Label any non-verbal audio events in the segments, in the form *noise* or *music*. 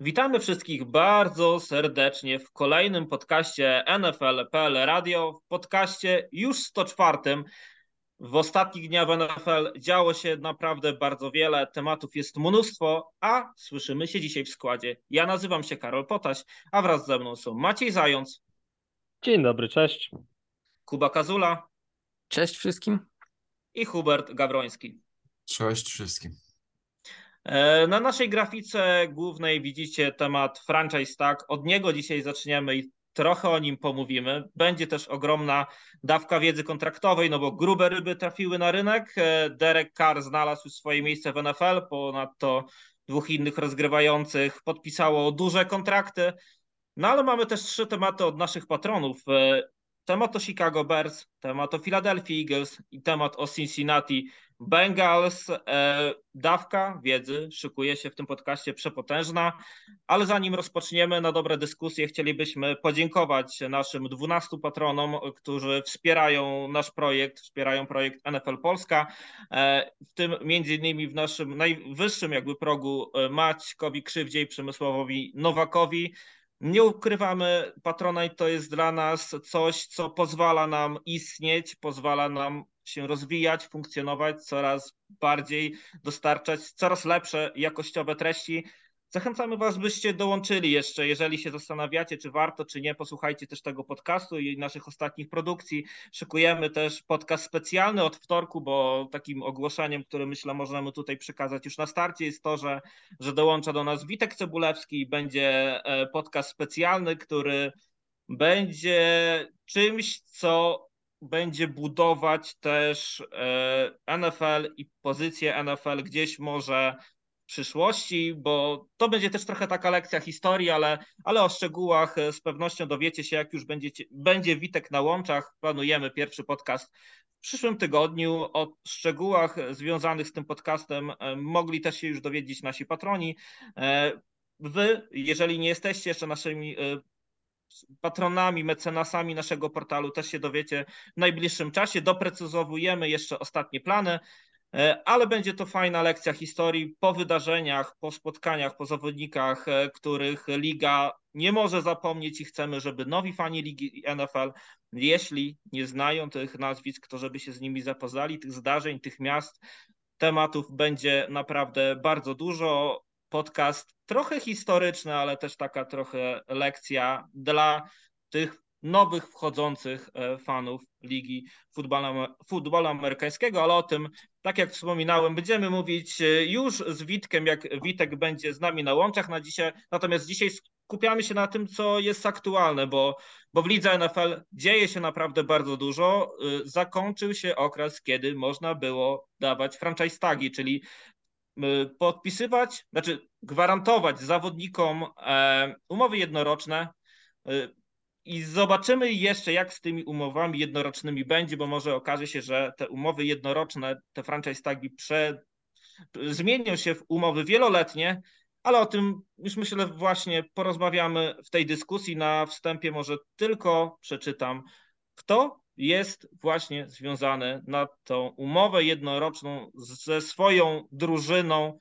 Witamy wszystkich bardzo serdecznie w kolejnym podcaście NFL.pl Radio, w podcaście już 104. W ostatnich dniach w NFL działo się naprawdę bardzo wiele, tematów jest mnóstwo, a słyszymy się dzisiaj w składzie. Ja nazywam się Karol Potaś, a wraz ze mną są Maciej Zając. Dzień dobry, cześć. Kuba Kazula. Cześć wszystkim. I Hubert Gawroński. Cześć wszystkim. E, na naszej grafice głównej widzicie temat franchise tag. Od niego dzisiaj zaczniemy i trochę o nim pomówimy. Będzie też ogromna dawka wiedzy kontraktowej, no bo grube ryby trafiły na rynek. E, Derek Carr znalazł swoje miejsce w NFL, ponadto dwóch innych rozgrywających podpisało duże kontrakty. No ale mamy też trzy tematy od naszych patronów. E, temat o Chicago Bears, temat o Philadelphia Eagles i temat o Cincinnati Bengals. E, dawka wiedzy szykuje się w tym podcaście przepotężna, ale zanim rozpoczniemy na dobre dyskusje, chcielibyśmy podziękować naszym 12 patronom, którzy wspierają nasz projekt, wspierają projekt NFL Polska, e, w tym między innymi w naszym najwyższym jakby progu e, Maćkowi Krzywdzie i Przemysławowi Nowakowi. Nie ukrywamy, Patronite to jest dla nas coś, co pozwala nam istnieć, pozwala nam się rozwijać, funkcjonować, coraz bardziej dostarczać coraz lepsze jakościowe treści. Zachęcamy Was, byście dołączyli jeszcze, jeżeli się zastanawiacie, czy warto, czy nie, posłuchajcie też tego podcastu i naszych ostatnich produkcji. Szykujemy też podcast specjalny od wtorku, bo takim ogłoszeniem, które myślę możemy tutaj przekazać już na starcie jest to, że, że dołącza do nas Witek Cebulewski i będzie e, podcast specjalny, który będzie czymś, co będzie budować też e, NFL i pozycję NFL gdzieś może w przyszłości, bo to będzie też trochę taka lekcja historii, ale, ale o szczegółach e, z pewnością dowiecie się, jak już będziecie, będzie Witek na łączach. Planujemy pierwszy podcast w przyszłym tygodniu. O szczegółach związanych z tym podcastem e, mogli też się już dowiedzieć nasi patroni. Wy, jeżeli nie jesteście jeszcze naszymi patronami, mecenasami naszego portalu też się dowiecie w najbliższym czasie. Doprecyzowujemy jeszcze ostatnie plany, e, ale będzie to fajna lekcja historii po wydarzeniach, po spotkaniach, po zawodnikach, e, których liga nie może zapomnieć i chcemy, żeby nowi fani ligi NFL, jeśli nie znają tych nazwisk, to żeby się z nimi zapoznali, tych zdarzeń, tych miast, tematów będzie naprawdę bardzo dużo podcast trochę historyczny, ale też taka trochę lekcja dla tych nowych wchodzących e, fanów Ligi Futbolu, Amerykańskiego, ale o tym, tak jak wspominałem, będziemy mówić e, już z Witkiem, jak Witek będzie z nami na łączach na dzisiaj. Natomiast dzisiaj skupiamy się na tym, co jest aktualne, bo, bo w lidze NFL dzieje się naprawdę bardzo dużo. E, zakończył się okres, kiedy można było dawać franchise tagi, czyli podpisywać, znaczy gwarantować zawodnikom e, umowy jednoroczne y, i zobaczymy jeszcze, jak z tymi umowami jednorocznymi będzie, bo może okaże się, że te umowy jednoroczne, te franchise tagi prze, zmienią się w umowy wieloletnie, ale o tym już myślę właśnie porozmawiamy w tej dyskusji. Na wstępie może tylko przeczytam, kto jest właśnie związany na tą umowę jednoroczną ze swoją drużyną,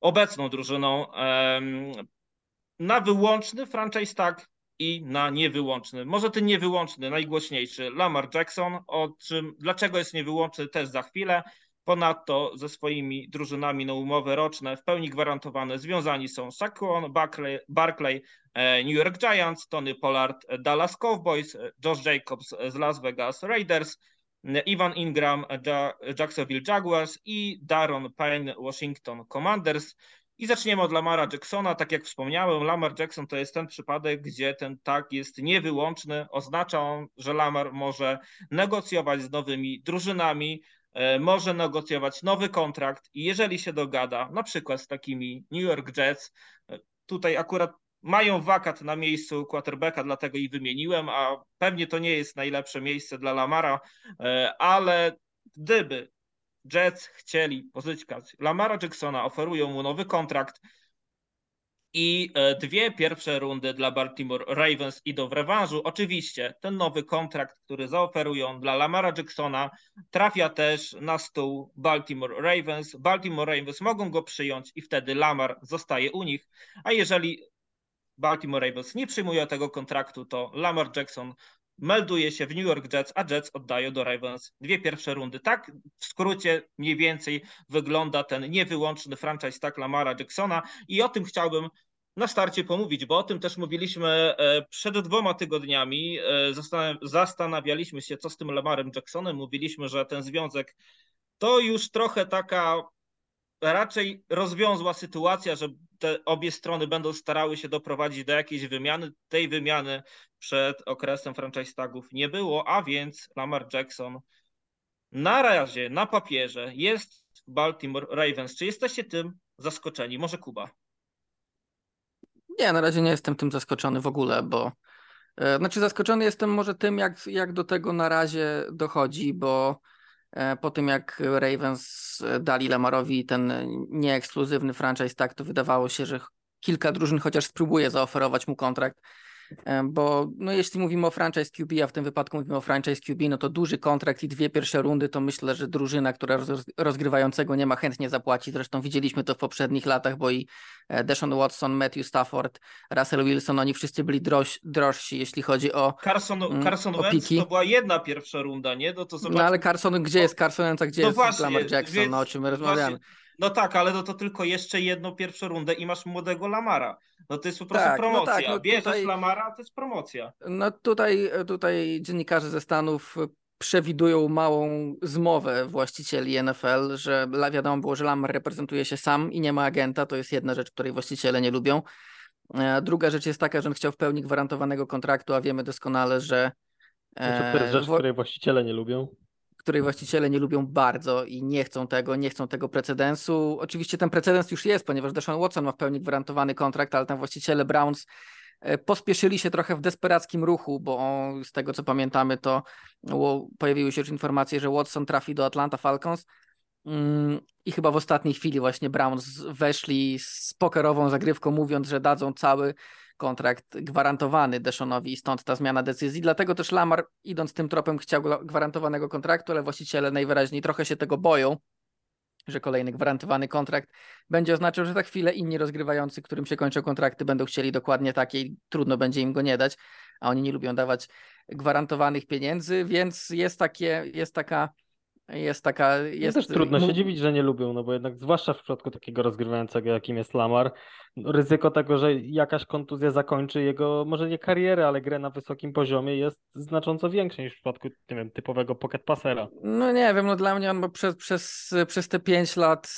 obecną drużyną, na wyłączny franchise tag i na niewyłączny. Może ten niewyłączny, najgłośniejszy, Lamar Jackson, o czym, dlaczego jest niewyłączny też za chwilę. Ponadto ze swoimi drużynami na umowy roczne w pełni gwarantowane związani są Saquon Barkley, e, New York Giants, Tony Pollard Dallas Cowboys, Josh Jacobs z Las Vegas Raiders, Ivan Ingram Jacksonville Jaguars i Daron Payne Washington Commanders. I zaczniemy od Lamara Jacksona. Tak jak wspomniałem, Lamar Jackson to jest ten przypadek, gdzie ten tak jest niewyłączny. Oznacza on, że Lamar może negocjować z nowymi drużynami, może negocjować nowy kontrakt i jeżeli się dogada, na przykład z takimi New York Jets, e, tutaj akurat mają wakat na miejscu quarterbacka, dlatego i wymieniłem, a pewnie to nie jest najlepsze miejsce dla Lamara, e, ale gdyby Jets chcieli pozyskać Lamara Jacksona, oferują mu nowy kontrakt i e, dwie pierwsze rundy dla Baltimore Ravens idą w rewanżu. Oczywiście ten nowy kontrakt, który zaoferują dla Lamara Jacksona, trafia też na stół Baltimore Ravens. Baltimore Ravens mogą go przyjąć i wtedy Lamar zostaje u nich, a jeżeli Baltimore Ravens nie przyjmuje tego kontraktu, to Lamar Jackson melduje się w New York Jets, a Jets oddają do Ravens dwie pierwsze rundy. Tak w skrócie mniej więcej wygląda ten niewyłączny franchise tak Lamara Jacksona i o tym chciałbym na starcie pomówić, bo o tym też mówiliśmy e, przed dwoma tygodniami. E, zastanawialiśmy się, co z tym Lamarem Jacksonem. Mówiliśmy, że ten związek to już trochę taka raczej rozwiązła sytuacja, że te obie strony będą starały się doprowadzić do jakiejś wymiany. Tej wymiany przed okresem franchise tagów nie było, a więc Lamar Jackson na razie, na papierze jest w Baltimore Ravens. Czy jesteście tym zaskoczeni? Może Kuba? Nie, na razie nie jestem tym zaskoczony w ogóle, bo e, znaczy zaskoczony jestem może tym, jak, jak do tego na razie dochodzi, bo e, po tym jak Ravens dali Lamarowi ten nieekskluzywny franchise, tak to wydawało się, że kilka drużyn chociaż spróbuje zaoferować mu kontrakt. E, bo no, jeśli mówimy o franchise QB, a w tym wypadku mówimy o franchise QB, no to duży kontrakt i dwie pierwsze rundy, to myślę, że drużyna, która rozgrywającego nie ma, chętnie zapłaci. Zresztą widzieliśmy to w poprzednich latach, bo i e, Deshaun Watson, Matthew Stafford, Russell Wilson, oni wszyscy byli droż, drożsi, jeśli chodzi o Carson, mm, Carson o Wentz to była jedna pierwsza runda, nie? No, to no ale Carson, gdzie jest Carson Wentz, a gdzie no jest właśnie, Lamar Jackson, więc, no o czym my rozmawiamy? Właśnie, no tak, ale no to tylko jeszcze jedną pierwszą rundę i masz młodego Lamara. No to jest po prostu tak, promocja. No tak, no Bierzesz tutaj, Lamara, to jest promocja. No tutaj, tutaj dziennikarze ze Stanów przewidują małą zmowę właścicieli NFL, że wiadomo było, że Lamar reprezentuje się sam i nie ma agenta. To jest jedna rzecz, której właściciele nie lubią. E, druga rzecz jest taka, że on chciał w pełni gwarantowanego kontraktu, a wiemy doskonale, że. To jest rzecz, której właściciele nie lubią której właściciele nie lubią bardzo i nie chcą tego, nie chcą tego precedensu. Oczywiście ten precedens już jest, ponieważ Deshaun Watson ma w pełni gwarantowany kontrakt, ale tam właściciele Browns e, pospieszyli się trochę w desperackim ruchu, bo z tego co pamiętamy, to pojawiły się już informacje, że Watson trafi do Atlanta Falcons. Mm, I chyba w ostatniej chwili właśnie Browns weszli z pokerową zagrywką, mówiąc, że dadzą cały kontrakt gwarantowany Deshonowi i stąd ta zmiana decyzji. Dlatego też Lamar, idąc tym tropem, chciał gwarantowanego kontraktu, ale właściciele najwyraźniej trochę się tego boją, że kolejny gwarantowany kontrakt będzie oznaczał, że za chwilę inni rozgrywający, którym się kończą kontrakty, będą chcieli dokładnie takiej, trudno będzie im go nie dać, a oni nie lubią dawać gwarantowanych pieniędzy, więc jest takie, jest taka jest taka. Jest, no też trudno się dziwić, że nie lubią, no bo jednak, zwłaszcza w przypadku takiego rozgrywającego, jakim jest Lamar, ryzyko tego, że jakaś kontuzja zakończy jego, może nie karierę, ale grę na wysokim poziomie jest znacząco większe niż w przypadku nie wiem, typowego pocket passera. No nie wiem, no dla mnie on przez, przez, przez te pięć lat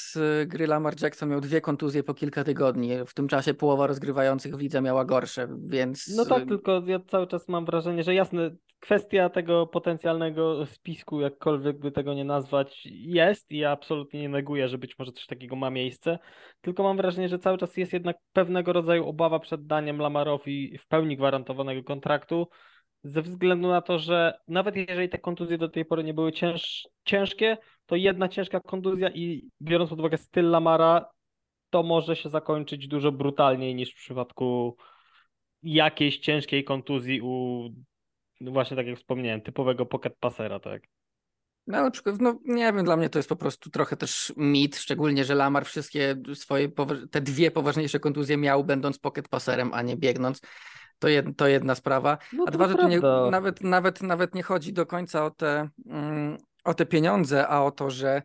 y, gry Lamar Jackson miał dwie kontuzje po kilka tygodni. W tym czasie połowa rozgrywających w lidze miała gorsze, więc. No tak, tylko ja cały czas mam wrażenie, że jasne, kwestia tego potencjalnego spisku, jakkolwiek by tego nie nazwać, jest i ja absolutnie nie neguję, że być może coś takiego ma miejsce, tylko mam wrażenie, że cały czas jest jednak pewnego rodzaju obawa przed daniem Lamarowi w pełni gwarantowanego kontraktu, ze względu na to, że nawet jeżeli te kontuzje do tej pory nie były cięż, ciężkie, to jedna ciężka kontuzja i biorąc pod uwagę styl Lamara, to może się zakończyć dużo brutalniej niż w przypadku jakiejś ciężkiej kontuzji u właśnie tak jak wspomniałem, typowego pocket passera, tak? No na przykład, no nie wiem, dla mnie to jest po prostu trochę też mit, szczególnie, że Lamar wszystkie swoje, te dwie poważniejsze kontuzje miał, będąc pocket passerem, a nie biegnąc. To, jed, to jedna sprawa. No a dwa, że tu nie, nawet, nawet, nawet nie chodzi do końca o te, mm, o te pieniądze, a o to, że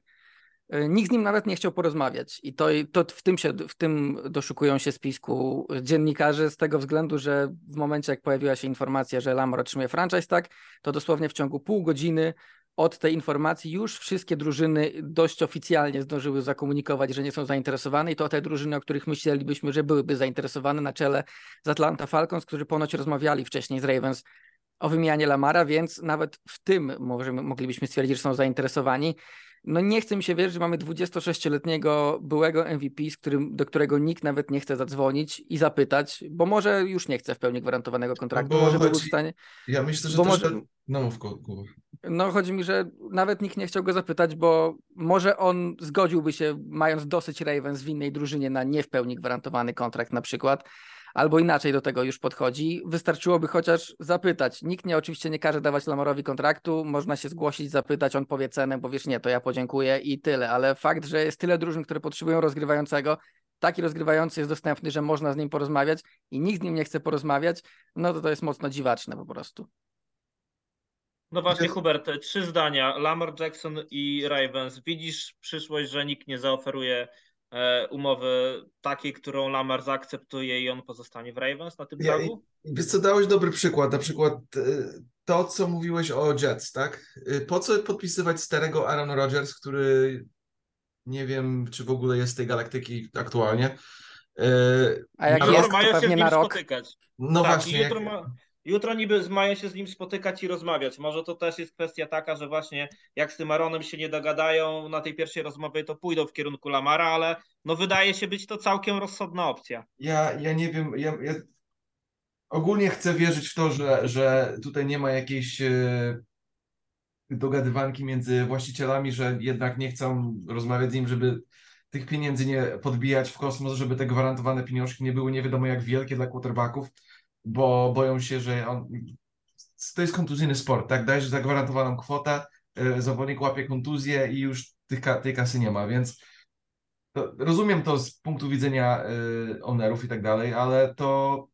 E, nikt z nim nawet nie chciał porozmawiać i to, to w, tym się, w tym doszukują się spisku dziennikarze z tego względu, że w momencie jak pojawiła się informacja, że Lamar otrzymuje franchise, tak, to dosłownie w ciągu pół godziny od tej informacji już wszystkie drużyny dość oficjalnie zdążyły zakomunikować, że nie są zainteresowane i to te drużyny, o których myślelibyśmy, że byłyby zainteresowane na czele z Atlanta Falcons, którzy ponoć rozmawiali wcześniej z Ravens o wymianie Lamara, więc nawet w tym możemy, moglibyśmy stwierdzić, że są zainteresowani no nie chce mi się wierzyć, że mamy 26-letniego byłego MVP, z którym, do którego nikt nawet nie chce zadzwonić i zapytać, bo może już nie chce w pełni gwarantowanego kontraktu, no może chodzi... był w stanie... Ja myślę, że też... Może... No mów, No chodzi mi, że nawet nikt nie chciał go zapytać, bo może on zgodziłby się, mając dosyć Ravens w innej drużynie na nie w pełni gwarantowany kontrakt na przykład, albo inaczej do tego już podchodzi. Wystarczyłoby chociaż zapytać. Nikt nie oczywiście nie każe dawać Lamarowi kontraktu, można się zgłosić, zapytać, on powie cenę, bo wiesz, nie, to ja podziękuję i tyle, ale fakt, że jest tyle drużyn, które potrzebują rozgrywającego, taki rozgrywający jest dostępny, że można z nim porozmawiać i nikt z nim nie chce porozmawiać, no to to jest mocno dziwaczne po prostu. No właśnie, Hubert, trzy zdania. Lamar Jackson i Ravens. Widzisz przyszłość, że nikt nie zaoferuje umowy takiej, którą Lamar zaakceptuje i on pozostanie w Ravens na tym Ja, targu? Wiesz co, dałeś dobry przykład, na przykład e, to, co mówiłeś o Jets, tak? E, Po co podpisywać starego Aaron Rodgers, który nie wiem, czy w ogóle jest z tej galaktyki aktualnie. E, A jak Jutro jest, to się pewnie nim na rok. spotykać. No tak, właśnie, jak, ma, jutro niby mają się z nim spotykać i rozmawiać. Może to też jest kwestia taka, że właśnie jak z tym Aaronem się nie dogadają na tej pierwszej rozmowie, to pójdą w kierunku Lamara, ale no wydaje się być to całkiem rozsądna opcja. ja, ja nie wiem, ja, ja ogólnie chcę wierzyć w to, że, że tutaj nie ma jakiejś e, dogadywanki między właścicielami, że jednak nie chcą rozmawiać z nim, żeby tych pieniędzy nie podbijać w kosmos, żeby te gwarantowane pieniążki nie były nie wiadomo jak wielkie dla quarterbacków, bo boją się, że on, to jest kontuzyjny sport, tak? Dajesz zagwarantowaną kwotę, e, zawodnik łapie kontuzję i już tych, tej kasy nie ma, więc to, rozumiem to z punktu widzenia y, ownerów i tak dalej, ale to,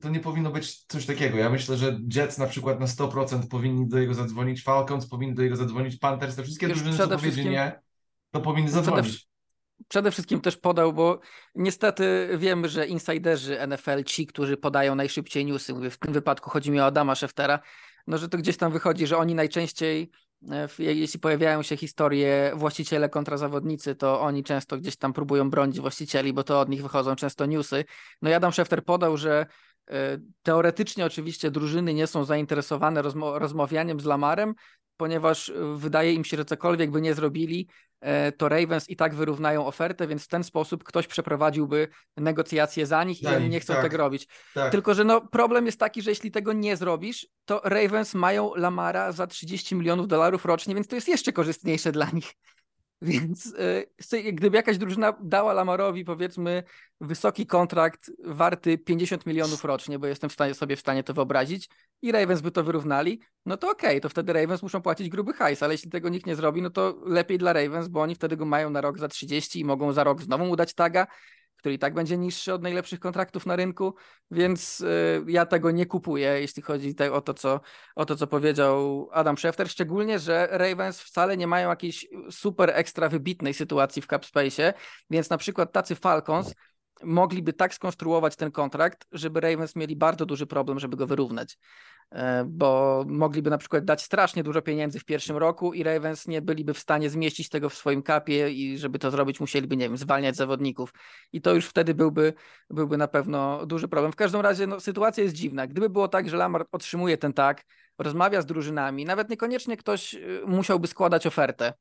to nie powinno być coś takiego. Ja myślę, że Jets na przykład na 100% powinni do jego zadzwonić, Falcons powinni do jego zadzwonić, Panthers, te wszystkie drużyny, co powiedzieli nie, to powinny zadzwonić. Przede wszystkim też podał, bo niestety wiemy, że insiderzy NFL, ci, którzy podają najszybciej newsy, w tym wypadku chodzi mi o Adama Scheftera, no że to gdzieś tam wychodzi, że oni najczęściej, e, jeśli pojawiają się historie właściciele kontra zawodnicy, to oni często gdzieś tam próbują bronić właścicieli, bo to od nich wychodzą często newsy. No i Adam Schefter podał, że e, teoretycznie oczywiście drużyny nie są zainteresowane rozmawianiem z Lamarem, ponieważ e, wydaje im się, że cokolwiek by nie zrobili, to Ravens i tak wyrównają ofertę, więc w ten sposób ktoś przeprowadziłby negocjacje za nich i oni nie chcą tak. tego robić. Tak. Tylko, że no, problem jest taki, że jeśli tego nie zrobisz, to Ravens mają Lamara za 30 milionów dolarów rocznie, więc to jest jeszcze korzystniejsze dla nich. *laughs* Więc e, gdyby jakaś drużyna dała Lamarowi powiedzmy wysoki kontrakt warty 50 milionów rocznie, bo jestem w stanie, sobie w stanie to wyobrazić i Ravens by to wyrównali, no to okej, to wtedy Ravens muszą płacić gruby hajs, ale jeśli tego nikt nie zrobi, no to lepiej dla Ravens, bo oni wtedy go mają na rok za 30 i mogą za rok znowu mu dać taga, który i tak będzie niższy od najlepszych kontraktów na rynku, więc y, ja tego nie kupuję, jeśli chodzi o, to, co, o to, co powiedział Adam Schefter, szczególnie, że Ravens wcale nie mają jakiejś super ekstra wybitnej sytuacji w cap space'ie, więc na przykład tacy Falcons mogliby tak skonstruować ten kontrakt, żeby Ravens mieli bardzo duży problem, żeby go wyrównać. E, Bo mogliby na przykład dać strasznie dużo pieniędzy w pierwszym roku i Ravens nie byliby w stanie zmieścić tego w swoim kapie i żeby to zrobić musieliby, nie wiem, zwalniać zawodników. I to już wtedy byłby, byłby na pewno duży problem. W każdym razie no, sytuacja jest dziwna. Gdyby było tak, że Lamar otrzymuje ten tak, rozmawia z drużynami, nawet niekoniecznie ktoś y, musiałby składać ofertę.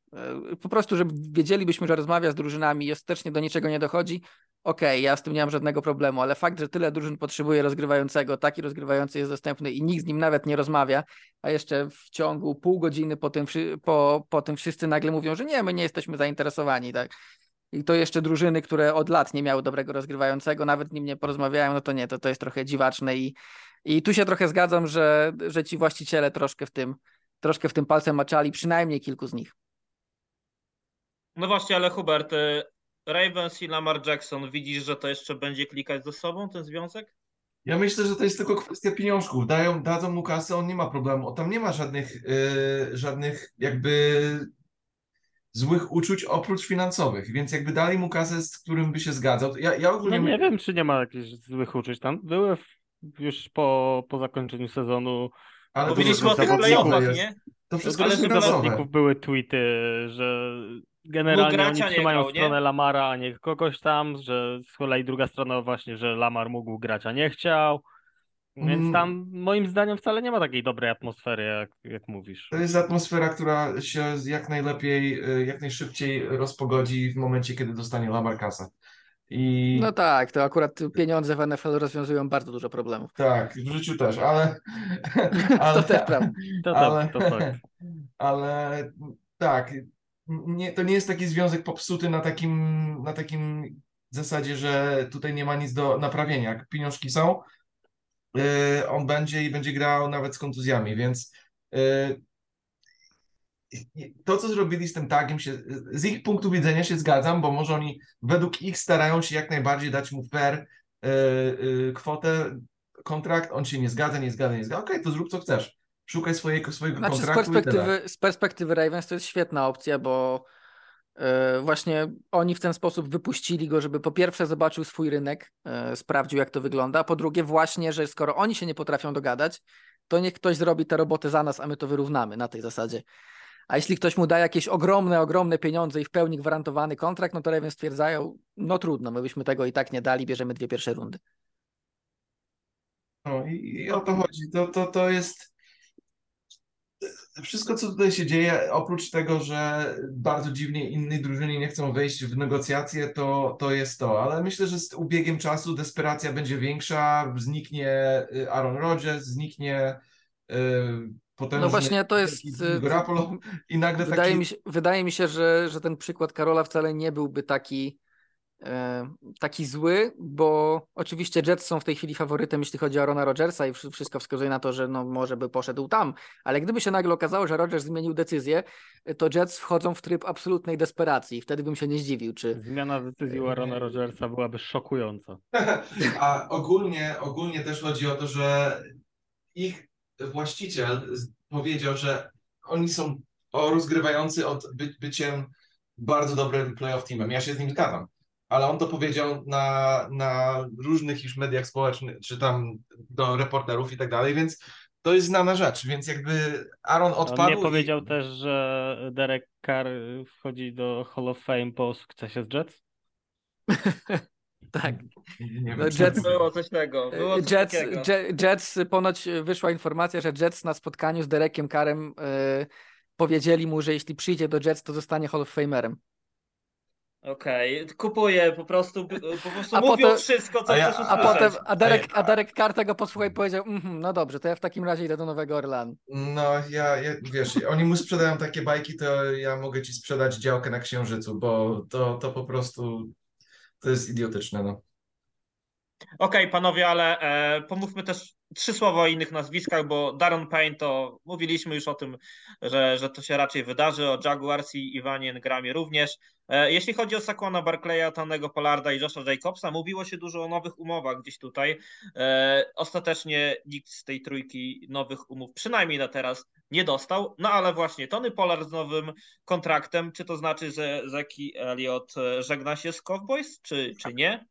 Y, Po prostu, żeby wiedzielibyśmy, że rozmawia z drużynami i ostatecznie do niczego nie dochodzi, okej, ja z tym nie mam żadnego problemu, ale fakt, że tyle drużyn potrzebuje rozgrywającego, taki rozgrywający jest dostępny i nikt z nim nawet nie rozmawia, a jeszcze w ciągu pół godziny po tym, po, po tym wszyscy nagle mówią, że nie, my nie jesteśmy zainteresowani, tak. I to jeszcze drużyny, które od lat nie miały dobrego rozgrywającego, nawet nim nie porozmawiają, no to nie, to, to jest trochę dziwaczne i, i tu się trochę zgadzam, że, że ci właściciele troszkę w tym, troszkę w tym palcem maczali, przynajmniej kilku z nich. No właśnie, ale Hubert, y, Ravens i Lamar Jackson, widzisz, że to jeszcze będzie klikać ze sobą ten związek? Ja myślę, że to jest tylko kwestia pieniążków. Dają, dadzą mu kasę, on nie ma problemu. Tam nie ma żadnych, y, żadnych jakby złych uczuć oprócz finansowych, więc jakby dali mu kasę, z którym by się zgadzał. Ja, ja No ogólnie nie wiem, czy nie ma jakichś złych uczuć tam. Były w, już po, po zakończeniu sezonu ale to o? To wszystko Ale jest żeby Dużo finansowe. zawodników były tweety, że generalnie oni nie trzymają grał, nie? stronę Lamara, a nie kogoś tam, że z kolei druga strona właśnie, że Lamar mógł grać, a nie chciał. Więc Mm. tam moim zdaniem wcale nie ma takiej dobrej atmosfery, jak, jak mówisz. To jest atmosfera, która się jak najlepiej, y, jak najszybciej rozpogodzi w momencie, kiedy dostanie Lamar kasę. I No tak, to akurat pieniądze w NFL rozwiązują bardzo dużo problemów. tak, w życiu też, ale, ale, *laughs* To też prawda. To, ale, to, to fakt. *laughs* ale tak, nie, to nie jest taki związek popsuty na takim, na takim zasadzie, że tutaj nie ma nic do naprawienia. Jak pieniążki są, yy, on będzie i będzie grał nawet z kontuzjami, więc yy, to, co zrobili z tym tagiem, się, z ich punktu widzenia się zgadzam, bo może oni według ich starają się jak najbardziej dać mu fair yy, kwotę, kontrakt, on się nie zgadza, nie zgadza, nie zgadza. Okej, to zrób co chcesz. Szukaj swojego, swojego Znaczy z kontraktu tyle. perspektywy, z perspektywy Ravens to jest świetna opcja, bo e, właśnie oni w ten sposób wypuścili go, żeby po pierwsze zobaczył swój rynek, e, sprawdził jak to wygląda, a po drugie właśnie, że skoro oni się nie potrafią dogadać, to niech ktoś zrobi tę robotę za nas, a my to wyrównamy na tej zasadzie. A jeśli ktoś mu da jakieś ogromne, ogromne pieniądze i w pełni gwarantowany kontrakt, no to Ravens stwierdzają, no trudno, my byśmy tego i tak nie dali, bierzemy dwie pierwsze rundy. No i, i o to chodzi. To, to, to jest wszystko, co tutaj się dzieje, oprócz tego, że bardzo dziwnie innej drużynie nie chcą wejść w negocjacje, to, to jest to. Ale myślę, że z ubiegiem czasu desperacja będzie większa, zniknie y, Aaron Rodgers, zniknie y, potężny No właśnie to jest... Jimmy Garoppolo i nagle Wydaje taki... mi się, wydaje mi się że, że ten przykład Karola wcale nie byłby taki, taki zły, bo oczywiście Jets są w tej chwili faworytem, jeśli chodzi o Arona Rodgersa i wszy- wszystko wskazuje na to, że no, może by poszedł tam, ale gdyby się nagle okazało, że Rodgers zmienił decyzję, to Jets wchodzą w tryb absolutnej desperacji. Wtedy bym się nie zdziwił, czy Zmiana decyzji u Arona Rodgersa byłaby szokująca. *laughs* A ogólnie, ogólnie też chodzi o to, że ich właściciel powiedział, że oni są o, rozgrywający od by, byciem bardzo dobrym playoff teamem. Ja się z nim zgadzam. Ale on to powiedział na, na różnych już mediach społecznych, czy tam do reporterów i tak dalej, więc to jest znana rzecz. Więc jakby Aaron odpadł. On nie i- powiedział też, że Derek Carr wchodzi do Hall of Fame po sukcesie z Jets? *laughs* tak. Nie No, Jets- Było coś tego. Było coś Jets, ponoć wyszła informacja, że Jets na spotkaniu z Derekiem Karem e, powiedzieli mu, że jeśli przyjdzie do Jets, to zostanie Hall of Famerem. Okej, kupuję po prostu, po prostu A mówią potem- wszystko, co a ja- chcesz A potem, a Derek, Ej, a Derek Carr tego posłuchał i powiedział, mhm, no dobrze, to ja w takim razie idę do Nowego Orlanu. No, ja, ja, wiesz, oni mu sprzedają takie bajki, to ja mogę ci sprzedać działkę na Księżycu, bo to, to po prostu to jest idiotyczne, no. Okej, panowie, ale e, pomówmy też trzy słowa o innych nazwiskach, bo Daron Payne to mówiliśmy już o tym, że, że to się raczej wydarzy, o Jaguars i Iwanie Gramie również. E, jeśli chodzi o Saquona Barclaya, Tanego Pollarda i Josha Jacobsa, mówiło się dużo o nowych umowach gdzieś tutaj. E, ostatecznie nikt z tej trójki nowych umów, przynajmniej na teraz, nie dostał. No ale właśnie Tony Pollard z nowym kontraktem, czy to znaczy, że Zeki Elliott e, żegna się z Cowboys, czy, czy nie?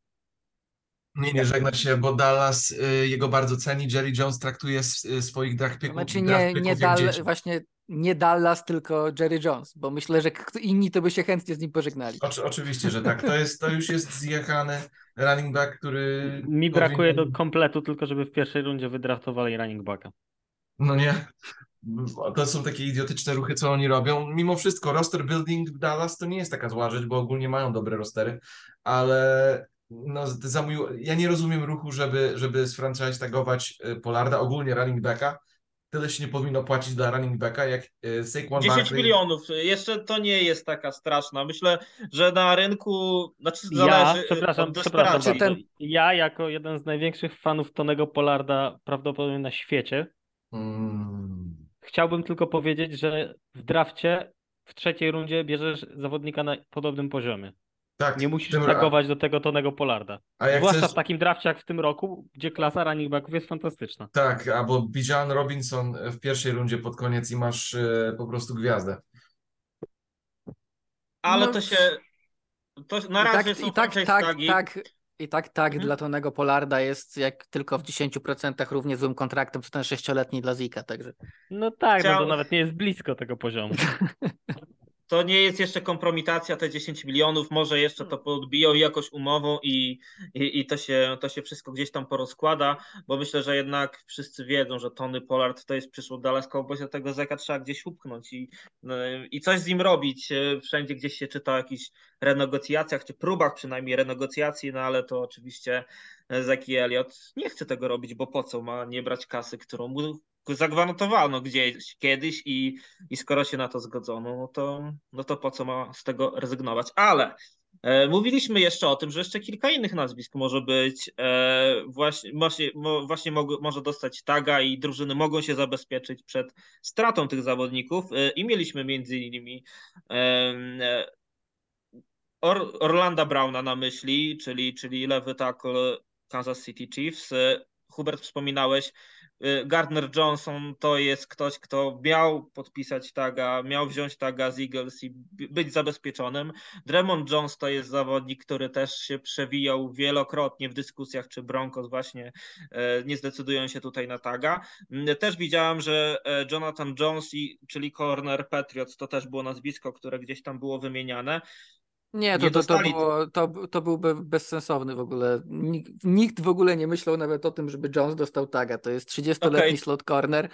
Nie, nie żegna się, bo Dallas y, jego bardzo ceni, Jerry Jones traktuje s, y, swoich draft Znaczy nie, nie Dal, właśnie nie Dallas, tylko Jerry Jones, bo myślę, że inni to by się chętnie z nim pożegnali. Oczy, oczywiście, że tak. To, jest, to już jest zjechany running back, który... Mi brakuje do powinien- kompletu tylko, żeby w pierwszej rundzie wydraftowali running backa. No nie. To są takie idiotyczne ruchy, co oni robią. Mimo wszystko, roster building w Dallas to nie jest taka zła rzecz, bo ogólnie mają dobre rostery, ale no, za mój, ja nie rozumiem ruchu, żeby, żeby z franchise tagować y, Polarda, ogólnie running backa. Tyle się nie powinno płacić dla running backa, jak y, Saquon 10 Barkley. milionów. Jeszcze to nie jest taka straszna. Myślę, że na rynku, znaczy Ja, zależy y, przepraszam, przepraszam bardzo. Ja jako jeden z największych fanów Tonego Polarda prawdopodobnie na świecie, Mm. chciałbym tylko powiedzieć, że w drafcie w trzeciej rundzie bierzesz zawodnika na podobnym poziomie. Tak, Nie musisz tagować do tego Tonego Polarda. A jak Zwłaszcza chcesz, w takim drafcie jak w tym roku, gdzie klasa running backów jest fantastyczna. tak, albo Bijan Robinson w pierwszej rundzie pod koniec i masz y, po prostu gwiazdę. Ale No, to się. To na I razie tak, są i tak, tak, tak, i tak, tak Mhm. dla Tonego Polarda jest jak tylko w 10% równie złym kontraktem, co ten sześcioletni dla Zika, także No tak, no Chciał- to nawet nie jest blisko tego poziomu. *laughs* to nie jest jeszcze kompromitacja, te 10 milionów, może jeszcze to podbiją jakoś umową i, i, i to, się, to się wszystko gdzieś tam porozkłada, bo myślę, że jednak wszyscy wiedzą, że Tony Pollard to jest przyszło Dallas Cowboys, a tego Zeka trzeba gdzieś upchnąć i, no, i coś z nim robić. Wszędzie gdzieś się czyta o jakichś renegocjacjach, czy próbach przynajmniej renegocjacji, no ale to oczywiście Zeki Elliott nie chce tego robić, bo po co ma nie brać kasy, którą mu zagwarantowano gdzieś kiedyś i, i skoro się na to zgodzono, no to, no to po co ma z tego rezygnować. Ale e, mówiliśmy jeszcze o tym, że jeszcze kilka innych nazwisk może być, e, właśnie, właśnie, mo, właśnie mog, może dostać taga i drużyny mogą się zabezpieczyć przed stratą tych zawodników e, i mieliśmy między innymi e, Or, Orlanda Browna na myśli, czyli, czyli lewy tackle Kansas City Chiefs. E, Hubert wspominałeś, Gardner Johnson to jest ktoś, kto miał podpisać taga, miał wziąć taga z Eagles i być zabezpieczonym. Dremont Jones to jest zawodnik, który też się przewijał wielokrotnie w dyskusjach, czy Broncos właśnie e, nie zdecydują się tutaj na taga. Mm, też widziałem, że e, Jonathan Jones, czyli corner Patriots, to też było nazwisko, które gdzieś tam było wymieniane. Nie, to, to, to, było, to, to byłby bezsensowny w ogóle. Nikt, nikt, w ogóle nie myślał nawet o tym, żeby Jones dostał taga. To jest 30-letni okay. slot corner,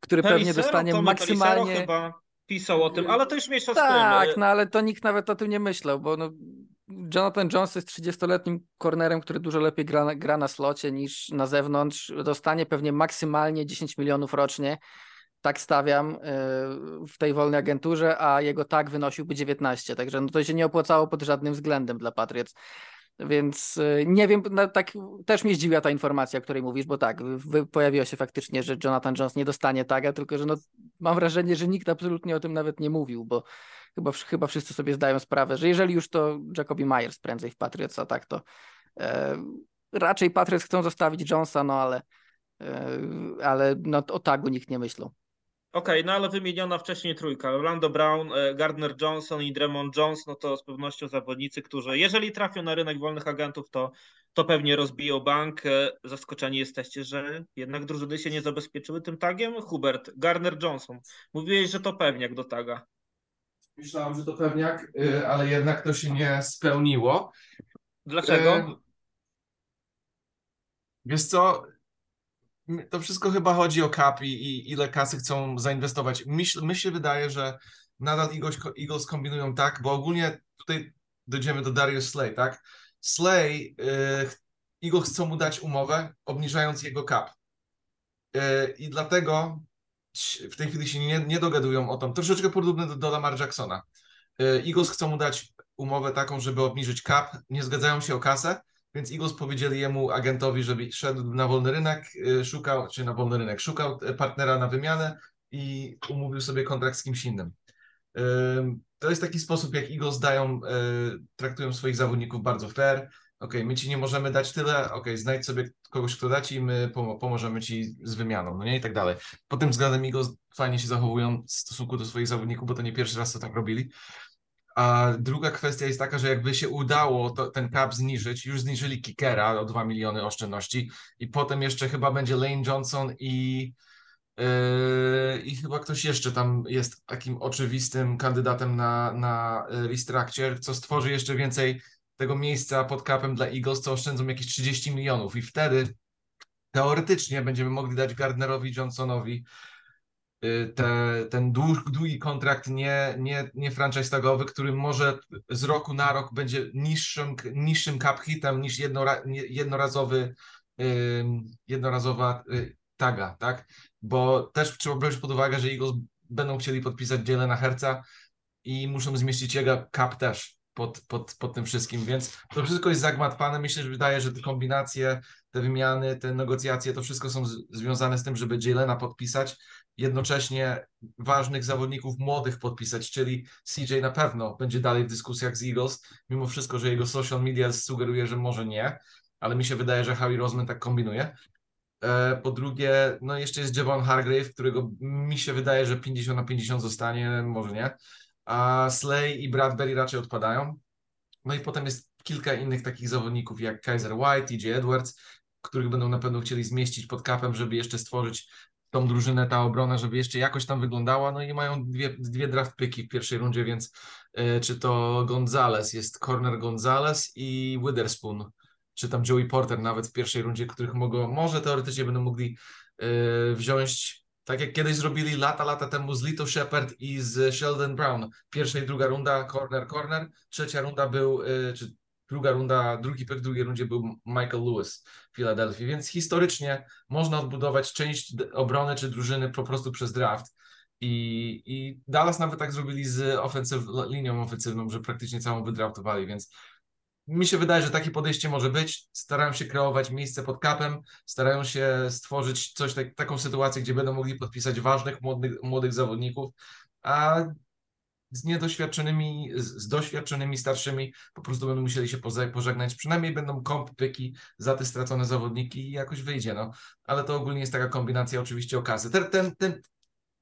który pewnie dostanie maksymalnie. chyba pisał o tym, ale to już mniejsza Tak, no ale to nikt nawet o tym nie myślał, bo no, Jonathan Jones jest 30-letnim cornerem, który dużo lepiej gra, gra na slocie niż na zewnątrz. Dostanie pewnie maksymalnie 10 milionów rocznie tak stawiam y, w tej wolnej agenturze, a jego tak wynosiłby 19, także no to się nie opłacało pod żadnym względem dla Patriots. Więc y, nie wiem, no tak też mnie zdziwiła ta informacja, o której mówisz, bo tak, pojawiło się faktycznie, że Jonathan Jones nie dostanie taga, tylko że no, mam wrażenie, że nikt absolutnie o tym nawet nie mówił, bo chyba, chyba wszyscy sobie zdają sprawę, że jeżeli już to Jacoby Myers prędzej w Patriots, a tak to e, raczej Patriots chcą zostawić Jonesa, no ale, e, ale no, o tagu nikt nie myślał. Okej, okay, no ale wymieniona wcześniej trójka. Orlando Brown, e, Gardner Johnson i Dremont Jones, no to z pewnością zawodnicy, którzy jeżeli trafią na rynek wolnych agentów, to, to pewnie rozbiją bank. E, zaskoczeni jesteście, że jednak drużyny się nie zabezpieczyły tym tagiem? Hubert, Gardner Johnson. Mówiłeś, że to pewniak do taga. Myślałem, że to pewniak, e, ale jednak to się nie spełniło. Dlaczego? Wiesz co, to wszystko chyba chodzi o cap i, i ile kasy chcą zainwestować. Mi, się wydaje, że nadal Eagles, Eagles kombinują tak, bo ogólnie tutaj dojdziemy do Darius Slay, tak? Slay, yy, Eagles chcą mu dać umowę, obniżając jego cap. Yy, I dlatego w tej chwili się nie, nie dogadują o tym. Troszeczkę podobne do, do Lamar Jacksona. Yy, Eagles chcą mu dać umowę taką, żeby obniżyć cap, nie zgadzają się o kasę, więc Eagles powiedzieli jemu agentowi, żeby szedł na wolny rynek, y, szukał, czy na wolny rynek, szukał partnera na wymianę i umówił sobie kontrakt z kimś innym. To jest taki sposób, jak Eagles dają, y, traktują swoich zawodników bardzo fair. Ok, my ci nie możemy dać tyle, ok, znajdź sobie kogoś, kto da ci, my pomożemy ci z wymianą, no nie i tak dalej. Pod tym względem Eagles fajnie się zachowują w stosunku do swoich zawodników, bo to nie pierwszy raz co tak robili. A druga kwestia jest taka, że jakby się udało to, ten cap zniżyć, już zniżyli Kickera o 2 miliony oszczędności i potem jeszcze chyba będzie Lane Johnson i, yy, i chyba ktoś jeszcze tam jest takim oczywistym kandydatem na, na restructure, co stworzy jeszcze więcej tego miejsca pod capem dla Eagles, co oszczędzą jakieś 30 milionów. I wtedy teoretycznie będziemy mogli dać Gardnerowi Johnsonowi Y, te, ten długi kontrakt nie, nie, nie franchise tagowy, który może z roku na rok będzie niższym, niższym cap hitem niż jednora, jednorazowy, jednorazowa y, taga, tak? Bo też trzeba brać pod uwagę, że Eagles będą chcieli podpisać na Herca i muszą zmieścić jego cap też pod, pod, pod tym wszystkim, więc to wszystko jest zagmatwane. Myślę, że wydaje, że te kombinacje, te wymiany, te negocjacje, to wszystko są związane z tym, żeby Jelena podpisać, jednocześnie ważnych zawodników młodych podpisać, czyli CJ na pewno będzie dalej w dyskusjach z Eagles, mimo wszystko, że jego social media sugeruje, że może nie, ale mi się wydaje, że Harry Roseman tak kombinuje. E, po drugie, no jeszcze jest Javon Hargrave, którego mi się wydaje, że 50 na 50 zostanie, może nie, a Slay i Bradbury raczej odpadają. No i potem jest kilka innych takich zawodników jak Kaiser White, TJ Edwards, których będą na pewno chcieli zmieścić pod kapem, żeby jeszcze stworzyć tą drużynę, ta obrona, żeby jeszcze jakoś tam wyglądała, no i mają dwie, dwie draft w pierwszej rundzie, więc y, czy to Gonzalez, jest corner Gonzalez i Witherspoon, czy tam Joey Porter nawet w pierwszej rundzie, których mogą, może teoretycznie będą mogli y, wziąć tak jak kiedyś zrobili lata, lata temu z Lito Shepard i z Sheldon Brown. Pierwsza i druga runda, corner, corner. Trzecia runda był, czy druga runda, drugi pick w drugiej rundzie był Michael Lewis w Filadelfii, więc historycznie można odbudować część obrony czy drużyny po prostu przez draft. I, I Dallas nawet tak zrobili z ofensyw, linią ofensywną, że praktycznie całą wydraftowali, więc mi się wydaje, że takie podejście może być. Starają się kreować miejsce pod kapem, starają się stworzyć coś, tak, taką sytuację, gdzie będą mogli podpisać ważnych młodych, młodych zawodników, a z niedoświadczonymi, z, doświadczonymi starszymi po prostu będą musieli się pożegnać. Przynajmniej będą komp pyki za te stracone zawodniki i jakoś wyjdzie. No. Ale to ogólnie jest taka kombinacja oczywiście o kasy. Ten, ten, ten,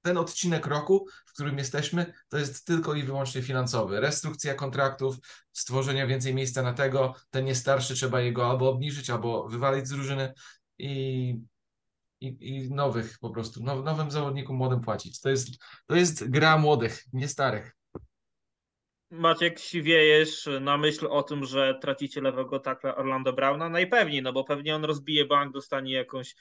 ten odcinek roku, w którym jesteśmy, to jest tylko i wyłącznie finansowy. Restrukcja kontraktów, stworzenie więcej miejsca na tego, ten nie starszy trzeba jego albo obniżyć, albo wywalić z drużyny i i, i nowych po prostu, now, nowym zawodnikom młodym płacić. To jest, to jest gra młodych, nie starych. Maciek, siwiejesz na myśl o tym, że tracicie lewego takla Orlando Browna? Najpewniej, no bo pewnie on rozbije bank, dostanie jakąś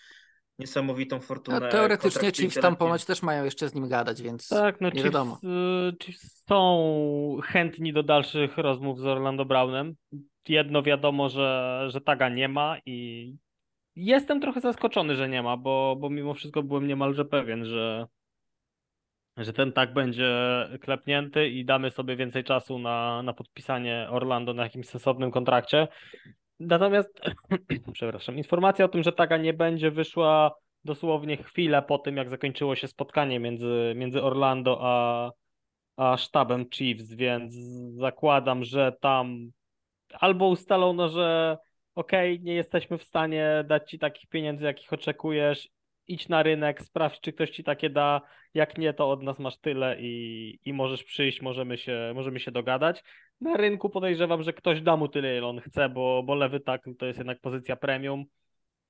niesamowitą fortunę. No, teoretycznie Chiefs tam ponoć też mają jeszcze z nim gadać, więc tak, no nie Chiefs, wiadomo. Y, Chiefs są chętni do dalszych rozmów z Orlando Brownem. Jedno wiadomo, że, że taga nie ma i jestem trochę zaskoczony, że nie ma, bo, bo mimo wszystko byłem niemalże pewien, że, że ten tak będzie klepnięty i damy sobie więcej czasu na, na podpisanie Orlando na jakimś sensownym kontrakcie. Natomiast, *clears throat* przepraszam, informacja o tym, że taka nie będzie, wyszła dosłownie chwilę po tym, jak zakończyło się spotkanie między, między Orlando a, a sztabem Chiefs, więc zakładam, że tam albo ustalono, że okej, okay, nie jesteśmy w stanie dać ci takich pieniędzy, jakich oczekujesz, idź na rynek, sprawdź, czy ktoś ci takie da, jak nie, to od nas masz tyle i, i możesz przyjść, możemy się, możemy się dogadać. Na rynku podejrzewam, że ktoś da mu tyle, ile on chce, bo, bo lewy tak to jest jednak pozycja premium,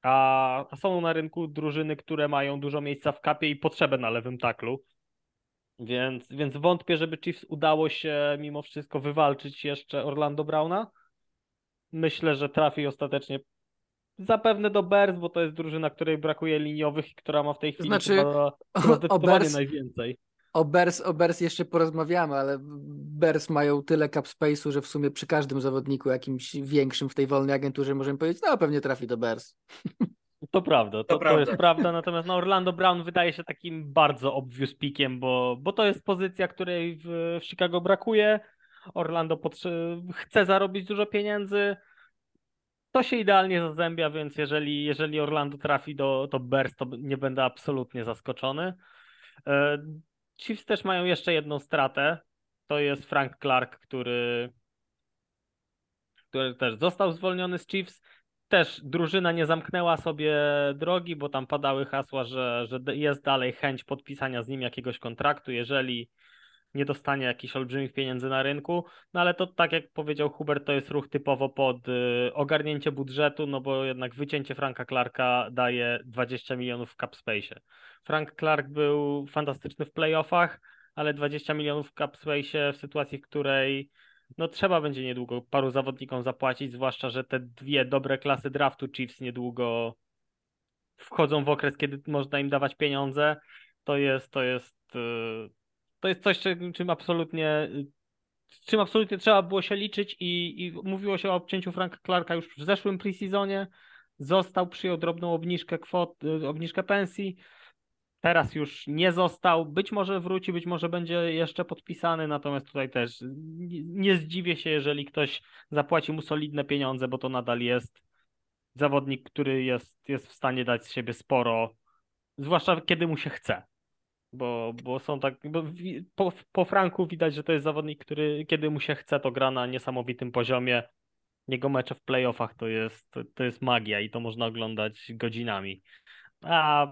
a, a są na rynku drużyny, które mają dużo miejsca w kapie i potrzebę na lewym taklu. Więc, więc wątpię, żeby Chiefs udało się mimo wszystko wywalczyć jeszcze Orlando Browna. Myślę, że trafi ostatecznie zapewne do Bears, bo to jest drużyna, której brakuje liniowych i która ma w tej chwili znaczy, chyba, zdecydowanie Bears, najwięcej. O Bears, o jeszcze porozmawiamy, ale Bears mają tyle cap space'u, że w sumie przy każdym zawodniku jakimś większym w tej wolnej agenturze możemy powiedzieć, no pewnie trafi do Bears. To prawda, to, to, prawda. to jest prawda, natomiast no Orlando Brown wydaje się takim bardzo obvious pickiem, bo, bo to jest pozycja, której w, w Chicago brakuje, Orlando chce zarobić dużo pieniędzy. To się idealnie zazębia, więc jeżeli, jeżeli Orlando trafi do, do Bears, to nie będę absolutnie zaskoczony. E, Chiefs też mają jeszcze jedną stratę. To jest Frank Clark, który, który też został zwolniony z Chiefs. Też drużyna nie zamknęła sobie drogi, bo tam padały hasła, że, że jest dalej chęć podpisania z nim jakiegoś kontraktu. Jeżeli nie dostanie jakichś olbrzymich pieniędzy na rynku, no ale to tak jak powiedział Hubert, to jest ruch typowo pod y, ogarnięcie budżetu, no bo jednak wycięcie Franka Clarka daje 20 milionów w cap space. Frank Clark był fantastyczny w playoffach, ale 20 milionów w cap space w sytuacji, w której no trzeba będzie niedługo paru zawodnikom zapłacić, zwłaszcza, że te dwie dobre klasy draftu Chiefs niedługo wchodzą w okres, kiedy można im dawać pieniądze. To jest, to jest y, to jest coś, czym absolutnie czym absolutnie trzeba było się liczyć i, i mówiło się o obcięciu Franka Clarka już w zeszłym preseasonie. Został, przyjął drobną obniżkę kwot, obniżkę pensji. Teraz już nie został. Być może wróci, być może będzie jeszcze podpisany, natomiast tutaj też nie zdziwię się, jeżeli ktoś zapłaci mu solidne pieniądze, bo to nadal jest zawodnik, który jest, jest w stanie dać z siebie sporo, zwłaszcza kiedy mu się chce bo, bo są tak, bo po, po Franku widać, że to jest zawodnik, który kiedy mu się chce, to gra na niesamowitym poziomie. Jego mecze w playoffach to jest, to, jest magia i to można oglądać godzinami. A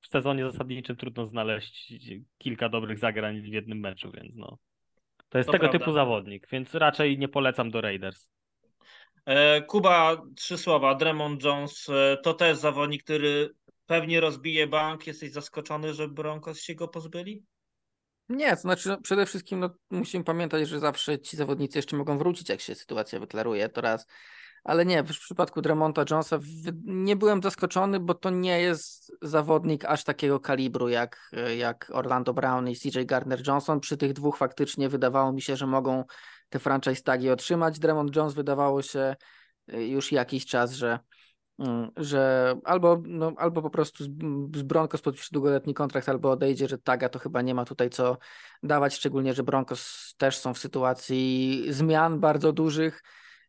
w sezonie zasadniczym trudno znaleźć kilka dobrych zagrań w jednym meczu, więc no. To jest to tego prawda. typu zawodnik, więc raczej nie polecam do Raiders. E, Kuba, trzy słowa. Dremont Jones e, to też zawodnik, który pewnie rozbije bank. Jesteś zaskoczony, że Broncos się go pozbyli? Nie, to znaczy no, przede wszystkim no, musimy pamiętać, że zawsze ci zawodnicy jeszcze mogą wrócić, jak się sytuacja wyklaruje, to raz. Ale nie, w przypadku Dremonta Jonesa nie byłem zaskoczony, bo to nie jest zawodnik aż takiego kalibru jak, jak Orlando Brown i CJ Gardner Johnson. Przy tych dwóch faktycznie wydawało mi się, że mogą te franchise tagi otrzymać. Dremont Jones wydawało się y, już jakiś czas, że, że albo, no, albo po prostu z, Broncos podpisze długoletni kontrakt, albo odejdzie, że taga to chyba nie ma tutaj co dawać, szczególnie, że Broncos też są w sytuacji zmian bardzo dużych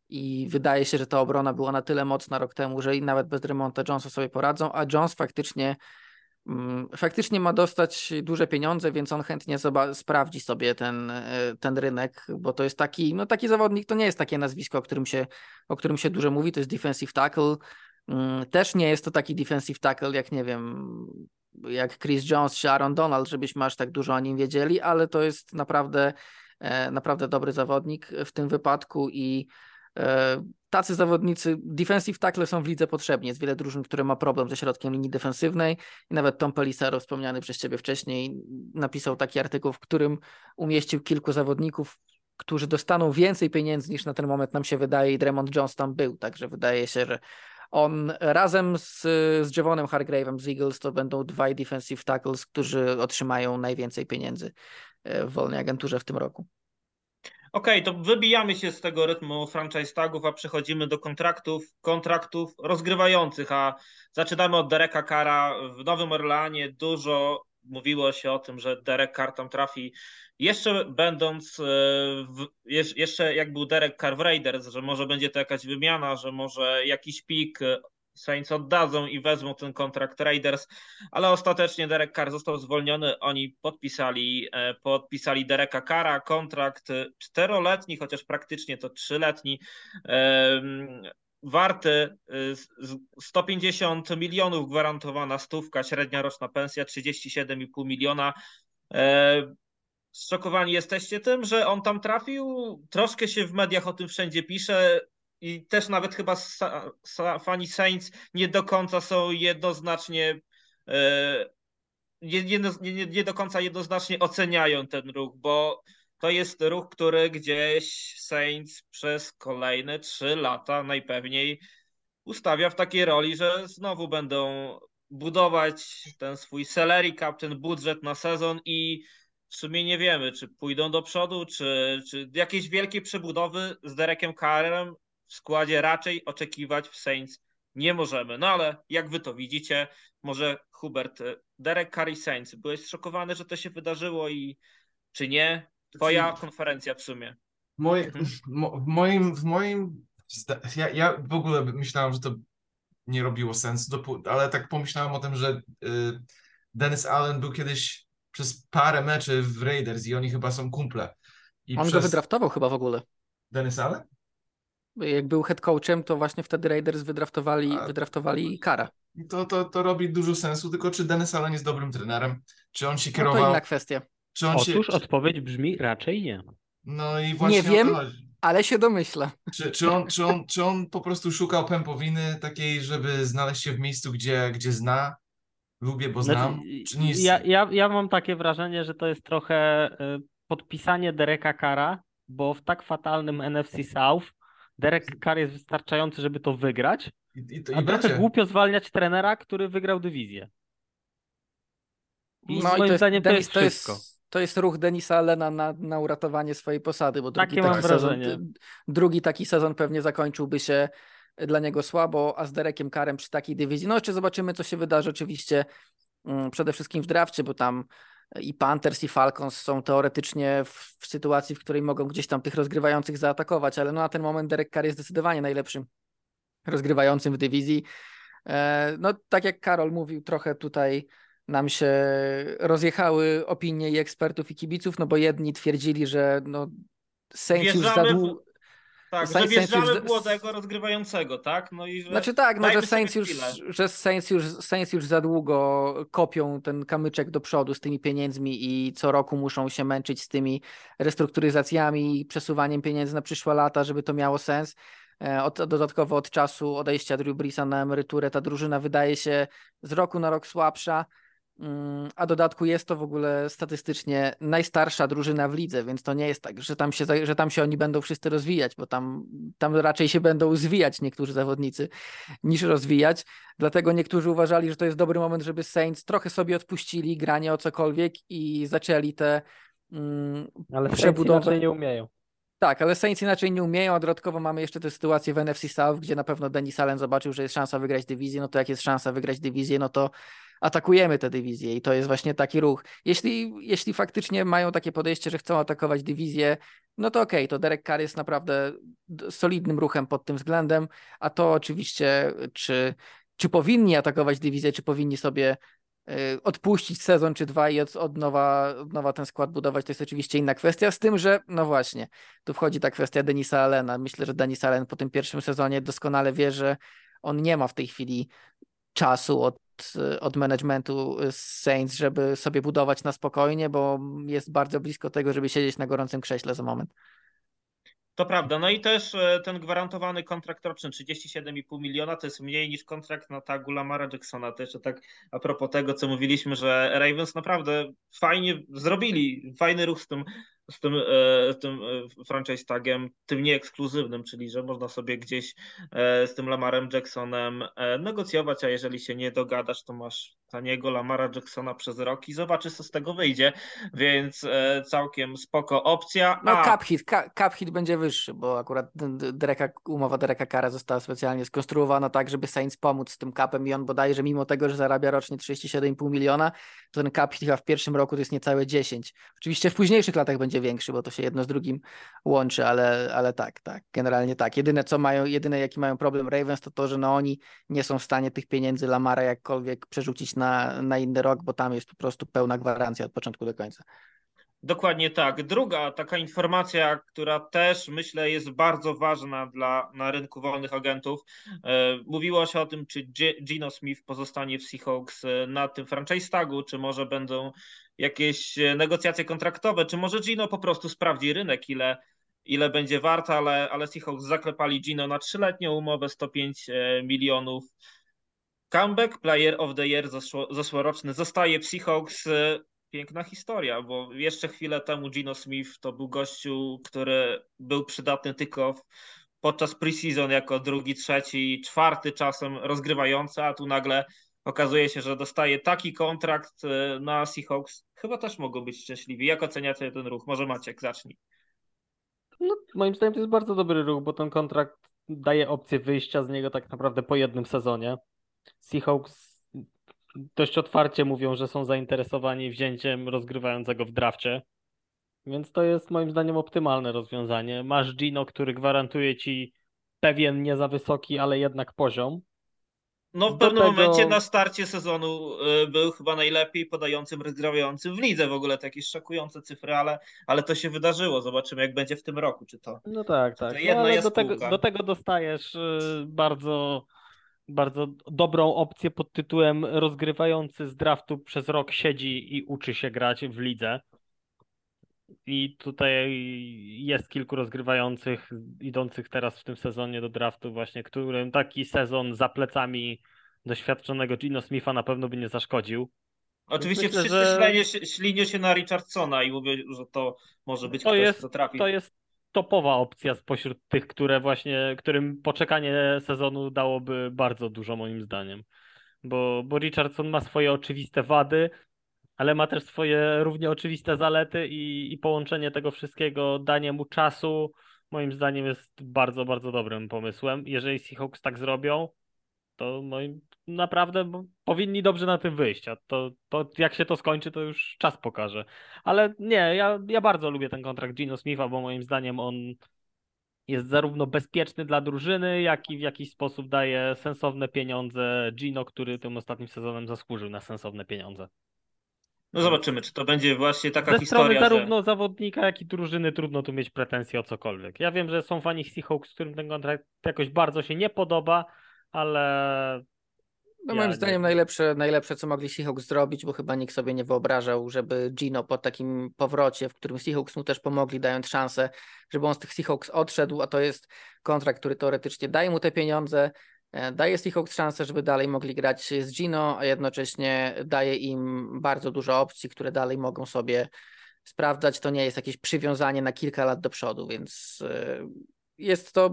i wydaje się, że ta obrona była na tyle mocna rok temu, że i nawet bez remonta Jonesa sobie poradzą, a Jones faktycznie mm, faktycznie ma dostać duże pieniądze, więc on chętnie sprawdzi sobie ten, e, ten rynek, bo to jest taki, no taki zawodnik, to nie jest takie nazwisko, o którym się, o którym się dużo mówi, to jest defensive tackle, mm, też nie jest to taki defensive tackle, jak nie wiem, jak Chris Jones czy Aaron Donald, żebyśmy aż tak dużo o nim wiedzieli, ale to jest naprawdę, e, naprawdę dobry zawodnik w tym wypadku i E, tacy zawodnicy, defensive tackle są w lidze potrzebni. Jest wiele drużyn, które ma problem ze środkiem linii defensywnej i nawet Tom Pelisero, wspomniany przez Ciebie wcześniej, napisał taki artykuł, w którym umieścił kilku zawodników, którzy dostaną więcej pieniędzy niż na ten moment nam się wydaje i Dremont Jones tam był, także wydaje się, że on razem z, z Javonem Hargrave'em z Eagles to będą dwaj defensive tackles, którzy otrzymają najwięcej pieniędzy e, w wolnej agenturze w tym roku. Okej, okay, to wybijamy się z tego rytmu franchise tagów, a przechodzimy do kontraktów, kontraktów rozgrywających, a zaczynamy od Dereka Kara w Nowym Orleanie. Dużo mówiło się o tym, że Derek Carr tam trafi jeszcze będąc, e, w, jeszcze jak był Derek Carr w Raiders, że może będzie to jakaś wymiana, że może jakiś pik Saints oddadzą i wezmą ten kontrakt Raiders, ale ostatecznie Derek Carr został zwolniony. Oni podpisali, e, podpisali Dereka Carra, kontrakt czteroletni, chociaż praktycznie to trzyletni. Warty 150 e, milionów gwarantowana stówka, średnia roczna pensja 37,5 miliona. E, zszokowani jesteście tym, że on tam trafił? Troszkę się w mediach o tym wszędzie pisze i też nawet chyba fani Saints nie do końca są jednoznacznie e, nie, nie, nie, nie do końca jednoznacznie oceniają ten ruch, bo to jest ruch, który gdzieś Saints przez kolejne trzy lata najpewniej ustawia w takiej roli, że znowu będą budować ten swój salary cap, ten budżet na sezon i w sumie nie wiemy, czy pójdą do przodu, czy, czy jakieś wielkie przebudowy z Derekiem Carrem w składzie raczej oczekiwać w Saints nie możemy. No ale jak wy to widzicie, może Hubert, Derek Curry Saints, byłeś zszokowany, że to się wydarzyło i czy nie? Twoja konferencja w sumie. Moje, mhm. w moim, w moim ja, ja w ogóle myślałem, że to nie robiło sensu, ale tak pomyślałem o tym, że y, Dennis Allen był kiedyś przez parę meczy w Raiders i oni chyba są kumple. I On przez... go wydraftował chyba w ogóle. Dennis Allen? jak był head coachem, to właśnie wtedy Raiders wydraftowali, A, wydraftowali Kara. To, to, to robi dużo sensu, tylko czy Dennis Allen jest dobrym trenerem? Czy on się kierował... No to inna kwestia. Czy on Otóż się... odpowiedź brzmi raczej nie. No i właśnie Nie wiem, ale się domyśla. Czy, czy, on, czy, on, czy on po prostu szukał pępowiny takiej, żeby znaleźć się w miejscu, gdzie, gdzie zna? Lubię, bo znaczy, znam. Czy nie jest... ja, ja, ja mam takie wrażenie, że to jest trochę y, podpisanie Dereka Kara, bo w tak fatalnym NFC South Derek Carr jest wystarczający, żeby to wygrać, I, i, i a trochę głupio zwalniać trenera, który wygrał dywizję. I no moim i to jest, zdaniem to jest wszystko. To jest, to jest ruch Denisa Allena na, na uratowanie swojej posady, bo drugi Takie taki, sezon, drugi taki sezon pewnie zakończyłby się dla niego słabo, a z Derekiem Karem przy takiej dywizji. No jeszcze zobaczymy, co się wydarzy oczywiście mm, przede wszystkim w drafcie, bo tam i Panthers i Falcons są teoretycznie w, w, sytuacji, w której mogą gdzieś tam tych rozgrywających zaatakować, ale no na ten moment Derek Carr jest zdecydowanie najlepszym rozgrywającym w dywizji. E, no tak jak Karol mówił, trochę tutaj nam się rozjechały opinie i ekspertów i kibiców, no bo jedni twierdzili, że no Saints już za długo tak, Saints, że wjeżdżamy już... młodego rozgrywającego, tak? No i że znaczy tak, no, że, Saints już, że Saints, już, Saints już za długo kopią ten kamyczek do przodu z tymi pieniędzmi i co roku muszą się męczyć z tymi restrukturyzacjami i przesuwaniem pieniędzy na przyszłe lata, żeby to miało sens. e, od, dodatkowo od czasu odejścia Drew Breesa na emeryturę ta drużyna wydaje się z roku na rok słabsza. Mm, a dodatku jest to w ogóle statystycznie najstarsza drużyna w lidze, więc to nie jest tak, że tam się, że tam się oni będą wszyscy rozwijać, bo tam, tam raczej się będą zwijać niektórzy zawodnicy niż rozwijać. Dlatego niektórzy uważali, że to jest dobry moment, żeby Saints trochę sobie odpuścili granie o cokolwiek i zaczęli te mm, Ale przebudowy. Saints nie umieją. Tak, ale Saints inaczej nie umieją, a dodatkowo mamy jeszcze tę sytuację w NFC South, gdzie na pewno Denis Allen zobaczył, że jest szansa wygrać dywizję, no to jak jest szansa wygrać dywizję, no to atakujemy tę dywizję i to jest właśnie taki ruch. Jeśli, jeśli faktycznie mają takie podejście, że chcą atakować dywizję, no to okej, okay, to Derek Carr jest naprawdę solidnym ruchem pod tym względem, a to oczywiście, czy, czy powinni atakować dywizję, czy powinni sobie odpuścić sezon czy dwa i od, od, nowa, od nowa ten skład budować, to jest oczywiście inna kwestia, z tym, że no właśnie, tu wchodzi ta kwestia Denisa Allena. Myślę, że Denis Allen po tym pierwszym sezonie doskonale wie, że on nie ma w tej chwili czasu od od managementu Saints, żeby sobie budować na spokojnie, bo jest bardzo blisko tego, żeby siedzieć na gorącym krześle za moment. To prawda. No i też e, ten gwarantowany kontrakt roczny 37,5 miliona to jest mniej niż kontrakt na tagu Lamara Jacksona. To jeszcze tak a propos tego, co mówiliśmy, że Ravens naprawdę fajnie zrobili, fajny ruch z tym z tym, e, tym e, franchise tagiem, tym nieekskluzywnym, czyli że można sobie gdzieś e, z tym Lamarem Jacksonem negocjować, a jeżeli się nie dogadasz, to masz taniego Lamara Jacksona przez rok i zobaczysz, co z tego wyjdzie, więc całkiem spoko opcja. No a... cap, hit, cap hit będzie wyższy, bo akurat Dereka, umowa Dereka Kara została specjalnie skonstruowana tak, żeby Saints pomóc z tym capem i on bodajże mimo tego, że zarabia rocznie 37,5 miliona, to ten cap hit w pierwszym roku to jest niecałe 10. Oczywiście w późniejszych latach będzie większy, bo to się jedno z drugim łączy, ale, ale tak, tak, generalnie tak. Jedyne co mają, jedyne jaki mają problem Ravens to to, że no oni nie są w stanie tych pieniędzy Lamara jakkolwiek przerzucić na, na inny rok, bo tam jest po prostu pełna gwarancja od początku do końca. Dokładnie tak. Druga taka informacja, która też myślę jest bardzo ważna dla na rynku wolnych agentów. E, mówiło się o tym, czy Gino Smith pozostanie w Seahawks e, na tym franchise tagu, czy może będą jakieś e, negocjacje kontraktowe, czy może Gino po prostu sprawdzi rynek, ile, ile będzie wart, ale, ale Seahawks zaklepali Gino na trzyletnią umowę 105 milionów. Comeback Player of the Year zeszłoroczny zostaje w Seahawks piękna historia, bo jeszcze chwilę temu Gino Smith to był gościu, który był przydatny tylko podczas preseason jako drugi, trzeci, czwarty czasem rozgrywający, a tu nagle okazuje się, że dostaje taki kontrakt e, na Seahawks. Chyba też mogą być szczęśliwi. Jak oceniacie ten ruch? Może Maciek, zacznij. No, moim zdaniem to jest bardzo dobry ruch, bo ten kontrakt daje opcję wyjścia z niego tak naprawdę po jednym sezonie. Seahawks dość otwarcie mówią, że są zainteresowani wzięciem rozgrywającego w drafcie. Więc to jest moim zdaniem optymalne rozwiązanie. Masz Gino, który gwarantuje ci pewien nie za wysoki, ale jednak poziom. No w Do pewnym tego... momencie na starcie sezonu y, był chyba najlepiej podającym rozgrywającym w lidze w ogóle takie szokujące cyfry, ale, ale to się wydarzyło. Zobaczymy jak będzie w tym roku, czy to. No tak, tak. No, ale do, tego, do tego dostajesz y, bardzo bardzo dobrą opcję pod tytułem rozgrywający z draftu przez rok siedzi i uczy się grać w lidze. I tutaj jest kilku rozgrywających idących teraz w tym sezonie do draftu właśnie, którym taki sezon za plecami doświadczonego Gino Smitha na pewno by nie zaszkodził. Oczywiście myślę, wszyscy że... ślinią się na Richardsona i mówię, że to może być to ktoś, jest, kto trafi. To jest topowa opcja spośród tych, które właśnie, którym poczekanie sezonu dałoby bardzo dużo moim zdaniem. Bo, bo Richardson ma swoje oczywiste wady, ale ma też swoje równie oczywiste zalety i, i połączenie tego wszystkiego, danie mu czasu, moim zdaniem jest bardzo, bardzo dobrym pomysłem. Jeżeli Seahawks tak zrobią, to moim naprawdę powinni dobrze na tym wyjść, a to, to jak się to skończy, to już czas pokaże. Ale nie, ja, ja bardzo lubię ten kontrakt Gino Smitha, bo moim zdaniem on jest zarówno bezpieczny dla drużyny, jak i w jakiś sposób daje sensowne pieniądze Gino, który tym ostatnim sezonem zasłużył na sensowne pieniądze. No zobaczymy, czy to będzie właśnie taka Ze historia. Strony zarówno że... zawodnika, jak i drużyny trudno tu mieć pretensje o cokolwiek. Ja wiem, że są fani Seahawks, którym ten kontrakt jakoś bardzo się nie podoba, ale No Ja moim nie zdaniem wiem. najlepsze, najlepsze, co mogli Seahawks zrobić, bo chyba nikt sobie nie wyobrażał, żeby Gino po takim powrocie, w którym Seahawks mu też pomogli, dając szansę, żeby on z tych Seahawks odszedł, a to jest kontrakt, który teoretycznie daje mu te pieniądze, e, daje Seahawks szansę, żeby dalej mogli grać z Gino, a jednocześnie daje im bardzo dużo opcji, które dalej mogą sobie sprawdzać. To nie jest jakieś przywiązanie na kilka lat do przodu, więc e, jest to,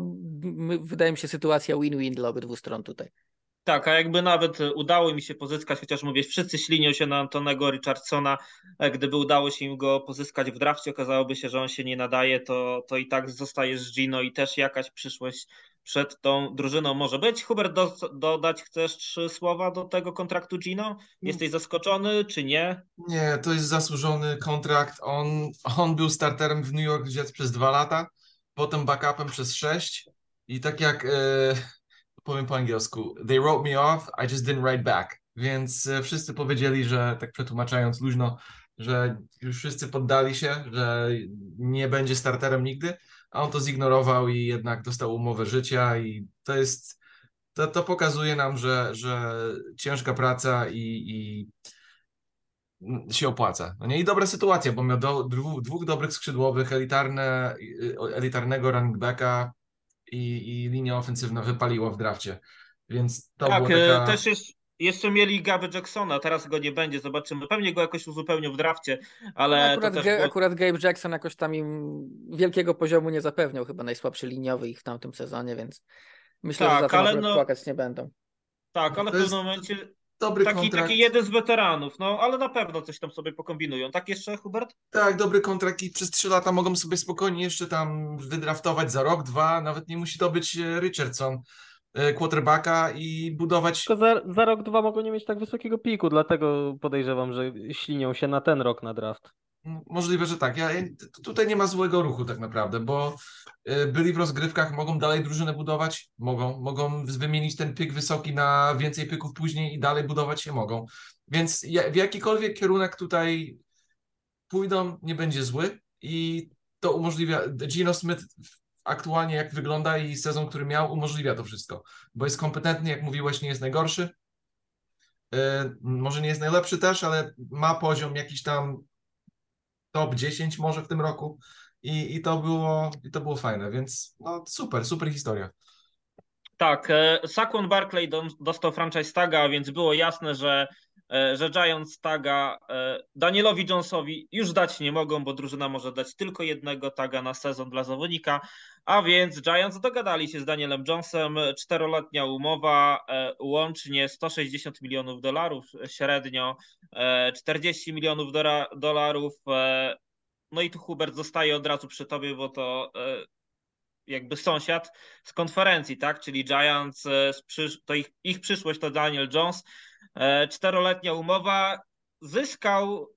wydaje mi się, sytuacja win-win dla obydwu stron tutaj. Tak, a jakby nawet udało mi się pozyskać, chociaż mówię, wszyscy ślinią się na Antonego Richardsona, e, gdyby udało się im go pozyskać w drafcie, okazałoby się, że on się nie nadaje, to, to i tak zostaje z Gino i też jakaś przyszłość przed tą drużyną może być. Hubert, do, dodać chcesz trzy słowa do tego kontraktu Gino? Jesteś zaskoczony, czy nie? Nie, to jest zasłużony kontrakt. On, on był starterem w New York Jets przez dwa lata, potem backupem przez sześć i tak jak e, powiem po angielsku, they wrote me off, I just didn't write back. Więc e, wszyscy powiedzieli, że tak przetłumaczając luźno, że już wszyscy poddali się, że nie będzie starterem nigdy, a on to zignorował i jednak dostał umowę życia i to jest, to, to pokazuje nam, że, że ciężka praca i, i się opłaca. No nie? I dobra sytuacja, bo miał do, dwóch, dwóch dobrych skrzydłowych, elitarne, elitarnego running backa i, i linia ofensywna wypaliła w drafcie. Więc to tak, e, taka... też jest, jeszcze mieli Gaby Jacksona, teraz go nie będzie, zobaczymy. Pewnie go jakoś uzupełnią w drafcie, ale akurat, to też Ga- akurat Gabe Jackson jakoś tam im wielkiego poziomu nie zapewniał, chyba najsłabszy liniowy ich w tamtym sezonie, więc myślę, że Tak, za tym ale akurat no- płakać nie będą. Tak, ale w To jest pewnym momencie Dobry taki, kontrakt. taki jeden z weteranów, no ale na pewno coś tam sobie pokombinują. Tak jeszcze, Hubert? Tak, dobry kontrakt i przez trzy lata mogą sobie spokojnie jeszcze tam wydraftować za rok, dwa, nawet nie musi to być e, Richardson, e, quarterbacka i budować Tylko za, za rok, dwa mogą nie mieć tak wysokiego piku, dlatego podejrzewam, że ślinią się na ten rok na draft. Możliwe, że tak. Ja, tutaj nie ma złego ruchu tak naprawdę, bo y, byli w rozgrywkach, mogą dalej drużynę budować, mogą, mogą wymienić ten pyk wysoki na więcej pyków później i dalej budować się mogą. Więc w jakikolwiek kierunek tutaj pójdą, nie będzie zły i to umożliwia, Gino Smith aktualnie jak wygląda i sezon, który miał, umożliwia to wszystko, bo jest kompetentny, jak mówiłeś, nie jest najgorszy. Y, Może nie jest najlepszy też, ale ma poziom jakiś tam top 10 może w tym roku i, i, to, było, i to było fajne, więc no super, super historia. Tak, e, Saquon Barkley do- dostał franchise taga, więc było jasne, że, że Giants taga e, Danielowi Jonesowi już dać nie mogą, bo drużyna może dać tylko jednego taga na sezon dla zawodnika, a więc Giants dogadali się z Danielem Jonesem, czteroletnia umowa, e, łącznie 160 milionów dolarów średnio, e, 40 milionów dora- dolarów, e, no i tu Hubert zostaje od razu przy tobie, bo to e, jakby sąsiad z konferencji, tak? Czyli Giants, e, to ich, ich przyszłość to Daniel Jones. E, Czteroletnia umowa. Zyskał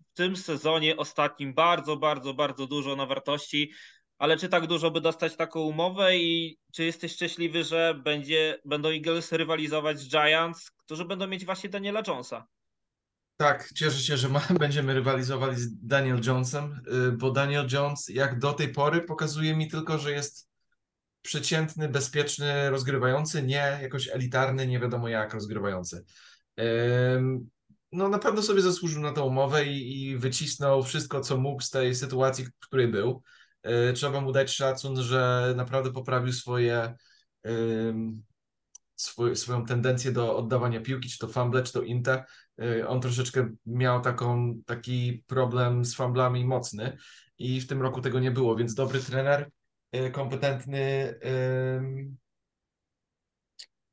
w tym sezonie ostatnim bardzo, bardzo, bardzo dużo na wartości. Ale czy tak dużo, by dostać taką umowę i czy jesteś szczęśliwy, że będzie, będą Eagles rywalizować z Giants, którzy będą mieć właśnie Daniela Jonesa? Tak, cieszę się, że ma, *laughs* będziemy rywalizowali z Daniel Jonesem, y, bo Daniel Jones jak do tej pory pokazuje mi tylko, że jest przeciętny, bezpieczny, rozgrywający, nie jakoś elitarny, nie wiadomo jak rozgrywający. No na pewno sobie zasłużył na tę umowę i, i wycisnął wszystko, co mógł z tej sytuacji, w której był. Y, Trzeba mu dać szacun, że naprawdę poprawił swoje, swój, swoją tendencję do oddawania piłki, czy to fumble, czy to inte. Y, On troszeczkę miał taką, taki problem z fumblami mocny i w tym roku tego nie było, więc dobry trener, kompetentny. ym,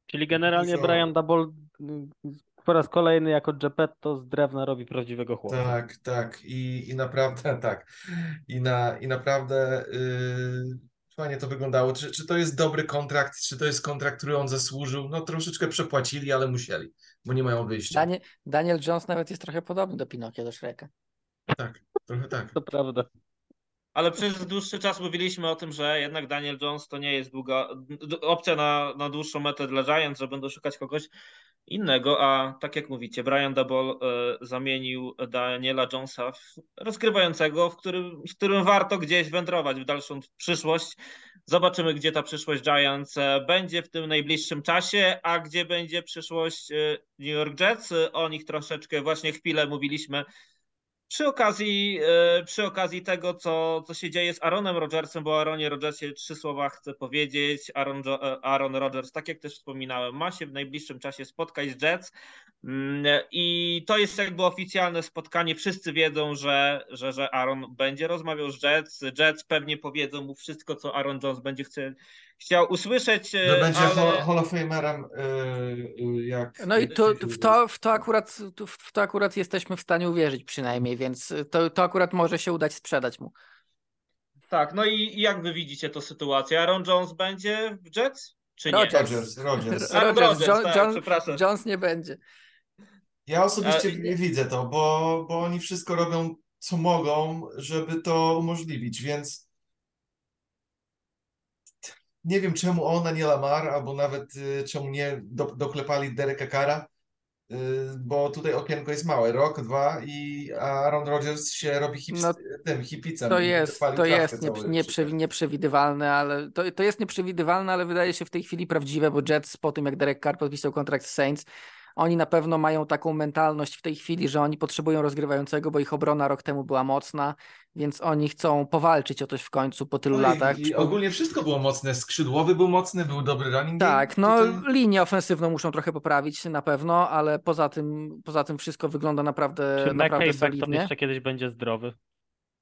Czyli generalnie Dużo- Brian Double y, po raz kolejny jako Geppetto z drewna robi prawdziwego chłopca. Tak, tak. I, i naprawdę *laughs* tak. I, na, i naprawdę yy, fajnie to wyglądało. Czy, czy to jest dobry kontrakt? Czy to jest kontrakt, który on zasłużył? No troszeczkę przepłacili, ale musieli, bo nie mają wyjścia. Daniel, Daniel Jones nawet jest trochę podobny do Pinokia, do Shreka. Tak, trochę tak. To prawda. Ale przez dłuższy czas mówiliśmy o tym, że jednak Daniel Jones to nie jest długa opcja na, na dłuższą metę dla Giants, że będą szukać kogoś innego, a tak jak mówicie, Brian Double zamienił Daniela Jonesa w rozgrywającego, w którym, w którym warto gdzieś wędrować w dalszą przyszłość. Zobaczymy, gdzie ta przyszłość Giants e, będzie w tym najbliższym czasie, a gdzie będzie przyszłość e, New York Jets. O nich troszeczkę właśnie chwilę mówiliśmy przy okazji, e, przy okazji tego, co, co się dzieje z Aaronem Rodgersem, bo Aaronie Rodgersie trzy słowa chcę powiedzieć. Aaron, Aaron Rodgers, tak jak też wspominałem, ma się w najbliższym czasie spotkać z Jets mm, i to jest jakby oficjalne spotkanie. Wszyscy wiedzą, że, że, że Aaron będzie rozmawiał z Jets. Jets pewnie powiedzą mu wszystko, co Aaron Jones będzie chce, chciał usłyszeć. Że będzie ale... Hall of Famerem yy, jak... No i to, w, to, w, to akurat, w to akurat jesteśmy w stanie uwierzyć przynajmniej, więc to, to akurat może się udać sprzedać mu. Tak, no i jak wy widzicie tę sytuację? Aaron Jones będzie w Jets? Czy nie? Rogers, Rogers. Aaron *laughs* Rogers, John, tak, John, Jones nie będzie. Ja osobiście A... nie widzę to, bo, bo oni wszystko robią, co mogą, żeby to umożliwić, więc nie wiem czemu on, a nie Lamar, albo nawet y, czemu nie do, doklepali Dereka Kara, y, bo tutaj okienko jest małe, rok, dwa i Aaron Rodgers się robi hip, no, tym hipicem. To jest, to jest nie, nieprze, nieprzewidywalne, ale to, to jest nieprzewidywalne, ale wydaje się w tej chwili prawdziwe, bo Jets po tym jak Derek Carr podpisał kontrakt z Saints, oni na pewno mają taką mentalność w tej chwili, że oni potrzebują rozgrywającego, bo ich obrona rok temu była mocna, więc oni chcą powalczyć o coś w końcu po tylu no latach. I, ogólnie wszystko było mocne. Skrzydłowy był mocny, był dobry running Tak, no tutaj... linię ofensywną muszą trochę poprawić na pewno, ale poza tym, poza tym wszystko wygląda naprawdę, Czy naprawdę solidnie. jeszcze kiedyś będzie zdrowy?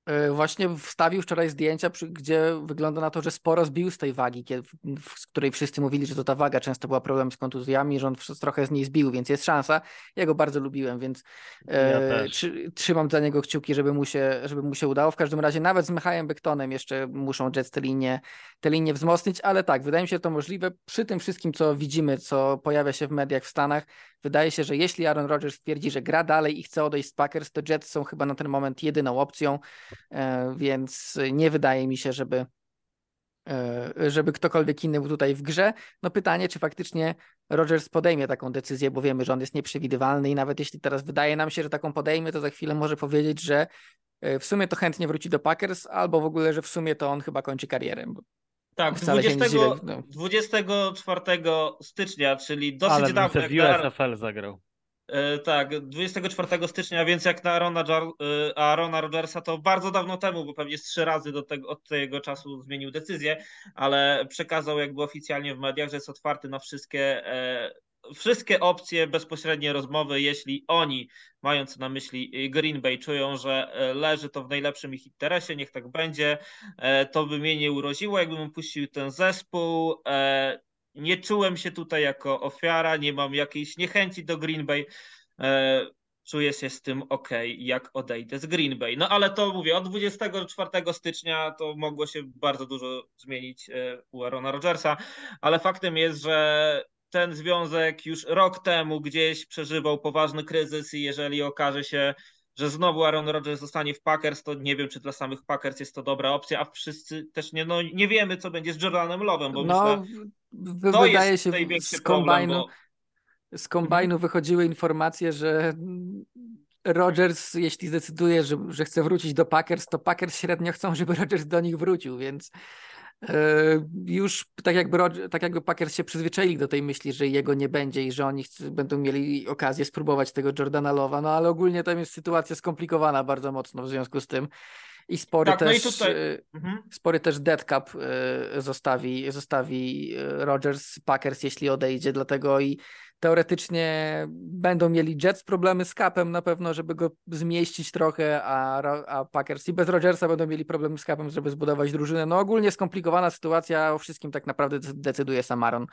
E, właśnie wstawił wczoraj zdjęcia, gdzie wygląda na to, że sporo zbił z tej wagi, z której wszyscy mówili, że to ta waga często była problem z kontuzjami, że on trochę z niej zbił, więc jest szansa. Ja go bardzo lubiłem, więc e, ja trzymam za niego kciuki, żeby mu, się, żeby mu się udało. W każdym razie nawet z Michałem Bektonem jeszcze muszą Jets te linie, te linie wzmocnić, ale tak, wydaje mi się to możliwe. Przy tym wszystkim, co widzimy, co pojawia się w mediach w Stanach, wydaje się, że jeśli Aaron Rodgers stwierdzi, że gra dalej i chce odejść z Packers, to Jets są chyba na ten moment jedyną opcją. E, więc nie wydaje mi się, żeby, e, żeby ktokolwiek inny był tutaj w grze. No pytanie, czy faktycznie Rogers podejmie taką decyzję, bo wiemy, że on jest nieprzewidywalny i nawet jeśli teraz wydaje nam się, że taką podejmie, to za chwilę może powiedzieć, że e, w sumie to chętnie wróci do Packers, albo w ogóle, że w sumie to on chyba kończy karierę. Tak, 20, no. 24 stycznia, czyli dosyć Ale dawno. Ale w USFL zagrał. E, tak, 24 stycznia, więc jak na Arona, e, Arona Rodgersa to bardzo dawno temu, bo pewnie z trzy razy do tego, od tego czasu zmienił decyzję, ale przekazał jakby oficjalnie w mediach, że jest otwarty na wszystkie, e, wszystkie opcje bezpośrednie rozmowy, jeśli oni, mając na myśli Green Bay, czują, że leży to w najlepszym ich interesie, niech tak będzie, to by mnie nie uroziło, jakbym opuścił ten zespół, nie czułem się tutaj jako ofiara, nie mam jakiejś niechęci do Green Bay. E, czuję się z tym ok, jak odejdę z Green Bay. No ale to mówię, od 24 stycznia to mogło się bardzo dużo zmienić e, u Arona Rodgersa, ale faktem jest, że ten związek już rok temu gdzieś przeżywał poważny kryzys i jeżeli okaże się, że znowu Aaron Rodgers zostanie w Packers, to nie wiem, czy dla samych Packers jest to dobra opcja, a wszyscy też nie, no, nie wiemy, co będzie z Jordanem Love'em, bo no, myślę, to wydaje się z kombajnu, problem, bo... Z kombajnu mhm. wychodziły informacje, że Rodgers, jeśli zdecyduje, że, że chce wrócić do Packers, to Packers średnio chcą, żeby Rodgers do nich wrócił, więc E, już tak jakby, tak jakby Packers się przyzwyczaili do tej myśli, że jego nie będzie i że oni będą mieli okazję spróbować tego Jordana Lowa, no ale ogólnie tam jest sytuacja skomplikowana bardzo mocno w związku z tym i spory tak, też no i tutaj... E, mhm. spory też dead cap e, zostawi, zostawi Rodgers Packers, jeśli odejdzie, dlatego i teoretycznie będą mieli Jets problemy z capem na pewno, żeby go zmieścić trochę, a, a Packers i bez Rodgersa będą mieli problemy z capem, żeby zbudować drużynę. No ogólnie skomplikowana sytuacja, o wszystkim tak naprawdę decyduje Samaron.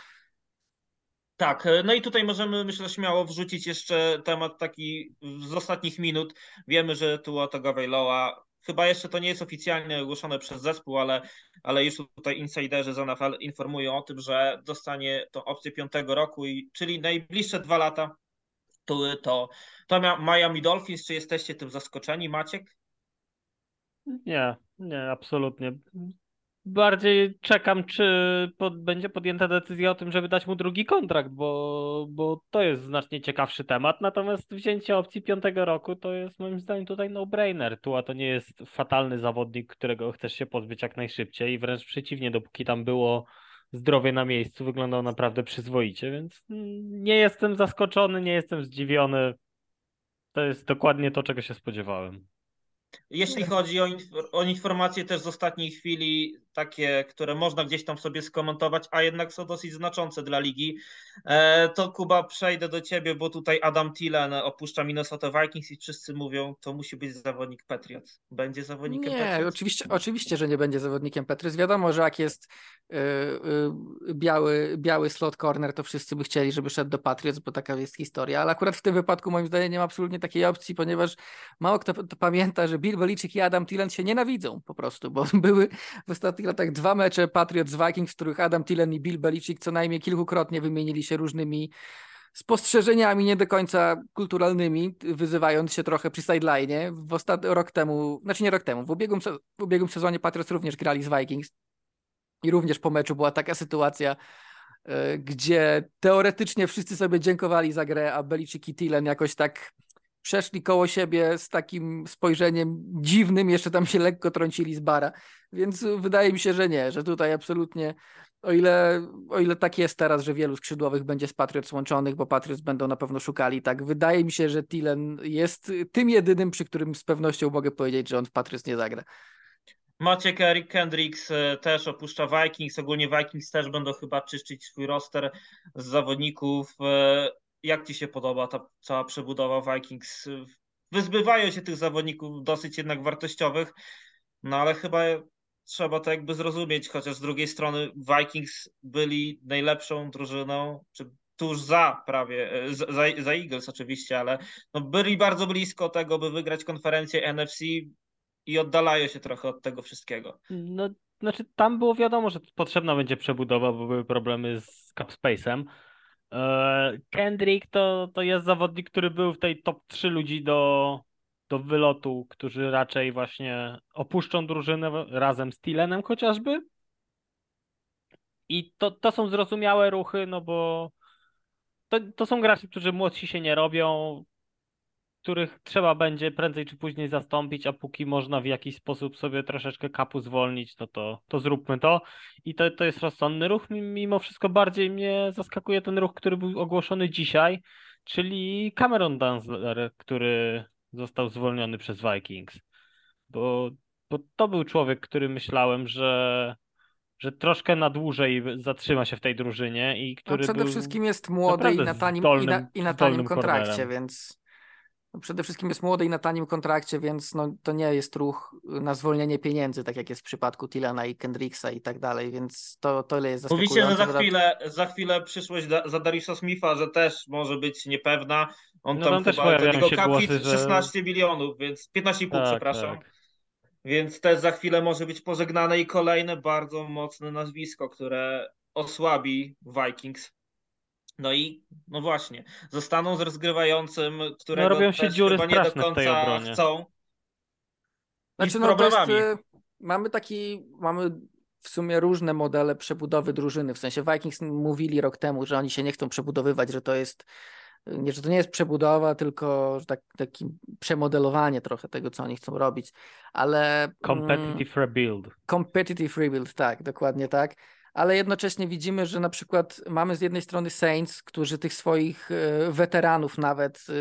Tak, no i tutaj możemy, myślę, śmiało wrzucić jeszcze temat taki z ostatnich minut. Wiemy, że tu o Tagovailoa Chyba jeszcze to nie jest oficjalnie ogłoszone przez zespół, ale, ale już tutaj insiderzy z NFL informują o tym, że dostanie tą opcję piątego roku, i, czyli najbliższe dwa lata to, to, to Miami Dolphins. Czy jesteście tym zaskoczeni, Maciek? Nie, nie, absolutnie. Bardziej czekam, czy pod, będzie podjęta decyzja o tym, żeby dać mu drugi kontrakt, bo, bo to jest znacznie ciekawszy temat. Natomiast wzięcie opcji piątego roku to jest moim zdaniem tutaj no-brainer. Tua to nie jest fatalny zawodnik, którego chcesz się pozbyć jak najszybciej i wręcz przeciwnie, dopóki tam było zdrowie na miejscu, wyglądał naprawdę przyzwoicie, więc nie jestem zaskoczony, nie jestem zdziwiony. To jest dokładnie to, czego się spodziewałem. Jeśli chodzi o, inf- o, informacje też z ostatniej chwili, takie, które można gdzieś tam sobie skomentować, a jednak są dosyć znaczące dla ligi, e, to Kuba przejdę do ciebie, bo tutaj Adam Tillen opuszcza Minnesota Vikings i wszyscy mówią, to musi być zawodnik Patriots. Będzie zawodnikiem nie, Patriots? oczywiście, oczywiście, że nie będzie zawodnikiem Patriots. Wiadomo, że jak jest y, y, biały, biały slot corner, to wszyscy by chcieli, żeby szedł do Patriots, bo taka jest historia, ale akurat w tym wypadku moim zdaniem nie ma absolutnie takiej opcji, ponieważ mało kto to pamięta, że Bill Belichick i Adam Tillen się nienawidzą po prostu, bo *laughs* były w ostatnich latach dwa mecze Patriots Vikings, w których Adam Tillen i Bill Belichick co najmniej kilkukrotnie wymienili się różnymi spostrzeżeniami nie do końca kulturalnymi, wyzywając się trochę przy sideline. W ostatnim rok temu, znaczy nie rok temu, w ubiegłym, w ubiegłym sezonie Patriots również grali z Vikings i również po meczu była taka sytuacja, e, gdzie teoretycznie wszyscy sobie dziękowali za grę, a Belichick i Tillen jakoś tak przeszli koło siebie z takim spojrzeniem dziwnym, jeszcze tam się lekko trącili z bara, więc wydaje mi się, że nie, że tutaj absolutnie o ile, o ile tak jest teraz, że wielu skrzydłowych będzie z Patriots łączonych, bo Patriots będą na pewno szukali, tak wydaje mi się, że Tillen jest tym jedynym, przy którym z pewnością mogę powiedzieć, że on w Patriots nie zagra. Maciek Eric Kendricks e, też opuszcza Vikings. Ogólnie Vikings też będą chyba czyszczyć swój roster z zawodników. Jak ci się podoba ta cała przebudowa Vikings? Wyzbywają się tych zawodników dosyć jednak wartościowych, no ale chyba trzeba to jakby zrozumieć, chociaż z drugiej strony Vikings byli najlepszą drużyną, czy tuż za prawie, e, za, za Eagles oczywiście, ale no byli bardzo blisko tego, by wygrać konferencję NFC i oddalają się trochę od tego wszystkiego. No, znaczy tam było wiadomo, że potrzebna będzie przebudowa, bo były problemy z cap space'em. E, Kendrick to, to jest zawodnik, który był w tej top 3 ludzi do, do wylotu, którzy raczej właśnie opuszczą drużynę razem z Tilenem chociażby. I to, to są zrozumiałe ruchy, no bo to, to są gracze, którzy młodsi się nie robią, których trzeba będzie prędzej czy później zastąpić, a póki można w jakiś sposób sobie troszeczkę kapu zwolnić, to, to, to zróbmy to. I to, to jest rozsądny ruch. Mimo wszystko bardziej mnie zaskakuje ten ruch, który był ogłoszony dzisiaj, czyli Cameron Danzler, który został zwolniony przez Vikings. Bo, bo to był człowiek, który myślałem, że że troszkę na dłużej zatrzyma się w tej drużynie i który no przede był wszystkim jest młody i na tanim, zdolnym, i na, i na tanim kontrakcie, więc no przede wszystkim jest młody i na tanim kontrakcie, więc no, to nie jest ruch na zwolnienie pieniędzy, tak jak jest w przypadku Tilana i Kendricksa i tak dalej, więc to, to jest zaskakujące. Mówi się, że za chwilę, za chwilę przyszłość da, za Dariusa Smitha, że też może być niepewna. On No tam, tam też chyba pojawiają jego cap głosy, hit że- 16 milionów, więc 15,5 Tak, przepraszam. tak. Więc też za chwilę może być pożegnane i kolejne bardzo mocne nazwisko, które osłabi Vikings. No i no właśnie, zostaną z rozgrywającym, którego robią się też dziury chyba nie do końca chcą. Znaczy, no to jest, y, mamy taki, mamy w sumie różne modele przebudowy drużyny, w sensie Vikings mówili rok temu, że oni się nie chcą przebudowywać, że to jest nie, że to nie jest przebudowa, tylko że tak, takie przemodelowanie trochę tego, co oni chcą robić, ale... mm, Competitive rebuild. Competitive rebuild, tak, dokładnie tak. Ale jednocześnie widzimy, że na przykład mamy z jednej strony Saints, którzy tych swoich e, weteranów nawet e,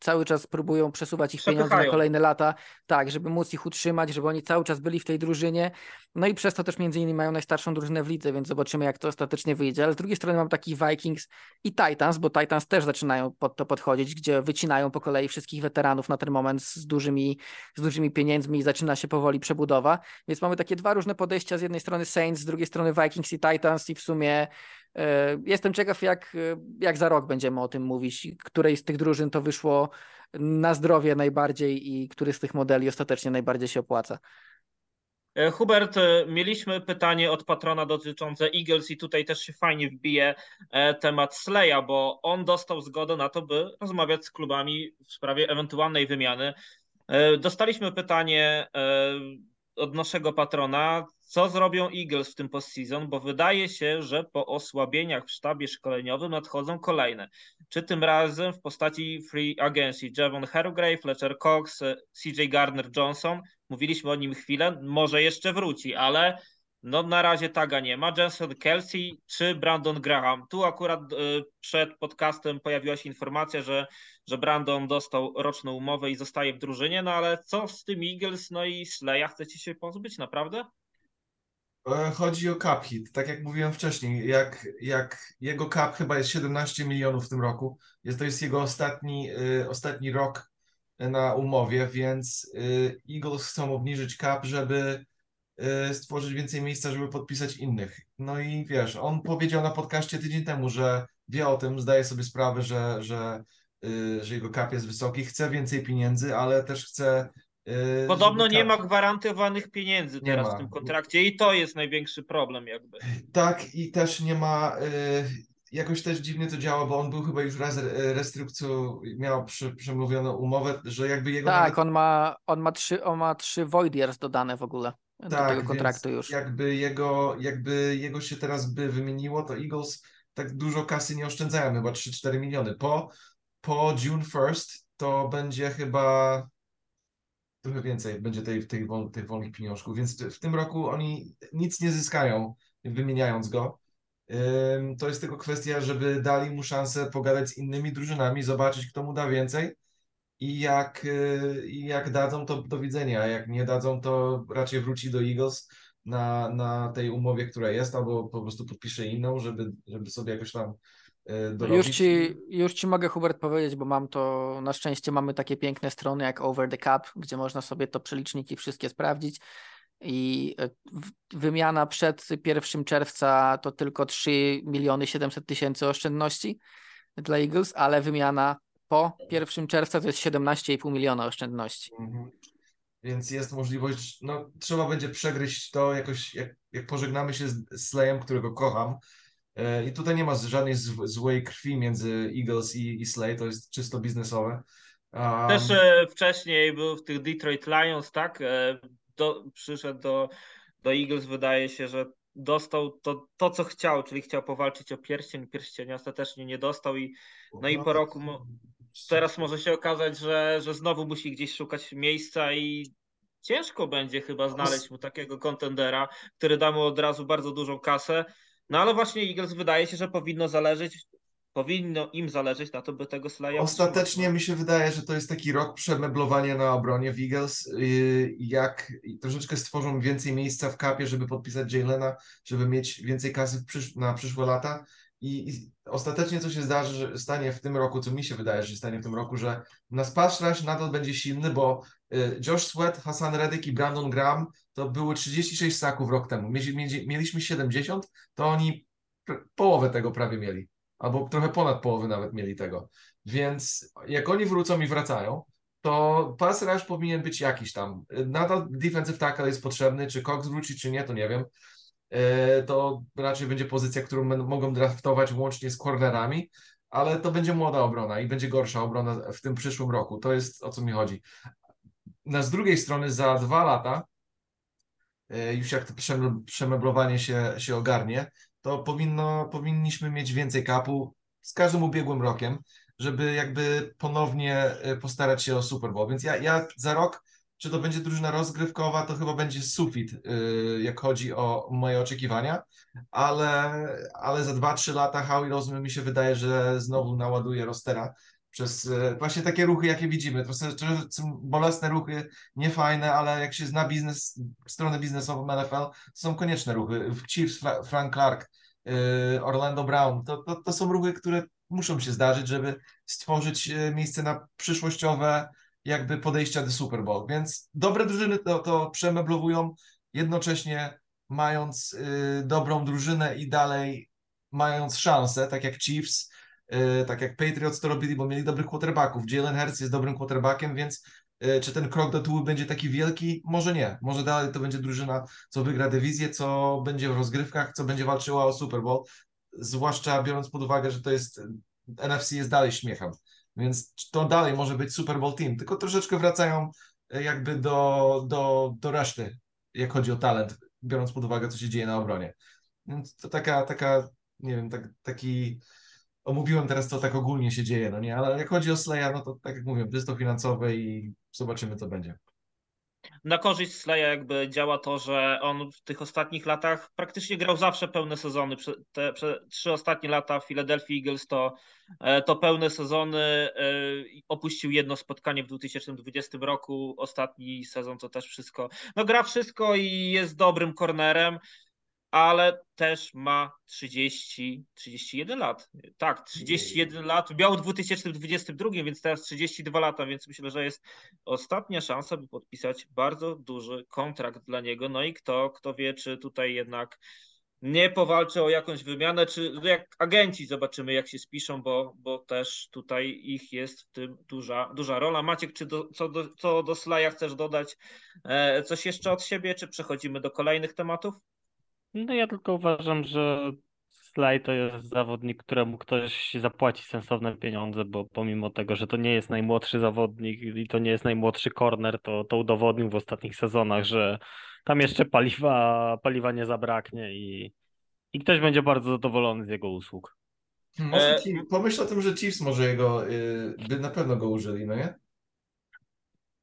cały czas próbują przesuwać ich pieniądze na kolejne lata, tak, żeby móc ich utrzymać, żeby oni cały czas byli w tej drużynie. No i przez to też między innymi mają najstarszą drużynę w lidze, więc zobaczymy, jak to ostatecznie wyjdzie. Ale z drugiej strony mam takich Vikings i Titans, bo Titans też zaczynają pod to podchodzić, gdzie wycinają po kolei wszystkich weteranów na ten moment z dużymi, z dużymi pieniędzmi i zaczyna się powoli przebudowa. Więc mamy takie dwa różne podejścia, z jednej strony Saints, z drugiej strony Vikings i Titans i w sumie jestem ciekaw, jak, e, jak za rok będziemy o tym mówić, której z tych drużyn to wyszło na zdrowie najbardziej i który z tych modeli ostatecznie najbardziej się opłaca. E, Hubert, e, mieliśmy pytanie od patrona dotyczące Eagles i tutaj też się fajnie wbije e, temat Sleja, bo on dostał zgodę na to, by rozmawiać z klubami w sprawie ewentualnej wymiany. E, Dostaliśmy pytanie e, od naszego patrona, co zrobią Eagles w tym postseason, bo wydaje się, że po osłabieniach w sztabie szkoleniowym nadchodzą kolejne. Czy tym razem w postaci free agency Javon Hargrave, Fletcher Cox, CJ Gardner-Johnson, mówiliśmy o nim chwilę, może jeszcze wróci, ale no na razie taga nie ma. Jensen Kelsey czy Brandon Graham. Tu akurat y, przed podcastem pojawiła się informacja, że, że Brandon dostał roczną umowę i zostaje w drużynie, no ale co z tym Eagles, no i Sleja chcecie się pozbyć, naprawdę? E, chodzi o cap hit. Tak jak mówiłem wcześniej, jak, jak jego cap chyba jest 17 milionów w tym roku, jest, to jest jego ostatni, y, ostatni rok na umowie, więc y, Eagles chcą obniżyć cap, żeby stworzyć więcej miejsca, żeby podpisać innych. No i wiesz, on powiedział na podcaście tydzień temu, że wie o tym, zdaje sobie sprawę, że, że, że jego cap jest wysoki, chce więcej pieniędzy, ale też chce y, Podobno nie cap- ma gwarantowanych pieniędzy Nie teraz ma. w tym kontrakcie i to jest największy problem jakby. Tak, i też nie ma. Y, jakoś też dziwnie to działa, bo on był chyba już raz re- restrykcją, miał przy, przemówioną umowę, że jakby jego. Tak, nawet, on ma, on ma trzy, on ma trzy void years dodane w ogóle do tak, tego więc kontraktu już. Jakby jego, jakby jego się teraz by wymieniło, to Eagles tak dużo kasy nie oszczędzają, chyba 3-4 miliony. Po, po June 1st to będzie chyba trochę więcej, będzie tej, tej, wol, tych wolnych pieniążków, więc w tym roku oni nic nie zyskają wymieniając go. To jest tylko kwestia, żeby dali mu szansę pogadać z innymi drużynami, zobaczyć, kto mu da więcej i jak, y, jak dadzą, to do widzenia, jak nie dadzą, to raczej wróci do Eagles na, na tej umowie, która jest, albo po prostu podpisze inną, żeby, żeby sobie jakoś tam dorobić. Już ci, już ci mogę, Hubert, powiedzieć, bo mam to, na szczęście mamy takie piękne strony jak Over the Cap, gdzie można sobie to przeliczniki wszystkie sprawdzić i e, wymiana przed 1 czerwca to tylko 3 miliony 700 tysięcy oszczędności dla Eagles, ale wymiana po 1 czerwca to jest 17,5 miliona oszczędności. Mhm. Więc jest możliwość, no trzeba będzie przegryźć to jakoś, jak, jak pożegnamy się z Slayem, którego kocham. E, I tutaj nie ma żadnej złej krwi między Eagles i, i Slay, to jest czysto biznesowe. Um, Też e, wcześniej był w tych Detroit Lions, tak? E, do, przyszedł do, do Eagles, wydaje się, że dostał to, to, co chciał, czyli chciał powalczyć o pierścień, pierścienia ostatecznie nie dostał i no i po roku teraz może się okazać, że, że znowu musi gdzieś szukać miejsca i ciężko będzie chyba znaleźć mu takiego kontendera, który da mu od razu bardzo dużą kasę. No ale właśnie Eagles wydaje się, że powinno zależeć, powinno im zależeć na to, by tego Slaya Ostatecznie utrzymać. mi się wydaje, że to jest taki rok przemeblowania na obronie w Eagles. Yy, Jak troszeczkę stworzą więcej miejsca w kapie, żeby podpisać Jalena, żeby mieć więcej kasy przysz na przyszłe lata. I, I ostatecznie co się zdarzy, że stanie w tym roku, co mi się wydaje, że się stanie w tym roku, że nasz rush nadal będzie silny, bo y, Josh Sweat, Hassan Reddick i Brandon Graham to były 36 saków rok temu. Mieli, mieli, mieliśmy 70, to oni połowę tego prawie mieli albo trochę ponad połowy nawet mieli tego. Więc jak oni wrócą i wracają, to pass rush powinien być jakiś tam. Nadal defensive tackle jest potrzebny, czy Cox wróci, czy nie, to nie wiem. E, To raczej będzie pozycja, którą mogą draftować łącznie z cornerami, ale to będzie młoda obrona i będzie gorsza obrona w tym przyszłym roku. To jest o co mi chodzi. Na z drugiej strony za dwa lata, już jak to przeme- przemeblowanie się, się ogarnie, to powinno, powinniśmy mieć więcej kapu z każdym ubiegłym rokiem, żeby jakby ponownie e, postarać się o Super Bowl. Więc ja, ja za rok, czy to będzie drużyna rozgrywkowa, to chyba będzie sufit, y, jak chodzi o moje oczekiwania, ale, ale za 2-3 lata Howie Roseman mi się wydaje, że znowu naładuje rostera przez e, właśnie takie ruchy, jakie widzimy. To są, bolesne ruchy, niefajne, ale jak się zna biznes, stronę biznesową NFL, to są konieczne ruchy. Chiefs, Fra- Frank Clark, y, Orlando Brown, to, to, to są ruchy, które muszą się zdarzyć, żeby stworzyć e, miejsce na przyszłościowe jakby podejścia do Super Bowl. Więc dobre drużyny to, to przemeblowują, jednocześnie mając dobrą drużynę i dalej mając szansę, tak jak Chiefs, tak jak Patriots to robili, bo mieli dobrych quarterbacków. Jalen Hurts jest dobrym quarterbackiem, więc y, czy ten krok do tyłu będzie taki wielki? Może nie. Może dalej to będzie drużyna, co wygra dywizję, co będzie w rozgrywkach, co będzie walczyła o Super Bowl. Zwłaszcza biorąc pod uwagę, że to jest NFC jest dalej śmiechem. Więc to dalej może być Super Bowl team, tylko troszeczkę wracają e, jakby do, do, do reszty jak chodzi o talent, biorąc pod uwagę, co się dzieje na obronie. Więc to taka, taka nie wiem, tak, taki omówiłem teraz, co tak ogólnie się dzieje, no nie, ale jak chodzi o Sleja, no to tak jak mówię, czysto finansowe i zobaczymy, co będzie. Na korzyść Sleja jakby działa to, że on w tych ostatnich latach praktycznie grał zawsze pełne sezony. Te, te trzy ostatnie lata w Philadelphia Eagles to, e, to pełne sezony. E, opuścił jedno spotkanie w 2020 roku. Ostatni sezon to też wszystko. No gra wszystko i jest dobrym kornerem ale też ma 30, 31 lat. Tak, 31 lat. Miał w 2022, więc teraz 32 lata, więc myślę, że jest ostatnia szansa, by podpisać bardzo duży kontrakt dla niego. No i kto, kto wie, czy tutaj jednak nie powalczy o jakąś wymianę, czy jak agenci zobaczymy, jak się spiszą, bo, bo też tutaj ich jest w tym duża, duża rola. Maciek, czy do, co, do, co do Slaja chcesz dodać e, coś jeszcze od siebie, czy przechodzimy do kolejnych tematów? No ja tylko uważam, że Sly to jest zawodnik, któremu ktoś zapłaci sensowne pieniądze, bo pomimo tego, że to nie jest najmłodszy zawodnik i to nie jest najmłodszy corner, to, to udowodnił w ostatnich sezonach, że tam jeszcze paliwa, paliwa nie zabraknie i, i ktoś będzie bardzo zadowolony z jego usług. Może e, pomyśl o tym, że Chiefs może jego, yy, by na pewno go użyli, no nie?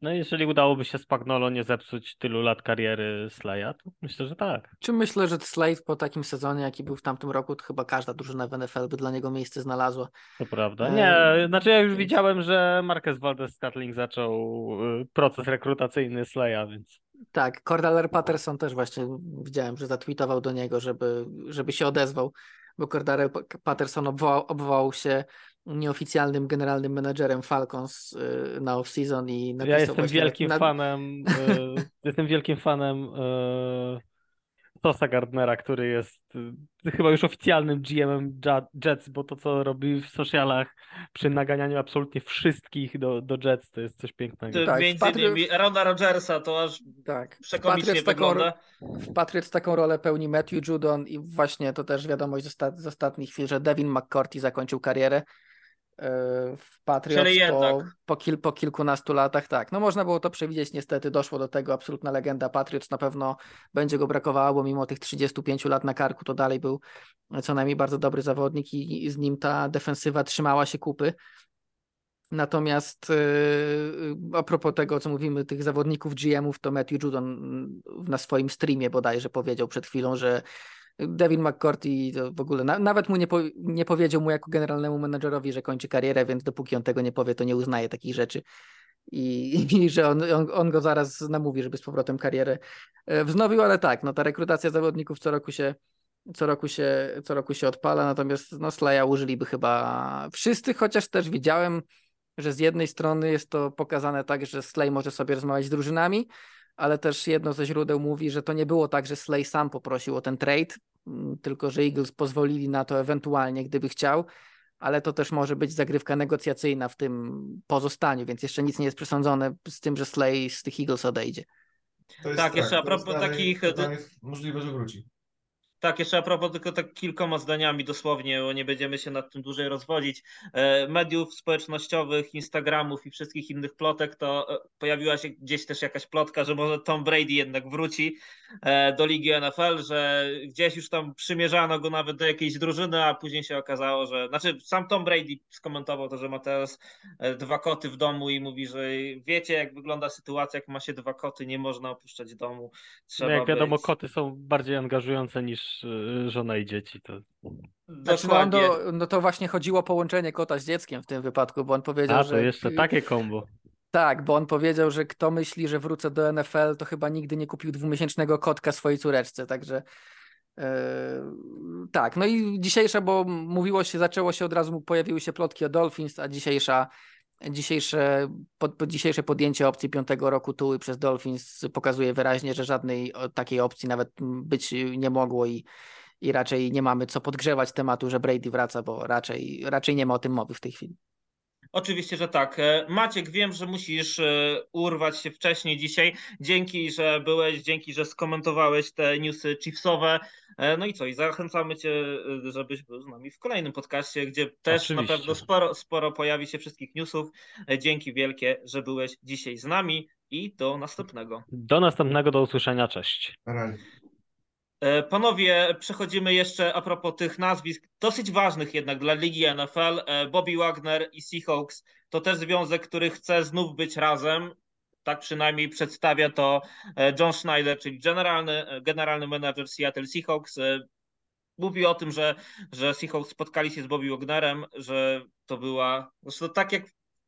No jeżeli udałoby się Spagnolo nie zepsuć tylu lat kariery Slaya, to myślę, że tak. Czy myślę, że Slade po takim sezonie, jaki był w tamtym roku, to chyba każda drużyna w NFL by dla niego miejsce znalazła. To prawda. Nie, znaczy ja już widziałem, że Marquez Valdez-Scantling zaczął y, proces rekrutacyjny Slaya, więc... Tak, Cordell Patterson też właśnie widziałem, że zatweetował do niego, żeby, żeby się odezwał, bo Cordell Patterson obwołał, obwołał się nieoficjalnym generalnym menedżerem Falcons y, na off-season i napisał Ja jestem wielkim na... fanem *laughs* y, jestem wielkim fanem y, Tosa Gardnera, który jest chyba już oficjalnym GM-em Jets, bo to co robi w socialach przy naganianiu absolutnie wszystkich do, do Jets to jest coś pięknego. Tak, Między innymi Arona Rodgersa to aż tak. przekomicznie wygląda. w Patriots taką rolę pełni Matthew Judon i właśnie to też wiadomość z, ostat... z ostatnich chwil, że Devin McCourty zakończył karierę w Patriots po, po, kil, po kilkunastu latach. Tak, no można było to przewidzieć, niestety doszło do tego, absolutna legenda Patriots na pewno będzie go brakowało, bo mimo tych 35 lat na karku to dalej był co najmniej bardzo dobry zawodnik i, i z nim ta defensywa trzymała się kupy. Natomiast yy, a propos tego, co mówimy, tych zawodników GM-ów, to Matthew Judon na swoim streamie bodajże powiedział przed chwilą, że Devin McCourty w ogóle na, nawet mu nie, po, nie powiedział mu jako generalnemu menedżerowi, że kończy karierę, więc dopóki on tego nie powie, to nie uznaje takich rzeczy. I, *laughs* i że on, on, on, go zaraz namówi, żeby z powrotem karierę e, wznowił, ale tak, no ta rekrutacja zawodników co roku się co roku się, co roku się odpala, natomiast no Slaya użyliby chyba wszyscy, chociaż też widziałem, że z jednej strony jest to pokazane tak, że Slay może sobie rozmawiać z drużynami, ale też jedno ze źródeł mówi, że to nie było tak, że Slay sam poprosił o ten trade, mm, tylko że Eagles pozwolili na to ewentualnie, gdyby chciał, ale to też może być zagrywka negocjacyjna w tym pozostaniu, więc jeszcze nic nie jest przesądzone z tym, że Slay z tych Eagles odejdzie. tak, tak, jeszcze a propos takich... Możliwe, że wróci. Tak, jeszcze a propos tylko tak kilkoma zdaniami dosłownie, bo nie będziemy się nad tym dłużej rozwodzić. E, mediów społecznościowych, Instagramów i wszystkich innych plotek, to e, pojawiła się gdzieś też jakaś plotka, że może Tom Brady jednak wróci e, do ligi NFL, że gdzieś już tam przymierzano go nawet do jakiejś drużyny, a później się okazało, że, znaczy sam Tom Brady skomentował to, że ma teraz dwa koty w domu i mówi, że wiecie jak wygląda sytuacja, jak ma się dwa koty, nie można opuszczać domu. Trzeba no jak wiadomo, być... koty są bardziej angażujące niż Y, żona i dzieci. To... Znaczy, no, do, no to właśnie chodziło o połączenie kota z dzieckiem w tym wypadku, bo on powiedział, A, to że... jeszcze takie kombo. Tak, bo on powiedział, że kto myśli, że wrócę do NFL, to chyba nigdy nie kupił dwumiesięcznego kotka swojej córeczce, także yy, tak. No i dzisiejsza, bo mówiło się, zaczęło się od razu, pojawiły się plotki o Dolphins, a dzisiejsza Dzisiejsze, pod, dzisiejsze podjęcie opcji piątego roku tuły przez Dolphins pokazuje wyraźnie, że żadnej takiej opcji nawet być nie mogło i, i raczej nie mamy co podgrzewać tematu, że Brady wraca, bo raczej, raczej nie ma o tym mowy w tej chwili. Oczywiście, że tak. E, Maciek, wiem, że musisz e, urwać się wcześniej dzisiaj. Dzięki, że byłeś, dzięki, że skomentowałeś te newsy Chiefsowe. E, No i co? I zachęcamy Cię, żebyś był z nami w kolejnym podcaście, gdzie też Oczywiście. na pewno sporo, sporo pojawi się wszystkich newsów. Dzięki wielkie, że byłeś dzisiaj z nami i do następnego. Do następnego, do usłyszenia, cześć. Na razie. Panowie, przechodzimy jeszcze a propos tych nazwisk, dosyć ważnych jednak dla ligi NFL. E, Bobby Wagner i Seahawks to też związek, który chce znów być razem. Tak przynajmniej przedstawia to e, John Schneider, czyli generalny, generalny menadżer Seattle Seahawks. Mówi o tym, że, że Seahawks spotkali się z Bobby Wagnerem, że to była, zresztą tak jak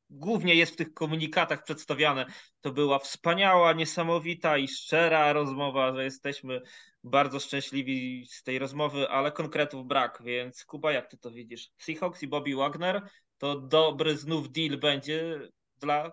głównie jest w tych komunikatach przedstawiane, to była wspaniała, niesamowita i szczera rozmowa, że jesteśmy bardzo szczęśliwi z tej rozmowy, ale konkretów brak, więc Kuba, jak ty to widzisz? Seahawks i Bobby Wagner to dobry znów deal będzie dla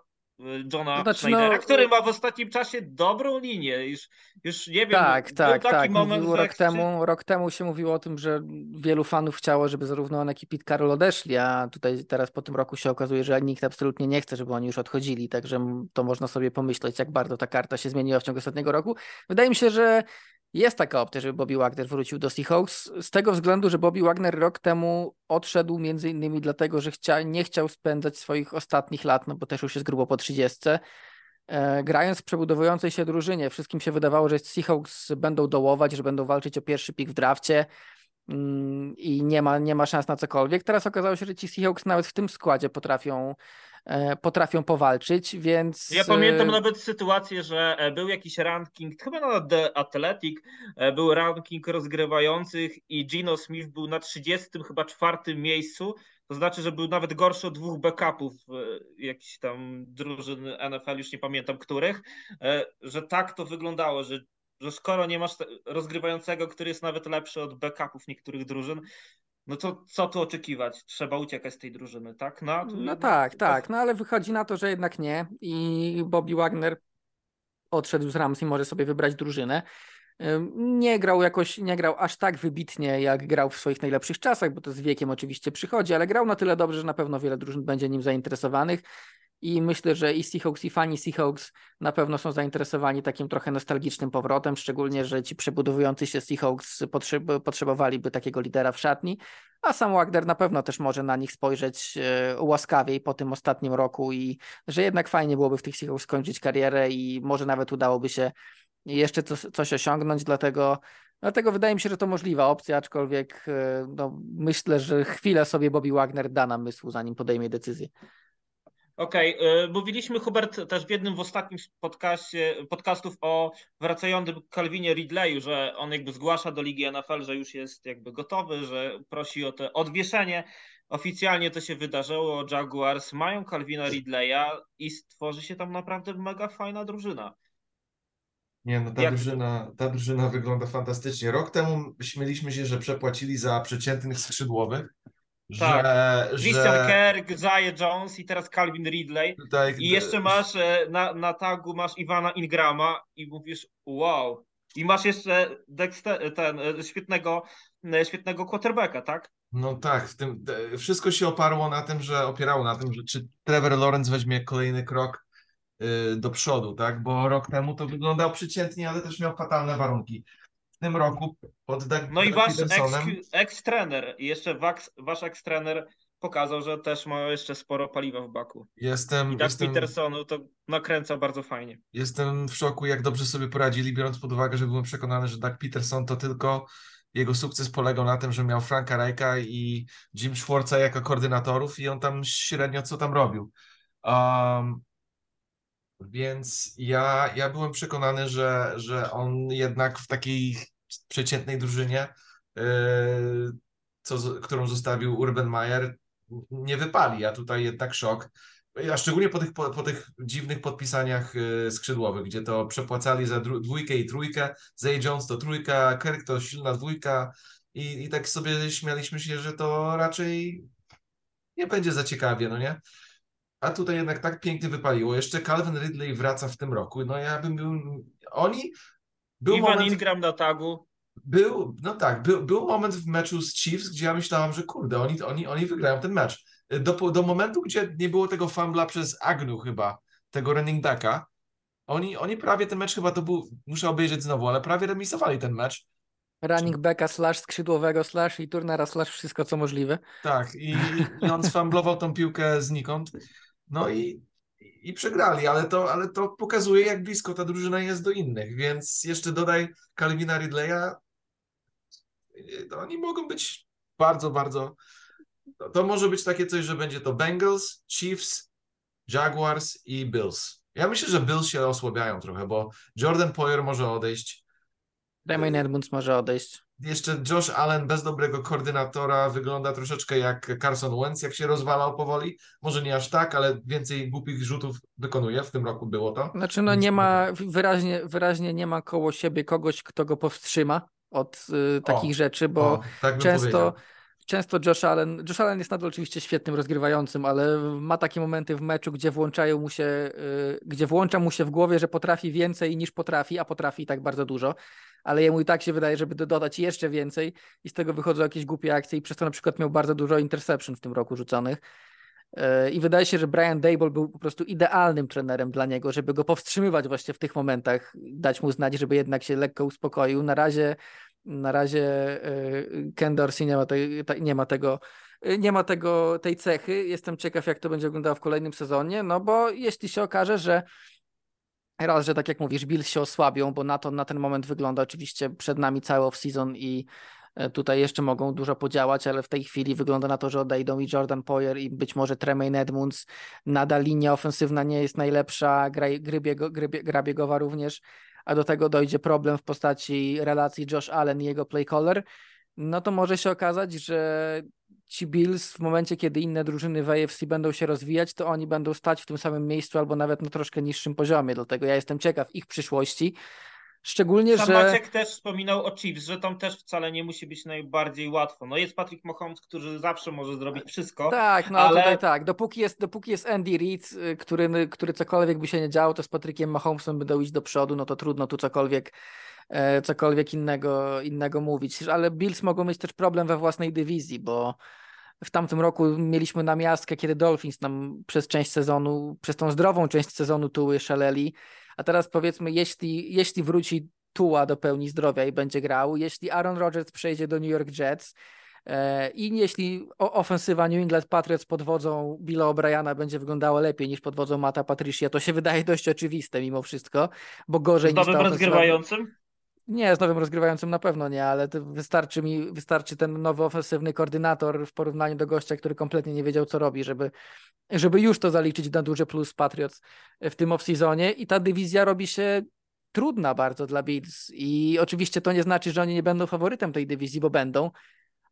Johna Znaczy, Schneidera, no- który ma w ostatnim czasie dobrą linię. Już, już nie wiem, Tak, był tak, taki tak. moment, Mówił rok, jak temu, rok temu się mówiło o tym, że wielu fanów chciało, żeby zarówno on, jak i Carroll odeszli, a tutaj teraz po tym roku się okazuje, że nikt absolutnie nie chce, żeby oni już odchodzili, także to można sobie pomyśleć, jak bardzo ta karta się zmieniła w ciągu ostatniego roku. Wydaje mi się, że jest taka opcja, żeby Bobby Wagner wrócił do Seahawks, z tego względu, że Bobby Wagner rok temu odszedł między innymi dlatego, że chcia, nie chciał spędzać swoich ostatnich lat, no bo też już jest grubo po 30, e, grając w przebudowującej się drużynie. Wszystkim się wydawało, że Seahawks będą dołować, że będą walczyć o pierwszy pik w drafcie i nie ma, nie ma szans na cokolwiek. Teraz okazało się, że ci Seahawks nawet w tym składzie potrafią, e, potrafią powalczyć, więc... Ja pamiętam e, nawet sytuację, że e, był jakiś ranking, chyba na The Athletic, był ranking rozgrywających i Gino Smith był na 30 chyba czwartym miejscu, to znaczy, że był nawet gorszy od dwóch backupów jakichś tam drużyn NFL, już nie pamiętam których, że tak to wyglądało, że, że skoro nie masz rozgrywającego, który jest nawet lepszy od backupów niektórych drużyn, no to co tu oczekiwać? Trzeba uciekać z tej drużyny, tak? No, tu No tak, tak, no ale wychodzi na to, że jednak nie i Bobby Wagner odszedł z Rams i może sobie wybrać drużynę. Nie grał jakoś, nie grał aż tak wybitnie, jak grał w swoich najlepszych czasach, bo to z wiekiem oczywiście przychodzi, ale grał na tyle dobrze, że na pewno wiele drużyn będzie nim zainteresowanych. I myślę, że i Seahawks, i fani Seahawks na pewno są zainteresowani takim trochę nostalgicznym powrotem, szczególnie, że ci przebudowujący się Seahawks potrzeb- potrzebowaliby takiego lidera w szatni, a sam Wagner na pewno też może na nich spojrzeć e, łaskawiej po tym ostatnim roku i że jednak fajnie byłoby w tych Seahawks skończyć karierę i może nawet udałoby się jeszcze coś, coś osiągnąć, dlatego, dlatego wydaje mi się, że to możliwa opcja, aczkolwiek e, no, myślę, że chwilę sobie Bobby Wagner da namysłu, zanim podejmie decyzję. Okej, y, mówiliśmy Hubert też w jednym w ostatnim podcaście, podcastów o wracającym Calvinie Ridleyu, że on jakby zgłasza do Ligi NFL, że już jest jakby gotowy, że prosi o to odwieszenie. Oficjalnie to się wydarzyło, Jaguars mają Calvina Ridleya i stworzy się tam naprawdę mega fajna drużyna. Nie, no ta Jak- drużyna, ta drużyna wygląda fantastycznie. Rok temu śmieliśmy się, że przepłacili za przeciętnych skrzydłowych, Tak. że, Christian że Kirk, Zaya Jones i teraz Calvin Ridley. tutaj I jeszcze masz e, na, na tagu masz Iwana Ingrama i mówisz wow. I masz jeszcze Dexter, ten e, świetnego, e, świetnego quarterbacka, tak? No tak, w tym, wszystko się oparło na tym, że opierało na tym, że czy Trevor Lawrence weźmie kolejny krok y, do przodu, tak? Bo rok temu to wyglądał przeciętnie, ale też miał fatalne warunki. W tym roku pod Doug, No i wasz ex- ex-trener, i jeszcze wax, wasz ex-trener pokazał, że też ma jeszcze sporo paliwa w baku. jestem, I Doug jestem, Petersonu to nakręca bardzo fajnie. jestem w szoku, jak dobrze sobie poradzili, biorąc pod uwagę, że byłem przekonany, że Doug Peterson to tylko jego sukces polegał na tym, że miał Franka Reicha i Jim Schwartza jako koordynatorów i on tam średnio co tam robił. Um, więc ja, ja byłem przekonany, że, że on jednak w takiej przeciętnej drużynie, yy, co, którą zostawił Urban Meyer, nie wypali. A tutaj jednak szok. A szczególnie po tych, po, po tych dziwnych podpisaniach yy, skrzydłowych, gdzie to przepłacali za dwójkę i trójkę. Zay Jones to trójka, Kirk to silna dwójka. I, I tak sobie śmialiśmy się, że to raczej nie będzie za ciekawie, no nie? A tutaj jednak tak pięknie wypaliło. Jeszcze Calvin Ridley wraca w tym roku. No ja bym był. Oni. Był Iwan moment, Ingram na tagu. był, no tak, był, był moment w meczu z Chiefs, gdzie ja myślałam, że kurde, oni, oni, oni wygrają ten mecz. do, do momentu, gdzie nie było tego fumbla przez Agnu chyba, tego running backa, oni, oni prawie ten mecz chyba to był, muszę obejrzeć znowu, ale prawie remisowali ten mecz. Running backa slash skrzydłowego slash i turnera slash wszystko co możliwe. Tak, i, i on sfamblował tą piłkę znikąd. No i, i przegrali, ale to, ale to pokazuje, jak blisko ta drużyna jest do innych, więc jeszcze dodaj Calvina Ridleya, to oni mogą być bardzo, bardzo. To, to może być takie coś, że będzie to Bengals, Chiefs, Jaguars i Bills. Ja myślę, że Bills się osłabiają trochę, bo Jordan Poyer może odejść. Damian Edmunds może odejść. Jeszcze Josh Allen bez dobrego koordynatora wygląda troszeczkę jak Carson Wentz, jak się rozwalał powoli. Może nie aż tak, ale więcej głupich rzutów wykonuje. W tym roku było to. Znaczy, no nie ma, wyraźnie, wyraźnie nie ma koło siebie kogoś, kto go powstrzyma od y, takich O, rzeczy, bo O, tak często, powiedział. Często Josh Allen, Josh Allen jest nadal oczywiście świetnym rozgrywającym, ale ma takie momenty w meczu, gdzie włączają mu się, y, gdzie włącza mu się w głowie, że potrafi więcej niż potrafi, a potrafi i tak bardzo dużo, ale jemu i tak się wydaje, żeby do- dodać jeszcze więcej i z tego wychodzą jakieś głupie akcje i przez to na przykład miał bardzo dużo interception w tym roku rzuconych. Y, I wydaje się, że Brian Dable był po prostu idealnym trenerem dla niego, żeby go powstrzymywać właśnie w tych momentach, dać mu znać, żeby jednak się lekko uspokoił. Na razie, na razie y, Ken Dorsey nie ma, te- nie ma tego, nie ma tego, tej cechy. Jestem ciekaw, jak to będzie wyglądało w kolejnym sezonie, no bo jeśli się okaże, że raz, że tak jak mówisz, Bills się osłabią, bo na to na ten moment wygląda oczywiście przed nami cały off-season i e, tutaj jeszcze mogą dużo podziałać, ale w tej chwili wygląda na to, że odejdą i Jordan Poyer i być może Tremaine Edmunds. Nadal linia ofensywna nie jest najlepsza, gra, gry, biego, gry, bie- gra biegowa również, a do tego dojdzie problem w postaci relacji Josh Allen i jego play caller, no to może się okazać, że ci Bills w momencie, kiedy inne drużyny w AFC będą się rozwijać, to oni będą stać w tym samym miejscu albo nawet na troszkę niższym poziomie. Dlatego ja jestem ciekaw ich przyszłości. Szczególnie, Sam że. Maciek też wspominał o Chiefs, że tam też wcale nie musi być najbardziej łatwo. No jest Patrick Mahomes, który zawsze może zrobić wszystko. Tak, no ale- tutaj tak. Dopóki jest, dopóki jest Andy Reid, y, który, który cokolwiek by się nie działo, to z Patrykiem Mahomesem będą iść do przodu, no to trudno tu cokolwiek, e, cokolwiek innego, innego mówić. Ale Bills mogą mieć też problem we własnej dywizji, bo w tamtym roku mieliśmy namiastkę, kiedy Dolphins nam przez część sezonu, przez tą zdrową część sezonu tuły szaleli, a teraz powiedzmy, jeśli, jeśli wróci Tua do pełni zdrowia i będzie grał, jeśli Aaron Rodgers przejdzie do New York Jets, E, I jeśli ofensywa New England Patriots pod wodzą Billa O'Briana będzie wyglądała lepiej niż pod wodzą Mata Patricia, to się wydaje dość oczywiste mimo wszystko, bo gorzej Z niż ta ofensywa... rozgrywającym. Nie, z nowym rozgrywającym na pewno nie, ale wystarczy mi, wystarczy ten nowy ofensywny koordynator w porównaniu do gościa, który kompletnie nie wiedział, co robi, żeby, żeby już to zaliczyć na duże plus Patriots w tym off-seasonie i ta dywizja robi się trudna bardzo dla Bills i oczywiście to nie znaczy, że oni nie będą faworytem tej dywizji, bo będą,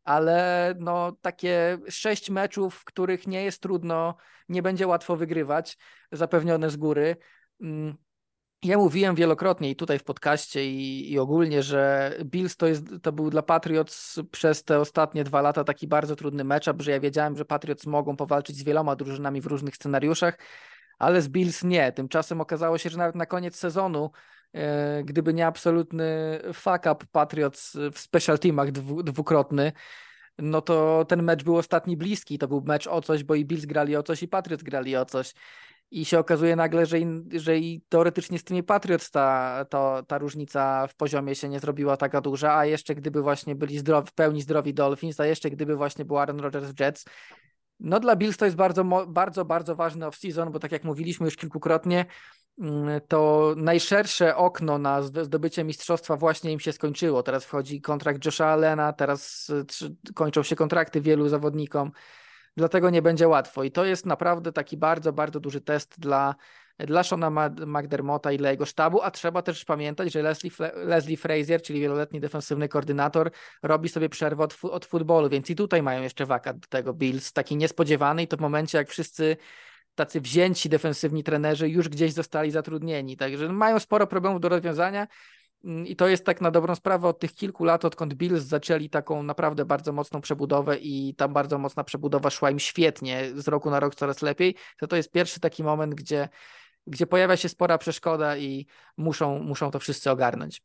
ale no takie sześć meczów, w których nie jest trudno, nie będzie łatwo wygrywać, zapewnione z góry. Ja mówiłem wielokrotnie i tutaj w podcaście i, i ogólnie, że Bills to, jest, to był dla Patriots przez te ostatnie dwa lata taki bardzo trudny matchup, że ja wiedziałem, że Patriots mogą powalczyć z wieloma drużynami w różnych scenariuszach, ale z Bills nie. Tymczasem okazało się, że nawet na koniec sezonu, e, gdyby nie absolutny fuck up Patriots w special teamach dwu, dwukrotny, no to ten mecz był ostatni bliski. To był mecz o coś, bo i Bills grali o coś, i Patriots grali o coś. I się okazuje nagle, że, in, że i teoretycznie z tymi Patriots ta, to, ta różnica w poziomie się nie zrobiła taka duża, a jeszcze gdyby właśnie byli zdrowi, w pełni zdrowi Dolphins, a jeszcze gdyby właśnie był Aaron Rodgers w Jets, no dla Bills to jest bardzo, bardzo, bardzo ważny off-season, bo tak jak mówiliśmy już kilkukrotnie, mm, to najszersze okno na zd- zdobycie mistrzostwa właśnie im się skończyło. Teraz wchodzi kontrakt Josha Allena, teraz trzy- kończą się kontrakty wielu zawodnikom, dlatego nie będzie łatwo. I to jest naprawdę taki bardzo, bardzo duży test dla, dla Shona McDermotta i dla jego sztabu, a trzeba też pamiętać, że Leslie, Leslie Frazier, czyli wieloletni defensywny koordynator, robi sobie przerwę od, od futbolu, więc i tutaj mają jeszcze wakat do tego Bills, taki niespodziewany i to w momencie, jak wszyscy tacy wzięci defensywni trenerzy już gdzieś zostali zatrudnieni, także mają sporo problemów do rozwiązania i to jest tak na dobrą sprawę od tych kilku lat, odkąd Bills zaczęli taką naprawdę bardzo mocną przebudowę i tam bardzo mocna przebudowa szła im świetnie, z roku na rok coraz lepiej, to to jest pierwszy taki moment, gdzie, gdzie pojawia się spora przeszkoda i muszą, muszą to wszyscy ogarnąć.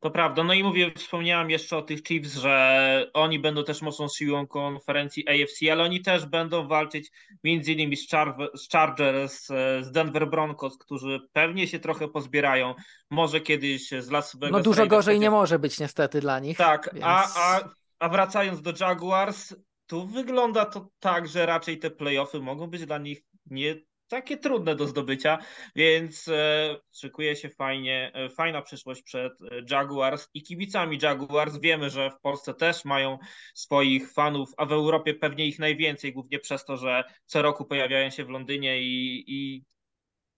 To prawda. No i mówię, wspomniałem jeszcze o tych Chiefs, że oni będą też mocną siłą konferencji AFC, ale oni też będą walczyć między innymi z, Char z Chargers, z Denver Broncos, którzy pewnie się trochę pozbierają. Może kiedyś z Las Vegas. No dużo gorzej nie może być niestety dla nich. Tak, więc... a, a, a wracając do Jaguars, tu wygląda to tak, że raczej te playoffy mogą być dla nich nie takie trudne do zdobycia, więc e, szykuje się fajnie, e, fajna przyszłość przed e, Jaguars i kibicami Jaguars. Wiemy, że w Polsce też mają swoich fanów, a w Europie pewnie ich najwięcej, głównie przez to, że co roku pojawiają się w Londynie i, i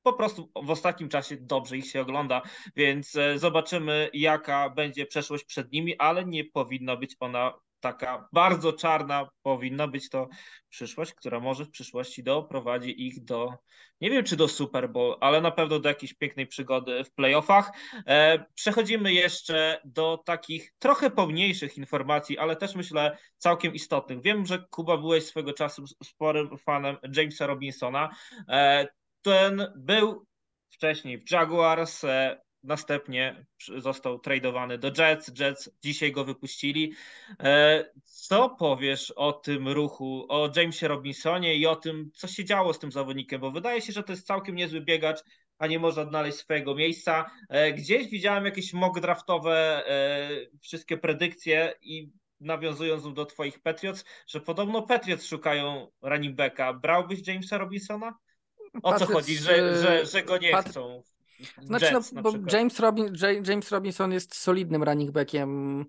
po prostu w ostatnim czasie dobrze ich się ogląda, więc zobaczymy, jaka będzie przeszłość przed nimi, ale nie powinna być ona taka bardzo czarna powinna być to przyszłość, która może w przyszłości doprowadzi ich do, nie wiem czy do Super Bowl, ale na pewno do jakiejś pięknej przygody w playoffach. E, przechodzimy jeszcze do takich trochę pomniejszych informacji, ale też myślę całkiem istotnych. Wiem, że Kuba byłeś swego czasu sporym fanem Jamesa Robinsona. E, ten był wcześniej w Jaguars, e, Następnie został tradowany do Jets. Jets dzisiaj go wypuścili. E, co powiesz o tym ruchu, o Jamesie Robinsonie i o tym, co się działo z tym zawodnikiem? Bo wydaje się, że to jest całkiem niezły biegacz, a nie może odnaleźć swojego miejsca. E, gdzieś widziałem jakieś mock draftowe, e, wszystkie predykcje i nawiązując do twoich Patriots, że podobno Patriots szukają running backa. Brałbyś Jamesa Robinsona? O co chodzi, że, że, że go nie Pat... chcą? Znaczy, Jets, no, bo James, Robin, James Robinson jest solidnym running backiem,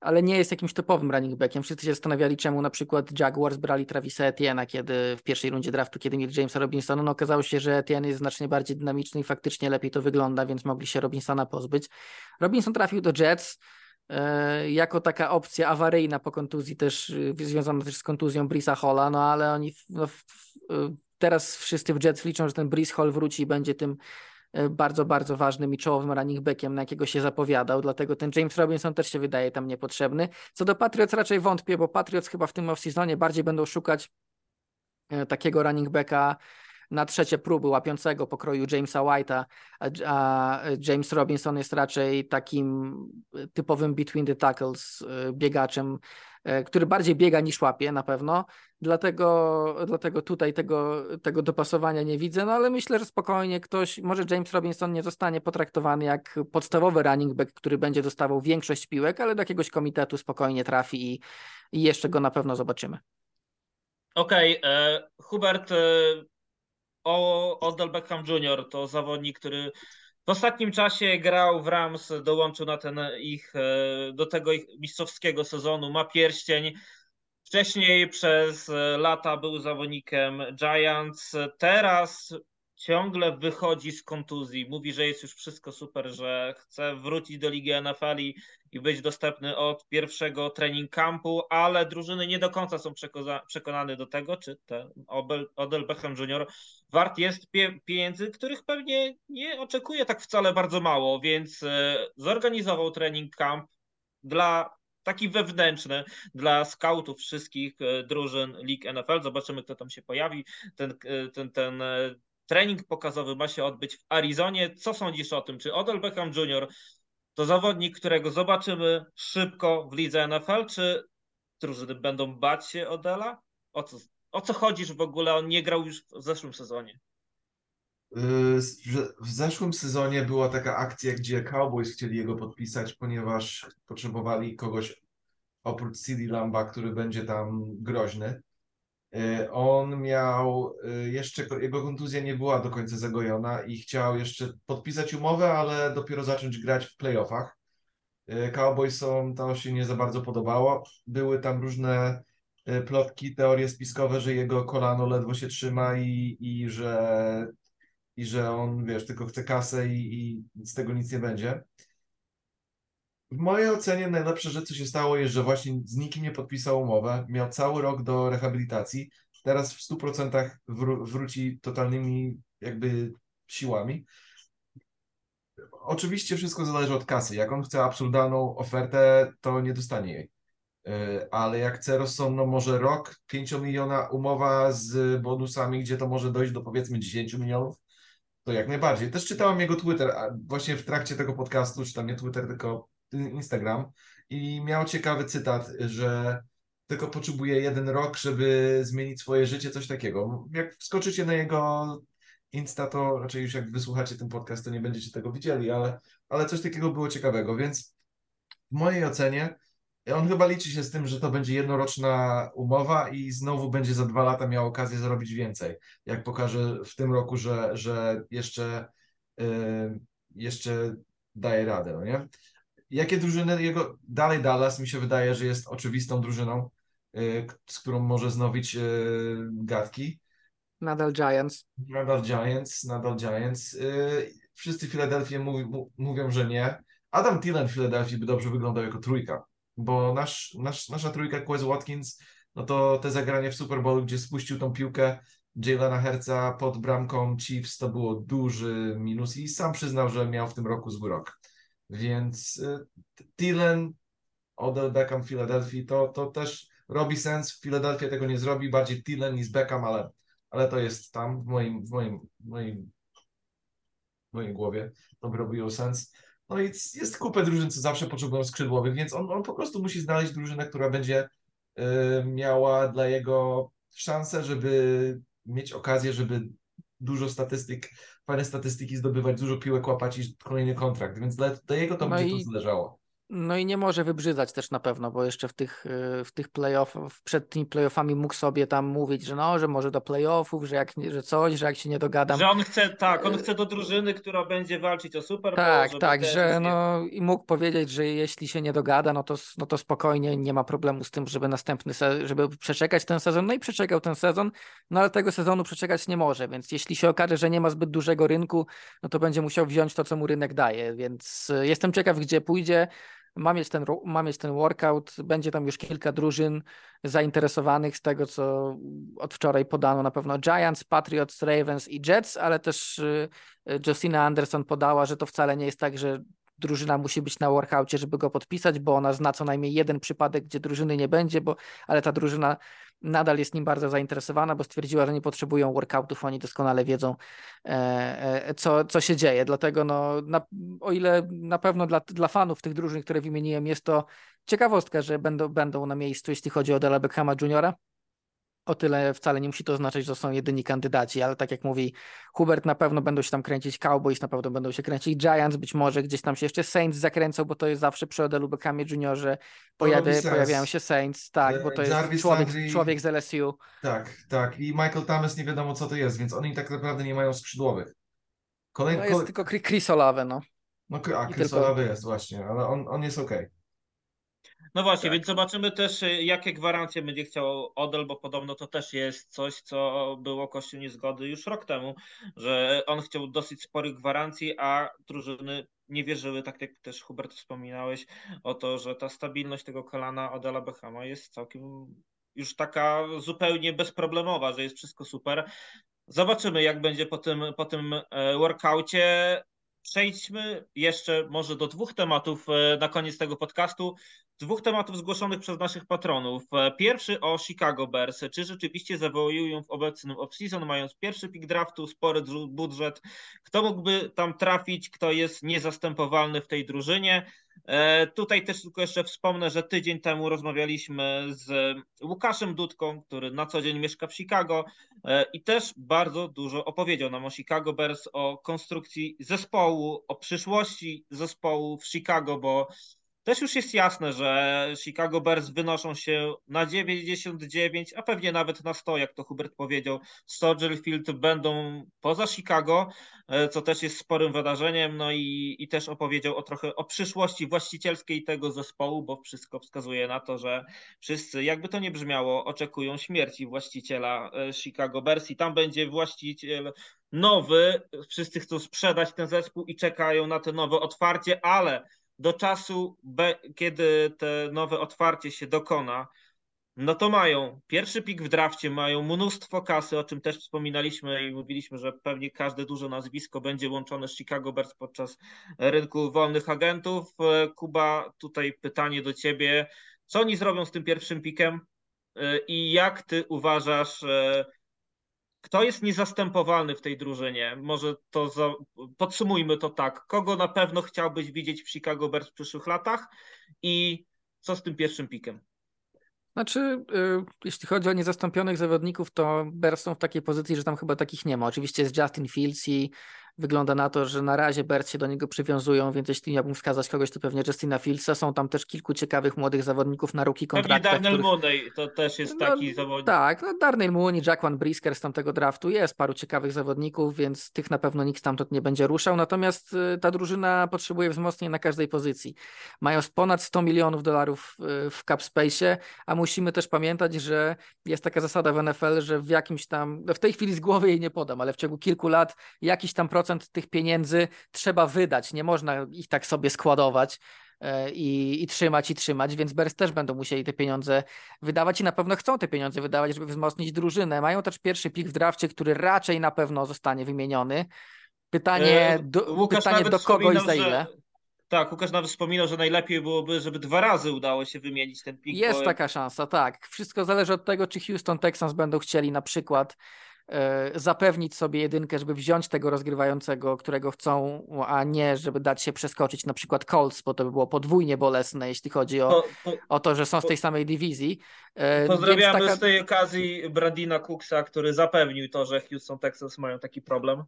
ale nie jest jakimś topowym running backiem. Wszyscy się zastanawiali, czemu na przykład Jaguars brali Travisa Etienne, kiedy w pierwszej rundzie draftu, kiedy mieli Jamesa Robinsona. No okazało się, że Etienne jest znacznie bardziej dynamiczny i faktycznie lepiej to wygląda, więc mogli się Robinsona pozbyć. Robinson trafił do Jets e, jako taka opcja awaryjna po kontuzji też, e, związana też z kontuzją Brisa Holla, no ale oni no, w, teraz wszyscy w Jets liczą, że ten Brice Hall wróci i będzie tym E, bardzo, bardzo ważnym i czołowym running backiem, na jakiego się zapowiadał, dlatego ten James Robinson też się wydaje tam niepotrzebny. Co do Patriots raczej wątpię, bo Patriots chyba w tym off-seasonie bardziej będą szukać e, takiego running backa na trzecie próby łapiącego pokroju Jamesa White'a, a James Robinson jest raczej takim typowym between the tackles e, biegaczem, który bardziej biega niż łapie na pewno, Dlatego, dlatego tutaj tego, tego dopasowania nie widzę, no ale myślę, że spokojnie ktoś, może James Robinson nie zostanie potraktowany jak podstawowy running back, który będzie dostawał większość piłek, ale do jakiegoś komitetu spokojnie trafi i, i jeszcze go na pewno zobaczymy. Okej, okay, e, Hubert, e, o, Odell Beckham Jr. to zawodnik, który w ostatnim czasie grał w Rams, dołączył na ten ich, e, do tego ich mistrzowskiego sezonu, ma pierścień, Wcześniej przez e, lata był zawodnikiem Giants, teraz ciągle wychodzi z kontuzji. Mówi, że jest już wszystko super, że chce wrócić do ligi NFL i, i być dostępny od pierwszego trening campu, ale drużyny nie do końca są przekonane do tego, czy ten Odell Beckham Jr. wart jest pie pieniędzy, których pewnie nie oczekuje tak wcale bardzo mało, więc e, zorganizował trening camp dla taki wewnętrzny dla skautów wszystkich e, drużyn League NFL. Zobaczymy, kto tam się pojawi. Ten, e, ten, ten trening pokazowy ma się odbyć w Arizonie. Co sądzisz o tym? Czy Odell Beckham Jr. to zawodnik, którego zobaczymy szybko w lidze NFL, czy drużyny będą bać się Odela? O co, o co chodzi, że w ogóle on nie grał już w zeszłym sezonie? W zeszłym sezonie była taka akcja, gdzie Cowboys chcieli jego podpisać, ponieważ potrzebowali kogoś oprócz CD Lamba, który będzie tam groźny. Y, on miał y, jeszcze, jego kontuzja nie była do końca zagojona i chciał jeszcze podpisać umowę, ale dopiero zacząć grać w playoffach. Y, Cowboysom to się nie za bardzo podobało. Były tam różne plotki, teorie spiskowe, że jego kolano ledwo się trzyma i, i że i że on, wiesz, tylko chce kasę i, i z tego nic nie będzie. W mojej ocenie najlepsze rzecz, co się stało, jest, że właśnie z nikim nie podpisał umowę, miał cały rok do rehabilitacji, teraz w 100% wró wróci totalnymi jakby siłami. Oczywiście wszystko zależy od kasy. Jak on chce absurdalną ofertę, to nie dostanie jej. E, ale jak chce rozsądną, może rok, 5 miliona umowa z bonusami, gdzie to może dojść do powiedzmy 10 milionów, to jak najbardziej. Też czytałem jego Twitter, właśnie w trakcie tego podcastu, czy tam nie Twitter, tylko Instagram i miał ciekawy cytat, że tylko potrzebuje jeden rok, żeby zmienić swoje życie, coś takiego. Jak wskoczycie na jego Insta, to raczej już jak wysłuchacie ten podcast, to nie będziecie tego widzieli, ale, ale coś takiego było ciekawego, więc w mojej ocenie on chyba liczy się z tym, że to będzie jednoroczna umowa i znowu będzie za dwa lata miał okazję zarobić więcej. Jak pokaże w tym roku, że, że jeszcze, yy, jeszcze daje radę, no nie? Jakie drużyny jego, dalej Dallas mi się wydaje, że jest oczywistą drużyną, yy, z którą może znowić yy, gadki. Nadal Giants. Nadal Giants, nadal Giants. Yy, wszyscy w Filadelfii mówią, że nie. Adam Thielen w Filadelfii by dobrze wyglądał jako trójka bo nasz, nasz, nasza trójka Quez Watkins, no to te zagranie w Super Bowl, gdzie spuścił tą piłkę Jalena Herca pod bramką Chiefs, to było duży minus i sam przyznał, że miał w tym roku zły rok. Więc y, Thielen, Odell Beckham w Philadelphia, to, to też robi sens. Philadelphia tego nie zrobi, bardziej Thielen niż Beckham, ale, ale to jest tam w moim, w moim, w moim, w mojej głowie. To by robiło sens. No i jest kupę drużyn, co zawsze potrzebują skrzydłowych, więc on, on po prostu musi znaleźć drużynę, która będzie y, miała dla jego szansę, żeby mieć okazję, żeby dużo statystyk, fajne statystyki zdobywać, dużo piłek łapać i kolejny kontrakt, więc dla, dla jego to no będzie i... to zależało. No i nie może wybrzydzać też na pewno, bo jeszcze w tych, y, w tych playoffach, przed tymi playoffami mógł sobie tam mówić, że no, że może do playoffów, że jak że coś, że jak się nie dogadam. Że on chce, tak, on chce do drużyny, która będzie walczyć o Super Bowl. Tak, tak, że no i mógł powiedzieć, że jeśli się nie dogada, no to, no to spokojnie, nie ma problemu z tym, żeby następny sezon, żeby przeczekać ten sezon, no i przeczekał ten sezon, no ale tego sezonu przeczekać nie może, więc jeśli się okaże, że nie ma zbyt dużego rynku, no to będzie musiał wziąć to, co mu rynek daje, więc y, jestem ciekaw, gdzie pójdzie ma mieć, ten, ma mieć ten workout, będzie tam już kilka drużyn zainteresowanych z tego, co od wczoraj podano, na pewno Giants, Patriots, Ravens i Jets, ale też y, Justina Anderson podała, że to wcale nie jest tak, że drużyna musi być na workoutie, żeby go podpisać, bo ona zna co najmniej jeden przypadek, gdzie drużyny nie będzie, bo, ale ta drużyna nadal jest nim bardzo zainteresowana, bo stwierdziła, że nie potrzebują workoutów, oni doskonale wiedzą, e, e, co, co się dzieje. Dlatego, no, na, o ile na pewno dla, dla fanów tych drużyn, które wymieniłem, jest to ciekawostka, że będą, będą na miejscu, jeśli chodzi o Dela Beckhama Juniora, o tyle wcale nie musi to oznaczać, że są jedyni kandydaci, ale tak jak mówi Hubert, na pewno będą się tam kręcić Cowboys, na pewno będą się kręcić Giants, być może gdzieś tam się jeszcze Saints zakręcą, bo to jest zawsze przy Odelu Beckhamie Juniorze pojawia, pojawiają się Saints, tak, bo to jest człowiek, Landry, człowiek z LSU. Tak, tak i Michael Thomas nie wiadomo co to jest, więc oni tak naprawdę nie mają skrzydłowych. Kolej... No jest tylko Chris Olave, no. No a Chris tylko... Olave jest właśnie, ale on, on jest okej. Okay. No właśnie, tak. więc zobaczymy też, y, jakie gwarancje będzie chciał Odell, bo podobno to też jest coś, co było kością niezgody już rok temu, że on chciał dosyć sporych gwarancji, a drużyny nie wierzyły, tak jak też Hubert wspominałeś, o to, że ta stabilność tego kolana Odela Bechama jest całkiem już taka zupełnie bezproblemowa, że jest wszystko super. Zobaczymy, jak będzie po tym, po tym e, workoucie. Przejdźmy jeszcze może do dwóch tematów e, na koniec tego podcastu. Dwóch tematów zgłoszonych przez naszych patronów. E, pierwszy o Chicago Bears. Czy rzeczywiście zawołują w obecnym off-season, mając pierwszy pick draftu, spory budżet? Kto mógłby tam trafić? Kto jest niezastępowalny w tej drużynie? E, tutaj też tylko jeszcze wspomnę, że tydzień temu rozmawialiśmy z Łukaszem Dudką, który na co dzień mieszka w Chicago e, i też bardzo dużo opowiedział nam o Chicago Bears, o konstrukcji zespołu, o przyszłości zespołu w Chicago, bo też już jest jasne, że Chicago Bears wynoszą się na 99, a pewnie nawet na 100, jak to Hubert powiedział. Soldier Field będą poza Chicago, e, co też jest sporym wydarzeniem. No i, i też opowiedział o trochę o przyszłości właścicielskiej tego zespołu, bo wszystko wskazuje na to, że wszyscy, jakby to nie brzmiało, oczekują śmierci właściciela e, Chicago Bears i tam będzie właściciel nowy. Wszyscy chcą sprzedać ten zespół i czekają na to nowe otwarcie, ale do czasu, kiedy te nowe otwarcie się dokona, no to mają pierwszy pik w drafcie, mają mnóstwo kasy, o czym też wspominaliśmy i mówiliśmy, że pewnie każde duże nazwisko będzie łączone z Chicago Bears podczas rynku wolnych agentów. Kuba, tutaj pytanie do ciebie. Co oni zrobią z tym pierwszym pikiem i jak ty uważasz, kto jest niezastępowalny w tej drużynie? Może to za... podsumujmy to tak. Kogo na pewno chciałbyś widzieć w Chicago Bears w przyszłych latach i co z tym pierwszym pikiem? Znaczy, y, jeśli chodzi o niezastąpionych zawodników, to Bears są w takiej pozycji, że tam chyba takich nie ma. Oczywiście jest Justin Fields i Wygląda na to, że na razie Bears się do niego przywiązują, więc jeśli miałbym wskazać kogoś, to pewnie Justina Fieldsa. Są tam też kilku ciekawych młodych zawodników na ruki kontraktach. Pewnie Darnell których... Mooney to też jest no, taki zawodnik. Tak, no Darnell Mooney, Jackwan Brisker z tamtego draftu. Jest paru ciekawych zawodników, więc tych na pewno nikt stamtąd nie będzie ruszał. Natomiast y, ta drużyna potrzebuje wzmocnień na każdej pozycji. Mają ponad 100 milionów dolarów y, w cap space, a musimy też pamiętać, że jest taka zasada w NFL, że w jakimś tam, w tej chwili z głowy jej nie podam, ale w ciągu kilku lat jakiś tam procent tych pieniędzy trzeba wydać, nie można ich tak sobie składować e, i, i trzymać i trzymać, więc Bears też będą musieli te pieniądze wydawać i na pewno chcą te pieniądze wydawać, żeby wzmocnić drużynę. Mają też pierwszy pik w drafcie, który raczej na pewno zostanie wymieniony. Pytanie e, do, pytanie do kogo i za ile? Że... Tak, Łukasz nawet wspominał, że najlepiej byłoby, żeby dwa razy udało się wymienić ten pik. Jest bo... taka szansa, tak. Wszystko zależy od tego, czy Houston Texans będą chcieli na przykład zapewnić sobie jedynkę, żeby wziąć tego rozgrywającego, którego chcą, a nie żeby dać się przeskoczyć na przykład Colts, bo to by było podwójnie bolesne, jeśli chodzi o to, to, o to że są z tej samej dywizji. E, pozdrawiamy taka... z tej okazji Bradina Cooksa, który zapewnił to, że Houston Texans mają taki problem.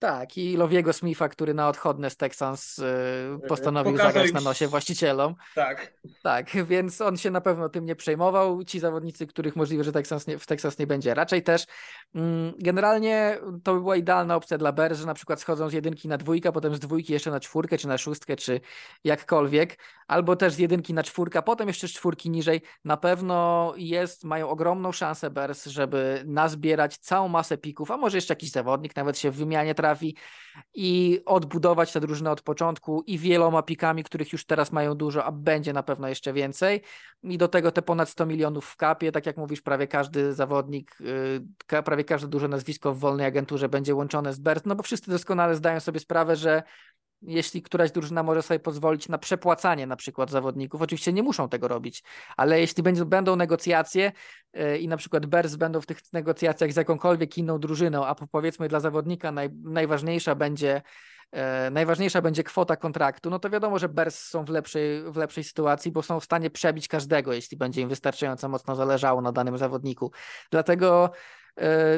Tak, i Lowiego Smitha, który na odchodne z Texans y, postanowił Pokazał zagrać na nosie właścicielom. Tak. Tak, więc on się na pewno tym nie przejmował. Ci zawodnicy, których możliwe, że Texas nie, w Texas nie będzie. Raczej też mm, generalnie to by była idealna opcja dla Bears, że na przykład schodzą z jedynki na dwójkę, potem z dwójki jeszcze na czwórkę, czy na szóstkę, czy jakkolwiek, albo też z jedynki na czwórkę, potem jeszcze z czwórki niżej. Na pewno jest, mają ogromną szansę Bears, żeby nazbierać całą masę pików, a może jeszcze jakiś zawodnik nawet się w wymianie trafi potrafi i odbudować tę drużynę od początku i wieloma pikami, których już teraz mają dużo, a będzie na pewno jeszcze więcej. I do tego te ponad 100 milionów w kapie, tak jak mówisz, prawie każdy zawodnik, y, prawie każde duże nazwisko w wolnej agenturze będzie łączone z BERT, no bo wszyscy doskonale zdają sobie sprawę, że jeśli któraś drużyna może sobie pozwolić na przepłacanie na przykład zawodników, oczywiście nie muszą tego robić, ale jeśli będzie, będą negocjacje yy, i na przykład Bears będą w tych negocjacjach z jakąkolwiek inną drużyną, a powiedzmy dla zawodnika naj, najważniejsza będzie e, najważniejsza będzie kwota kontraktu, no to wiadomo, że Bears są w lepszej, w lepszej sytuacji, bo są w stanie przebić każdego, jeśli będzie im wystarczająco mocno zależało na danym zawodniku. Dlatego E,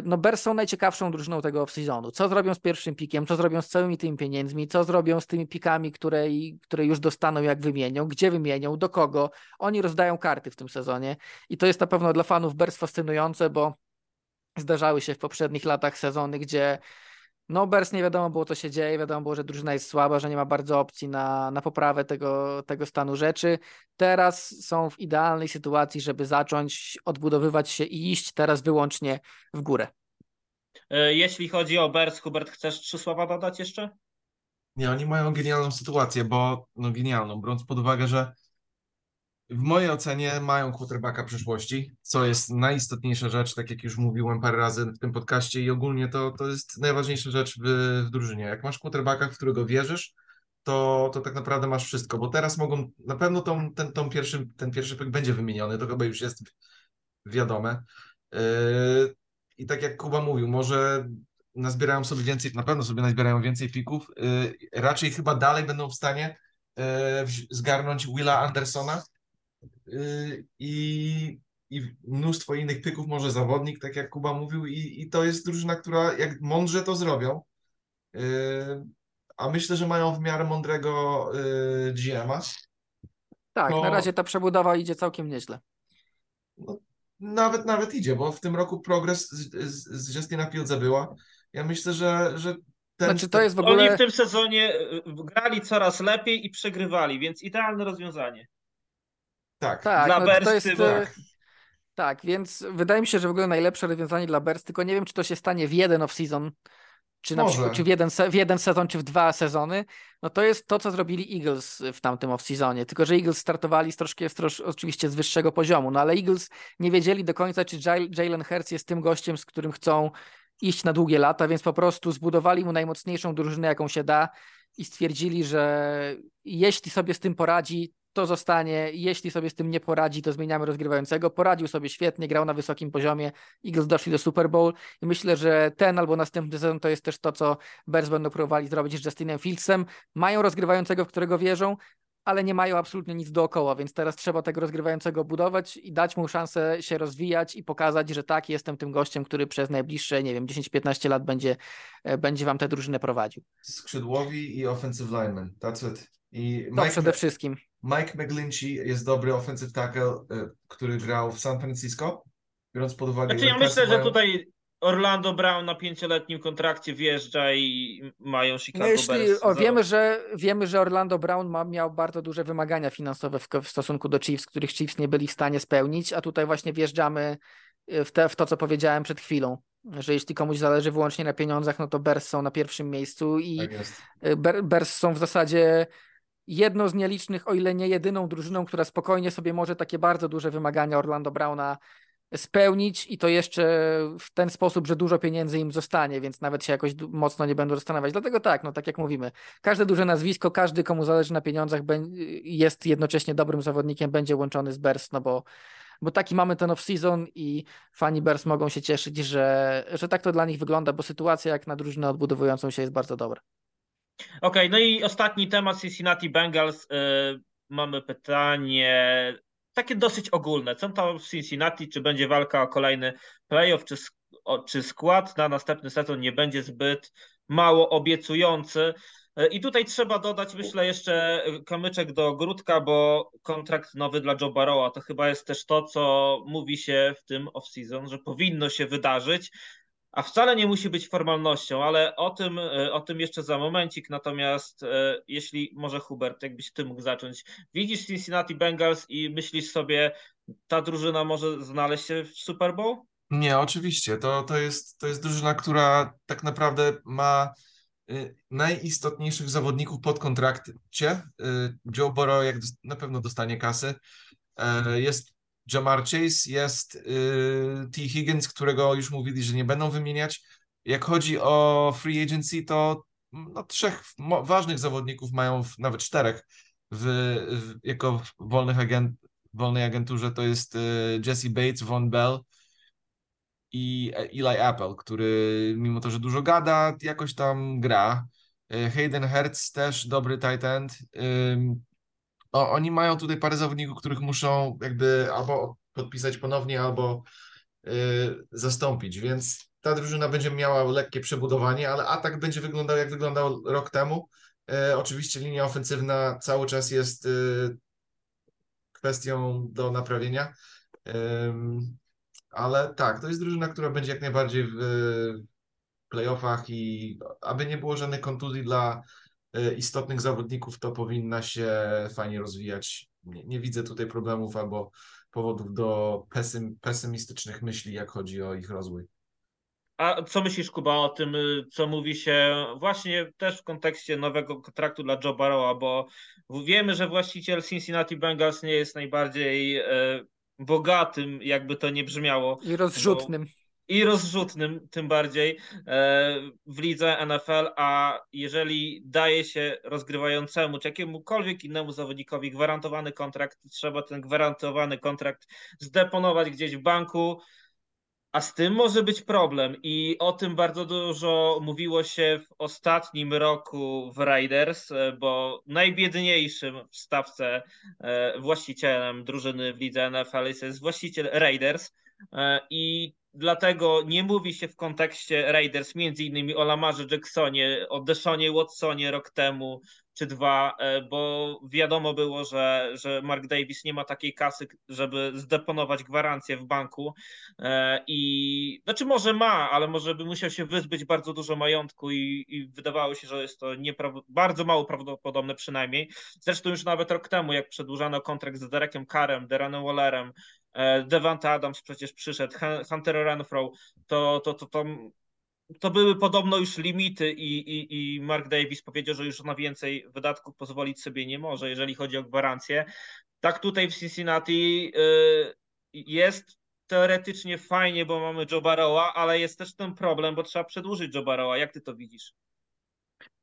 no Bears są najciekawszą drużyną tego off-seasonu. Co zrobią z pierwszym pikiem, co zrobią z całymi tymi pieniędzmi, co zrobią z tymi pikami, które, które już dostaną, jak wymienią, gdzie wymienią, do kogo. Oni rozdają karty w tym sezonie. I to jest na pewno dla fanów Bears fascynujące, bo zdarzały się w poprzednich latach sezony, gdzie no, Bers nie wiadomo było, co się dzieje. Wiadomo było, że drużyna jest słaba, że nie ma bardzo opcji na, na poprawę tego, tego stanu rzeczy. Teraz są w idealnej sytuacji, żeby zacząć odbudowywać się i iść teraz wyłącznie w górę. E, jeśli chodzi o Bers, Hubert, chcesz trzy słowa dodać jeszcze? Nie, oni mają genialną sytuację, bo no genialną, biorąc pod uwagę, że w mojej ocenie mają quarterbacka przyszłości, co jest najistotniejsza rzecz, tak jak już mówiłem parę razy w tym podcaście i ogólnie to, to jest najważniejsza rzecz w, w drużynie. Jak masz quarterbacka, w którego wierzysz, to, to tak naprawdę masz wszystko, bo teraz mogą, na pewno tą, ten, tą pierwszy, ten pierwszy pyk będzie wymieniony, to chyba już jest wiadome. Yy, I tak jak Kuba mówił, może nazbierają sobie więcej, na pewno sobie nazbierają więcej pików, yy, raczej chyba dalej będą w stanie yy, zgarnąć Willa Andersona, i, i mnóstwo innych pyków, może zawodnik, tak jak Kuba mówił, i, i to jest drużyna, która jak mądrze to zrobią, y, a myślę, że mają w miarę mądrego y, GM-a. Tak, to... na razie ta przebudowa idzie całkiem nieźle. No, nawet, nawet idzie, bo w tym roku progres z, z, z Justina Fields była. Ja myślę, że, że ten... Znaczy to jest w ogóle... Oni w tym sezonie grali coraz lepiej i przegrywali, więc idealne rozwiązanie. Tak, tak dla no, to jest, tak. tak, więc wydaje mi się, że w ogóle najlepsze rozwiązanie dla Bears, tylko nie wiem, czy to się stanie w jeden off-season, czy na przykład, czy w jeden, w jeden sezon, czy w dwa sezony, no to jest to, co zrobili Eagles w tamtym off-seasonie. Tylko, że Eagles startowali z troszkę, z trosz, oczywiście z wyższego poziomu, no ale Eagles nie wiedzieli do końca, czy Jalen Hurts jest tym gościem, z którym chcą iść na długie lata, więc po prostu zbudowali mu najmocniejszą drużynę, jaką się da i stwierdzili, że jeśli sobie z tym poradzi, to zostanie. Jeśli sobie z tym nie poradzi, to zmieniamy rozgrywającego. Poradził sobie świetnie, grał na wysokim poziomie. Eagles doszli do Super Bowl i myślę, że ten albo następny sezon to jest też to, co Bears będą próbowali zrobić z Justinem Fieldsem. Mają rozgrywającego, w którego wierzą, ale nie mają absolutnie nic dookoła, więc teraz trzeba tego rozgrywającego budować i dać mu szansę się rozwijać i pokazać, że tak, jestem tym gościem, który przez najbliższe, nie wiem, 10-15 lat będzie, e, będzie wam tę drużynę prowadził. Skrzydłowi i offensive lineman, that's it. I To przede wszystkim. Mike McGlinchey jest dobry offensive tackle, e, który grał w San Francisco, biorąc pod uwagę... Znaczy ja myślę, kasy że mają. tutaj Orlando Brown na pięcioletnim kontrakcie wjeżdża i mają Chicago No jeśli Bears. o, wiemy, że, wiemy, że Orlando Brown ma, miał bardzo duże wymagania finansowe w, w stosunku do Chiefs, których Chiefs nie byli w stanie spełnić, a tutaj właśnie wjeżdżamy y, w, te, w to, co powiedziałem przed chwilą, że jeśli komuś zależy wyłącznie na pieniądzach, no to Bears są na pierwszym miejscu i Tak y, Bears są w zasadzie jedną z nielicznych, o ile nie jedyną drużyną, która spokojnie sobie może takie bardzo duże wymagania Orlando Browna spełnić i to jeszcze w ten sposób, że dużo pieniędzy im zostanie, więc nawet się jakoś mocno nie będą zastanawiać. Dlatego tak, no tak jak mówimy, każde duże nazwisko, każdy komu zależy na pieniądzach jest jednocześnie dobrym zawodnikiem, będzie łączony z Bears, no bo, bo taki mamy ten off-season i fani Bears mogą się cieszyć, że, że tak to dla nich wygląda, bo sytuacja jak na drużynę odbudowującą się jest bardzo dobra. Okej, no i ostatni temat Cincinnati Bengals. Y, mamy pytanie takie dosyć ogólne. Co tam w Cincinnati? Czy będzie walka o kolejny playoff, czy, czy skład na następny sezon nie będzie zbyt mało obiecujący? Y, I tutaj trzeba dodać, myślę, jeszcze kamyczek do ogródka, bo kontrakt nowy dla Joe Barrowa to chyba jest też to, co mówi się w tym off-season, że powinno się wydarzyć a wcale nie musi być formalnością, ale o tym, e, o tym jeszcze za momencik. Natomiast e, jeśli może Hubert, jakbyś ty mógł zacząć. Widzisz Cincinnati Bengals i myślisz sobie, ta drużyna może znaleźć się w Super Bowl? Nie, oczywiście. To, to, jest, to jest drużyna, która tak naprawdę ma y, najistotniejszych zawodników pod kontrakcie. Joe Burrow jak na pewno dostanie kasy. E, Jest Jamar Chase, jest y, T. Higgins, którego już mówili, że nie będą wymieniać. Jak chodzi o free agency, to no, trzech ważnych zawodników mają, nawet czterech, w, w, jako wolnych agent, wolnej agenturze. To jest y, Jesse Bates, Von Bell, i Eli Apple, który mimo to, że dużo gada, jakoś tam gra. Y, Hayden Hertz też dobry tight end. Ym, O, oni mają tutaj parę zawodników, których muszą jakby albo podpisać ponownie, albo y, zastąpić, więc ta drużyna będzie miała lekkie przebudowanie, ale atak będzie wyglądał jak wyglądał rok temu. Y, Oczywiście linia ofensywna cały czas jest y, kwestią do naprawienia. Ale tak, to jest drużyna, która będzie jak najbardziej w playoffach i aby nie było żadnych kontuzji dla istotnych zawodników, to powinna się fajnie rozwijać. Nie, nie widzę tutaj problemów albo powodów do pesym, pesymistycznych myśli, jak chodzi o ich rozwój. A co myślisz, Kuba, o tym, y, co mówi się właśnie też w kontekście nowego kontraktu dla Joe Barrowa, bo wiemy, że właściciel Cincinnati Bengals nie jest najbardziej e, bogatym, jakby to nie brzmiało. I rozrzutnym. I rozrzutnym tym bardziej e, w lidze NFL, a jeżeli daje się rozgrywającemu czy jakiemukolwiek innemu zawodnikowi gwarantowany kontrakt, trzeba ten gwarantowany kontrakt zdeponować gdzieś w banku, a z tym może być problem i o tym bardzo dużo mówiło się w ostatnim roku w Raiders, e, bo najbiedniejszym w stawce e, właścicielem drużyny w lidze NFL jest właściciel Raiders i dlatego nie mówi się w kontekście Raiders między innymi o Lamarze Jacksonie, o Deshonie Watsonie rok temu czy dwa, e, bo wiadomo było, że, że Mark Davis nie ma takiej kasy, żeby zdeponować gwarancję w banku e, i znaczy może ma, ale może by musiał się wyzbyć bardzo dużo majątku i, i wydawało się, że jest to niepra- bardzo mało prawdopodobne przynajmniej. Zresztą już nawet rok temu, jak przedłużano kontrakt z Derekiem Carem, Deranem Wallerem, e, Devante Adams przecież przyszedł, Hun- Hunter Renfro, to, to, to, to, to były podobno już limity i, i, i Mark Davis powiedział, że już na więcej wydatków pozwolić sobie nie może, jeżeli chodzi o gwarancję. Tak tutaj w Cincinnati y, jest teoretycznie fajnie, bo mamy Joe Barrowa, ale jest też ten problem, bo trzeba przedłużyć Joe Barrowa. Jak ty to widzisz?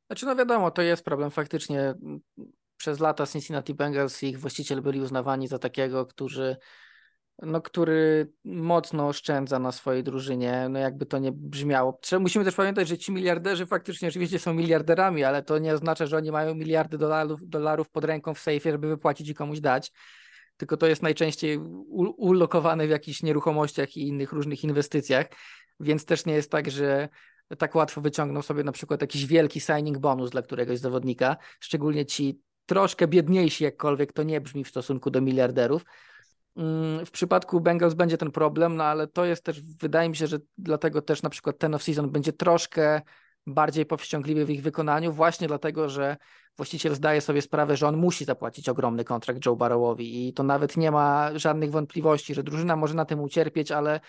Znaczy, no wiadomo, to jest problem faktycznie. przez lata Cincinnati Bengals ich właściciel byli uznawani za takiego, którzy no, który mocno oszczędza na swojej drużynie, no jakby to nie brzmiało. Musimy też pamiętać, że ci miliarderzy faktycznie oczywiście są miliarderami, ale to nie oznacza, że oni mają miliardy dolarów, dolarów pod ręką w sejfie, żeby wypłacić i komuś dać, tylko to jest najczęściej ulokowane w jakichś nieruchomościach i innych różnych inwestycjach, więc też nie jest tak, że tak łatwo wyciągną sobie na przykład jakiś wielki signing bonus dla któregoś zawodnika, szczególnie ci troszkę biedniejsi, jakkolwiek to nie brzmi w stosunku do miliarderów, w przypadku Bengals będzie ten problem, no ale to jest też, wydaje mi się, że dlatego też na przykład ten off-season będzie troszkę bardziej powściągliwy w ich wykonaniu, właśnie dlatego, że właściciel zdaje sobie sprawę, że on musi zapłacić ogromny kontrakt Joe Barrowowi i to nawet nie ma żadnych wątpliwości, że drużyna może na tym ucierpieć, ale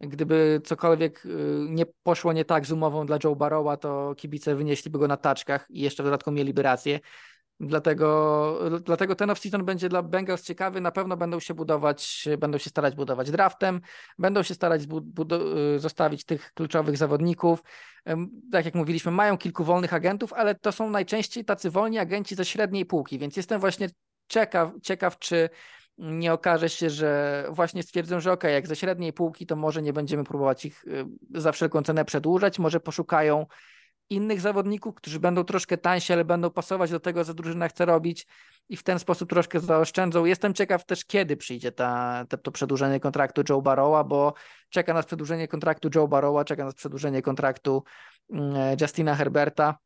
gdyby cokolwiek y, nie poszło nie tak z umową dla Joe Barrowa, to kibice wynieśliby go na taczkach i jeszcze w dodatku mieliby rację. Dlatego, dlatego ten off-season będzie dla Bengals ciekawy. Na pewno będą się budować, będą się starać budować draftem, będą się starać y, zostawić tych kluczowych zawodników. Tak jak mówiliśmy, mają kilku wolnych agentów, ale to są najczęściej tacy wolni agenci ze średniej półki, więc jestem właśnie ciekaw, ciekaw czy nie okaże się, że właśnie stwierdzą, że ok, jak ze średniej półki, to może nie będziemy próbować ich y, za wszelką cenę przedłużać, może poszukają innych zawodników, którzy będą troszkę tańsi, ale będą pasować do tego, co drużyna chce robić i w ten sposób troszkę zaoszczędzą. Jestem ciekaw też, kiedy przyjdzie ta, to przedłużenie kontraktu Joe Barrowa, bo czeka nas przedłużenie kontraktu Joe Barrowa, czeka nas przedłużenie kontraktu mm, Justina Herberta.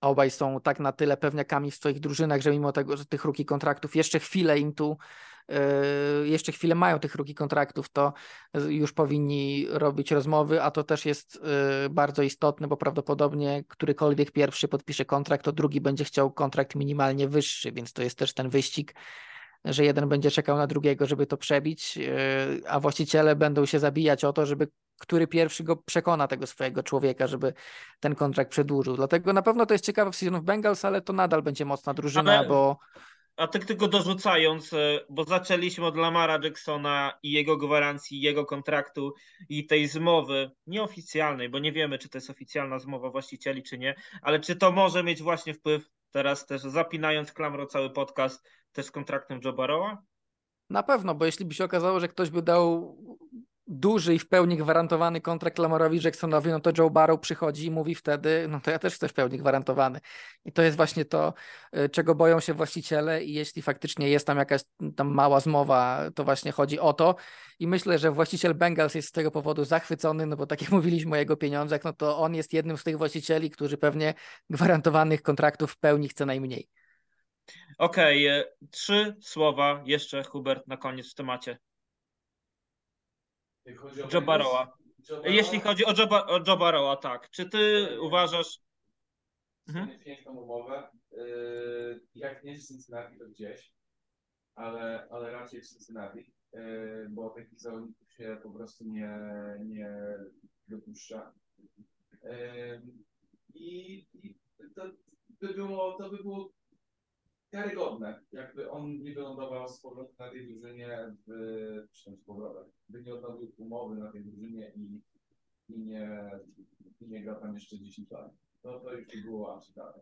Obaj są tak na tyle pewniakami w swoich drużynach, że mimo tego, że tych ruki kontraktów jeszcze chwilę im tu jeszcze chwilę mają tych ruki kontraktów, to już powinni robić rozmowy, a to też jest yy, bardzo istotne, bo prawdopodobnie którykolwiek pierwszy podpisze kontrakt, to drugi będzie chciał kontrakt minimalnie wyższy, więc to jest też ten wyścig, że jeden będzie czekał na drugiego, żeby to przebić, yy, a właściciele będą się zabijać o to, żeby który pierwszy go przekona tego swojego człowieka, żeby ten kontrakt przedłużył. Dlatego na pewno to jest ciekawe w Season of Bengals, ale to nadal będzie mocna drużyna, ale... bo a tak tylko dorzucając, e, bo zaczęliśmy od Lamara Jacksona i jego gwarancji, jego kontraktu i tej zmowy nieoficjalnej, bo nie wiemy, czy to jest oficjalna zmowa właścicieli, czy nie, ale czy to może mieć właśnie wpływ, teraz też zapinając klamrą cały podcast, też z kontraktem Joe Barrowa? Na pewno, bo jeśli by się okazało, że ktoś by dał duży i w pełni gwarantowany kontrakt Lamarowi Jacksonowi, no to Joe Barrow przychodzi i mówi wtedy, no to ja też chcę w pełni gwarantowany. I to jest właśnie to, y, czego boją się właściciele i jeśli faktycznie jest tam jakaś tam mała zmowa, to właśnie chodzi o to. I myślę, że właściciel Bengals jest z tego powodu zachwycony, no bo tak jak *laughs* mówiliśmy o jego pieniądzach, no to on jest jednym z tych właścicieli, którzy pewnie gwarantowanych kontraktów w pełni chce najmniej. Okej, okay, trzy słowa jeszcze, Hubert, na koniec w temacie. Joe Barrowa. Jeśli chodzi o Joe, o Joe Barrowa, tak. Czy ty uważasz... Mhm. Piękną umowę. Yy, jak nie w Cincinnati, to gdzieś, ale, ale raczej w Cincinnati, yy, bo takich zawodników się po prostu nie, nie dopuszcza. Yy, I, i to, by było, to by było karygodne, jakby on nie wylądował z powrotem na tej drużynie, w, czy z powrotem, by nie odnowił umowy na tej drużynie i, i, nie, i nie grał tam jeszcze 10 lat. To, to już by było absurdalne.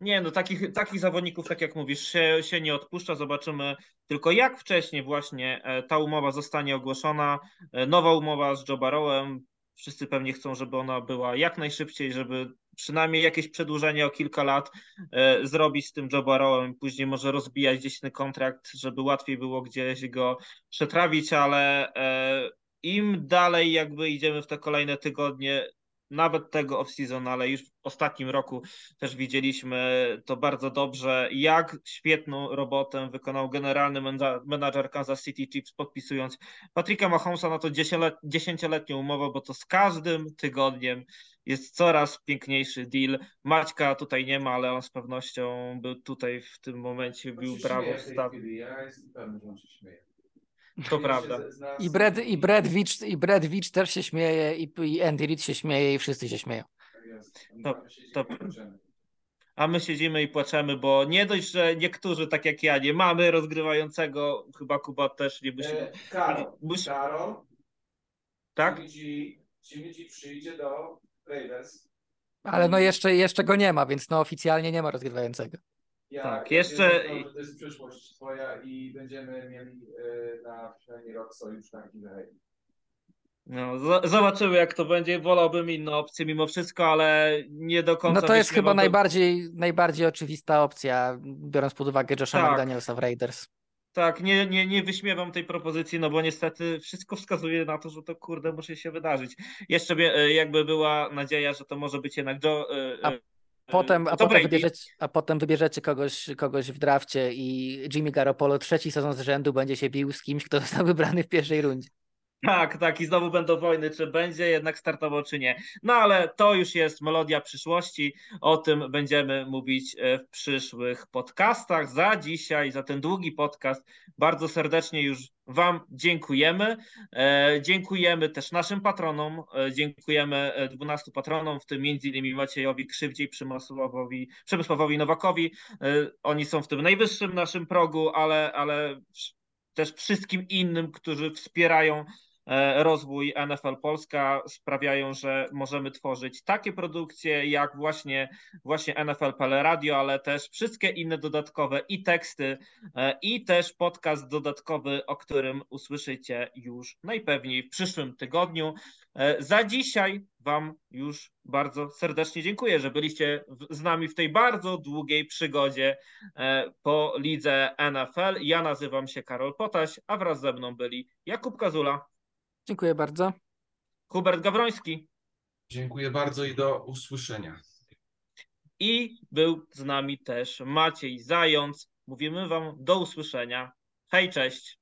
Nie, no takich, takich zawodników, tak jak mówisz, się, się nie odpuszcza. Zobaczymy tylko jak wcześnie właśnie e, ta umowa zostanie ogłoszona. E, nowa umowa z Joe Barrowem. Wszyscy pewnie chcą, żeby ona była jak najszybciej, żeby przynajmniej jakieś przedłużenie o kilka lat e, zrobić z tym Joe Barrowem, później może rozbijać gdzieś ten kontrakt, żeby łatwiej było gdzieś go przetrawić, ale e, im dalej jakby idziemy w te kolejne tygodnie, nawet tego off-season, ale już w ostatnim roku też widzieliśmy to bardzo dobrze, jak świetną robotę wykonał generalny menadżer Kansas City Chiefs, podpisując Patricka Mahomesa na to dziesięcioletnią umowę, bo to z każdym tygodniem jest coraz piękniejszy deal. Maćka tutaj nie ma, ale on z pewnością był tutaj w tym momencie, bił brawo w Ja jestem pewny, że on się śmieje. To prawda. I Brad, i, Brad Witch, I Brad Witch też się śmieje, i, i Andy Reid się śmieje, i wszyscy się śmieją. To, to, a my siedzimy i płaczemy, bo nie dość, że niektórzy, tak jak ja, nie mamy rozgrywającego, chyba Kuba też nie musi. E, Karol, musi... Karol, tak? G przyjdzie do Raiders. Ale no jeszcze, jeszcze go nie ma, więc no oficjalnie nie ma rozgrywającego. Ja, Tak, jeszcze- to, jest przyszłość twoja i będziemy mieli e, na przynajmniej rok sojusz na Giveaway. No, zobaczymy jak to będzie. Wolałbym inne opcje mimo wszystko, ale nie do końca No to jest chyba do- najbardziej, najbardziej oczywista opcja, biorąc pod uwagę Josha Tak. McDanielsa w Raiders. Tak, nie, nie, nie wyśmiewam tej propozycji, no bo niestety wszystko wskazuje na to, że to kurde musi się wydarzyć. Jeszcze e, jakby była nadzieja, że to może być jednak Joe. e, A e, Potem, a, potem wybierzecie, a potem wybierzecie kogoś, kogoś w drafcie i Jimmy Garoppolo trzeci sezon z rzędu będzie się bił z kimś, kto został wybrany w pierwszej rundzie. Tak, tak, i znowu będą wojny, czy będzie jednak startował, czy nie. No ale to już jest melodia przyszłości. O tym będziemy mówić e, w przyszłych podcastach. Za dzisiaj, za ten długi podcast, bardzo serdecznie już Wam dziękujemy. E, dziękujemy też naszym patronom. E, dziękujemy e, 12 patronom, w tym m.in. Maciejowi Krzywdzie i Przemysławowi, Przemysławowi Nowakowi. Oni są w tym najwyższym naszym progu, ale, ale też wszystkim innym, którzy wspierają rozwój NFL Polska, sprawiają, że możemy tworzyć takie produkcje jak właśnie, właśnie NFL.pl Radio, ale też wszystkie inne dodatkowe i teksty, e, i też podcast dodatkowy, o którym usłyszycie już najpewniej w przyszłym tygodniu. E, Za dzisiaj Wam już bardzo serdecznie dziękuję, że byliście z nami w tej bardzo długiej przygodzie e, po lidze NFL. Ja nazywam się Karol Potaś, a wraz ze mną byli Jakub Kazula, Dziękuję bardzo. Hubert Gawroński Dziękuję bardzo i do usłyszenia. i był z nami też Maciej Zając. Mówimy Wam do usłyszenia. Hej, cześć.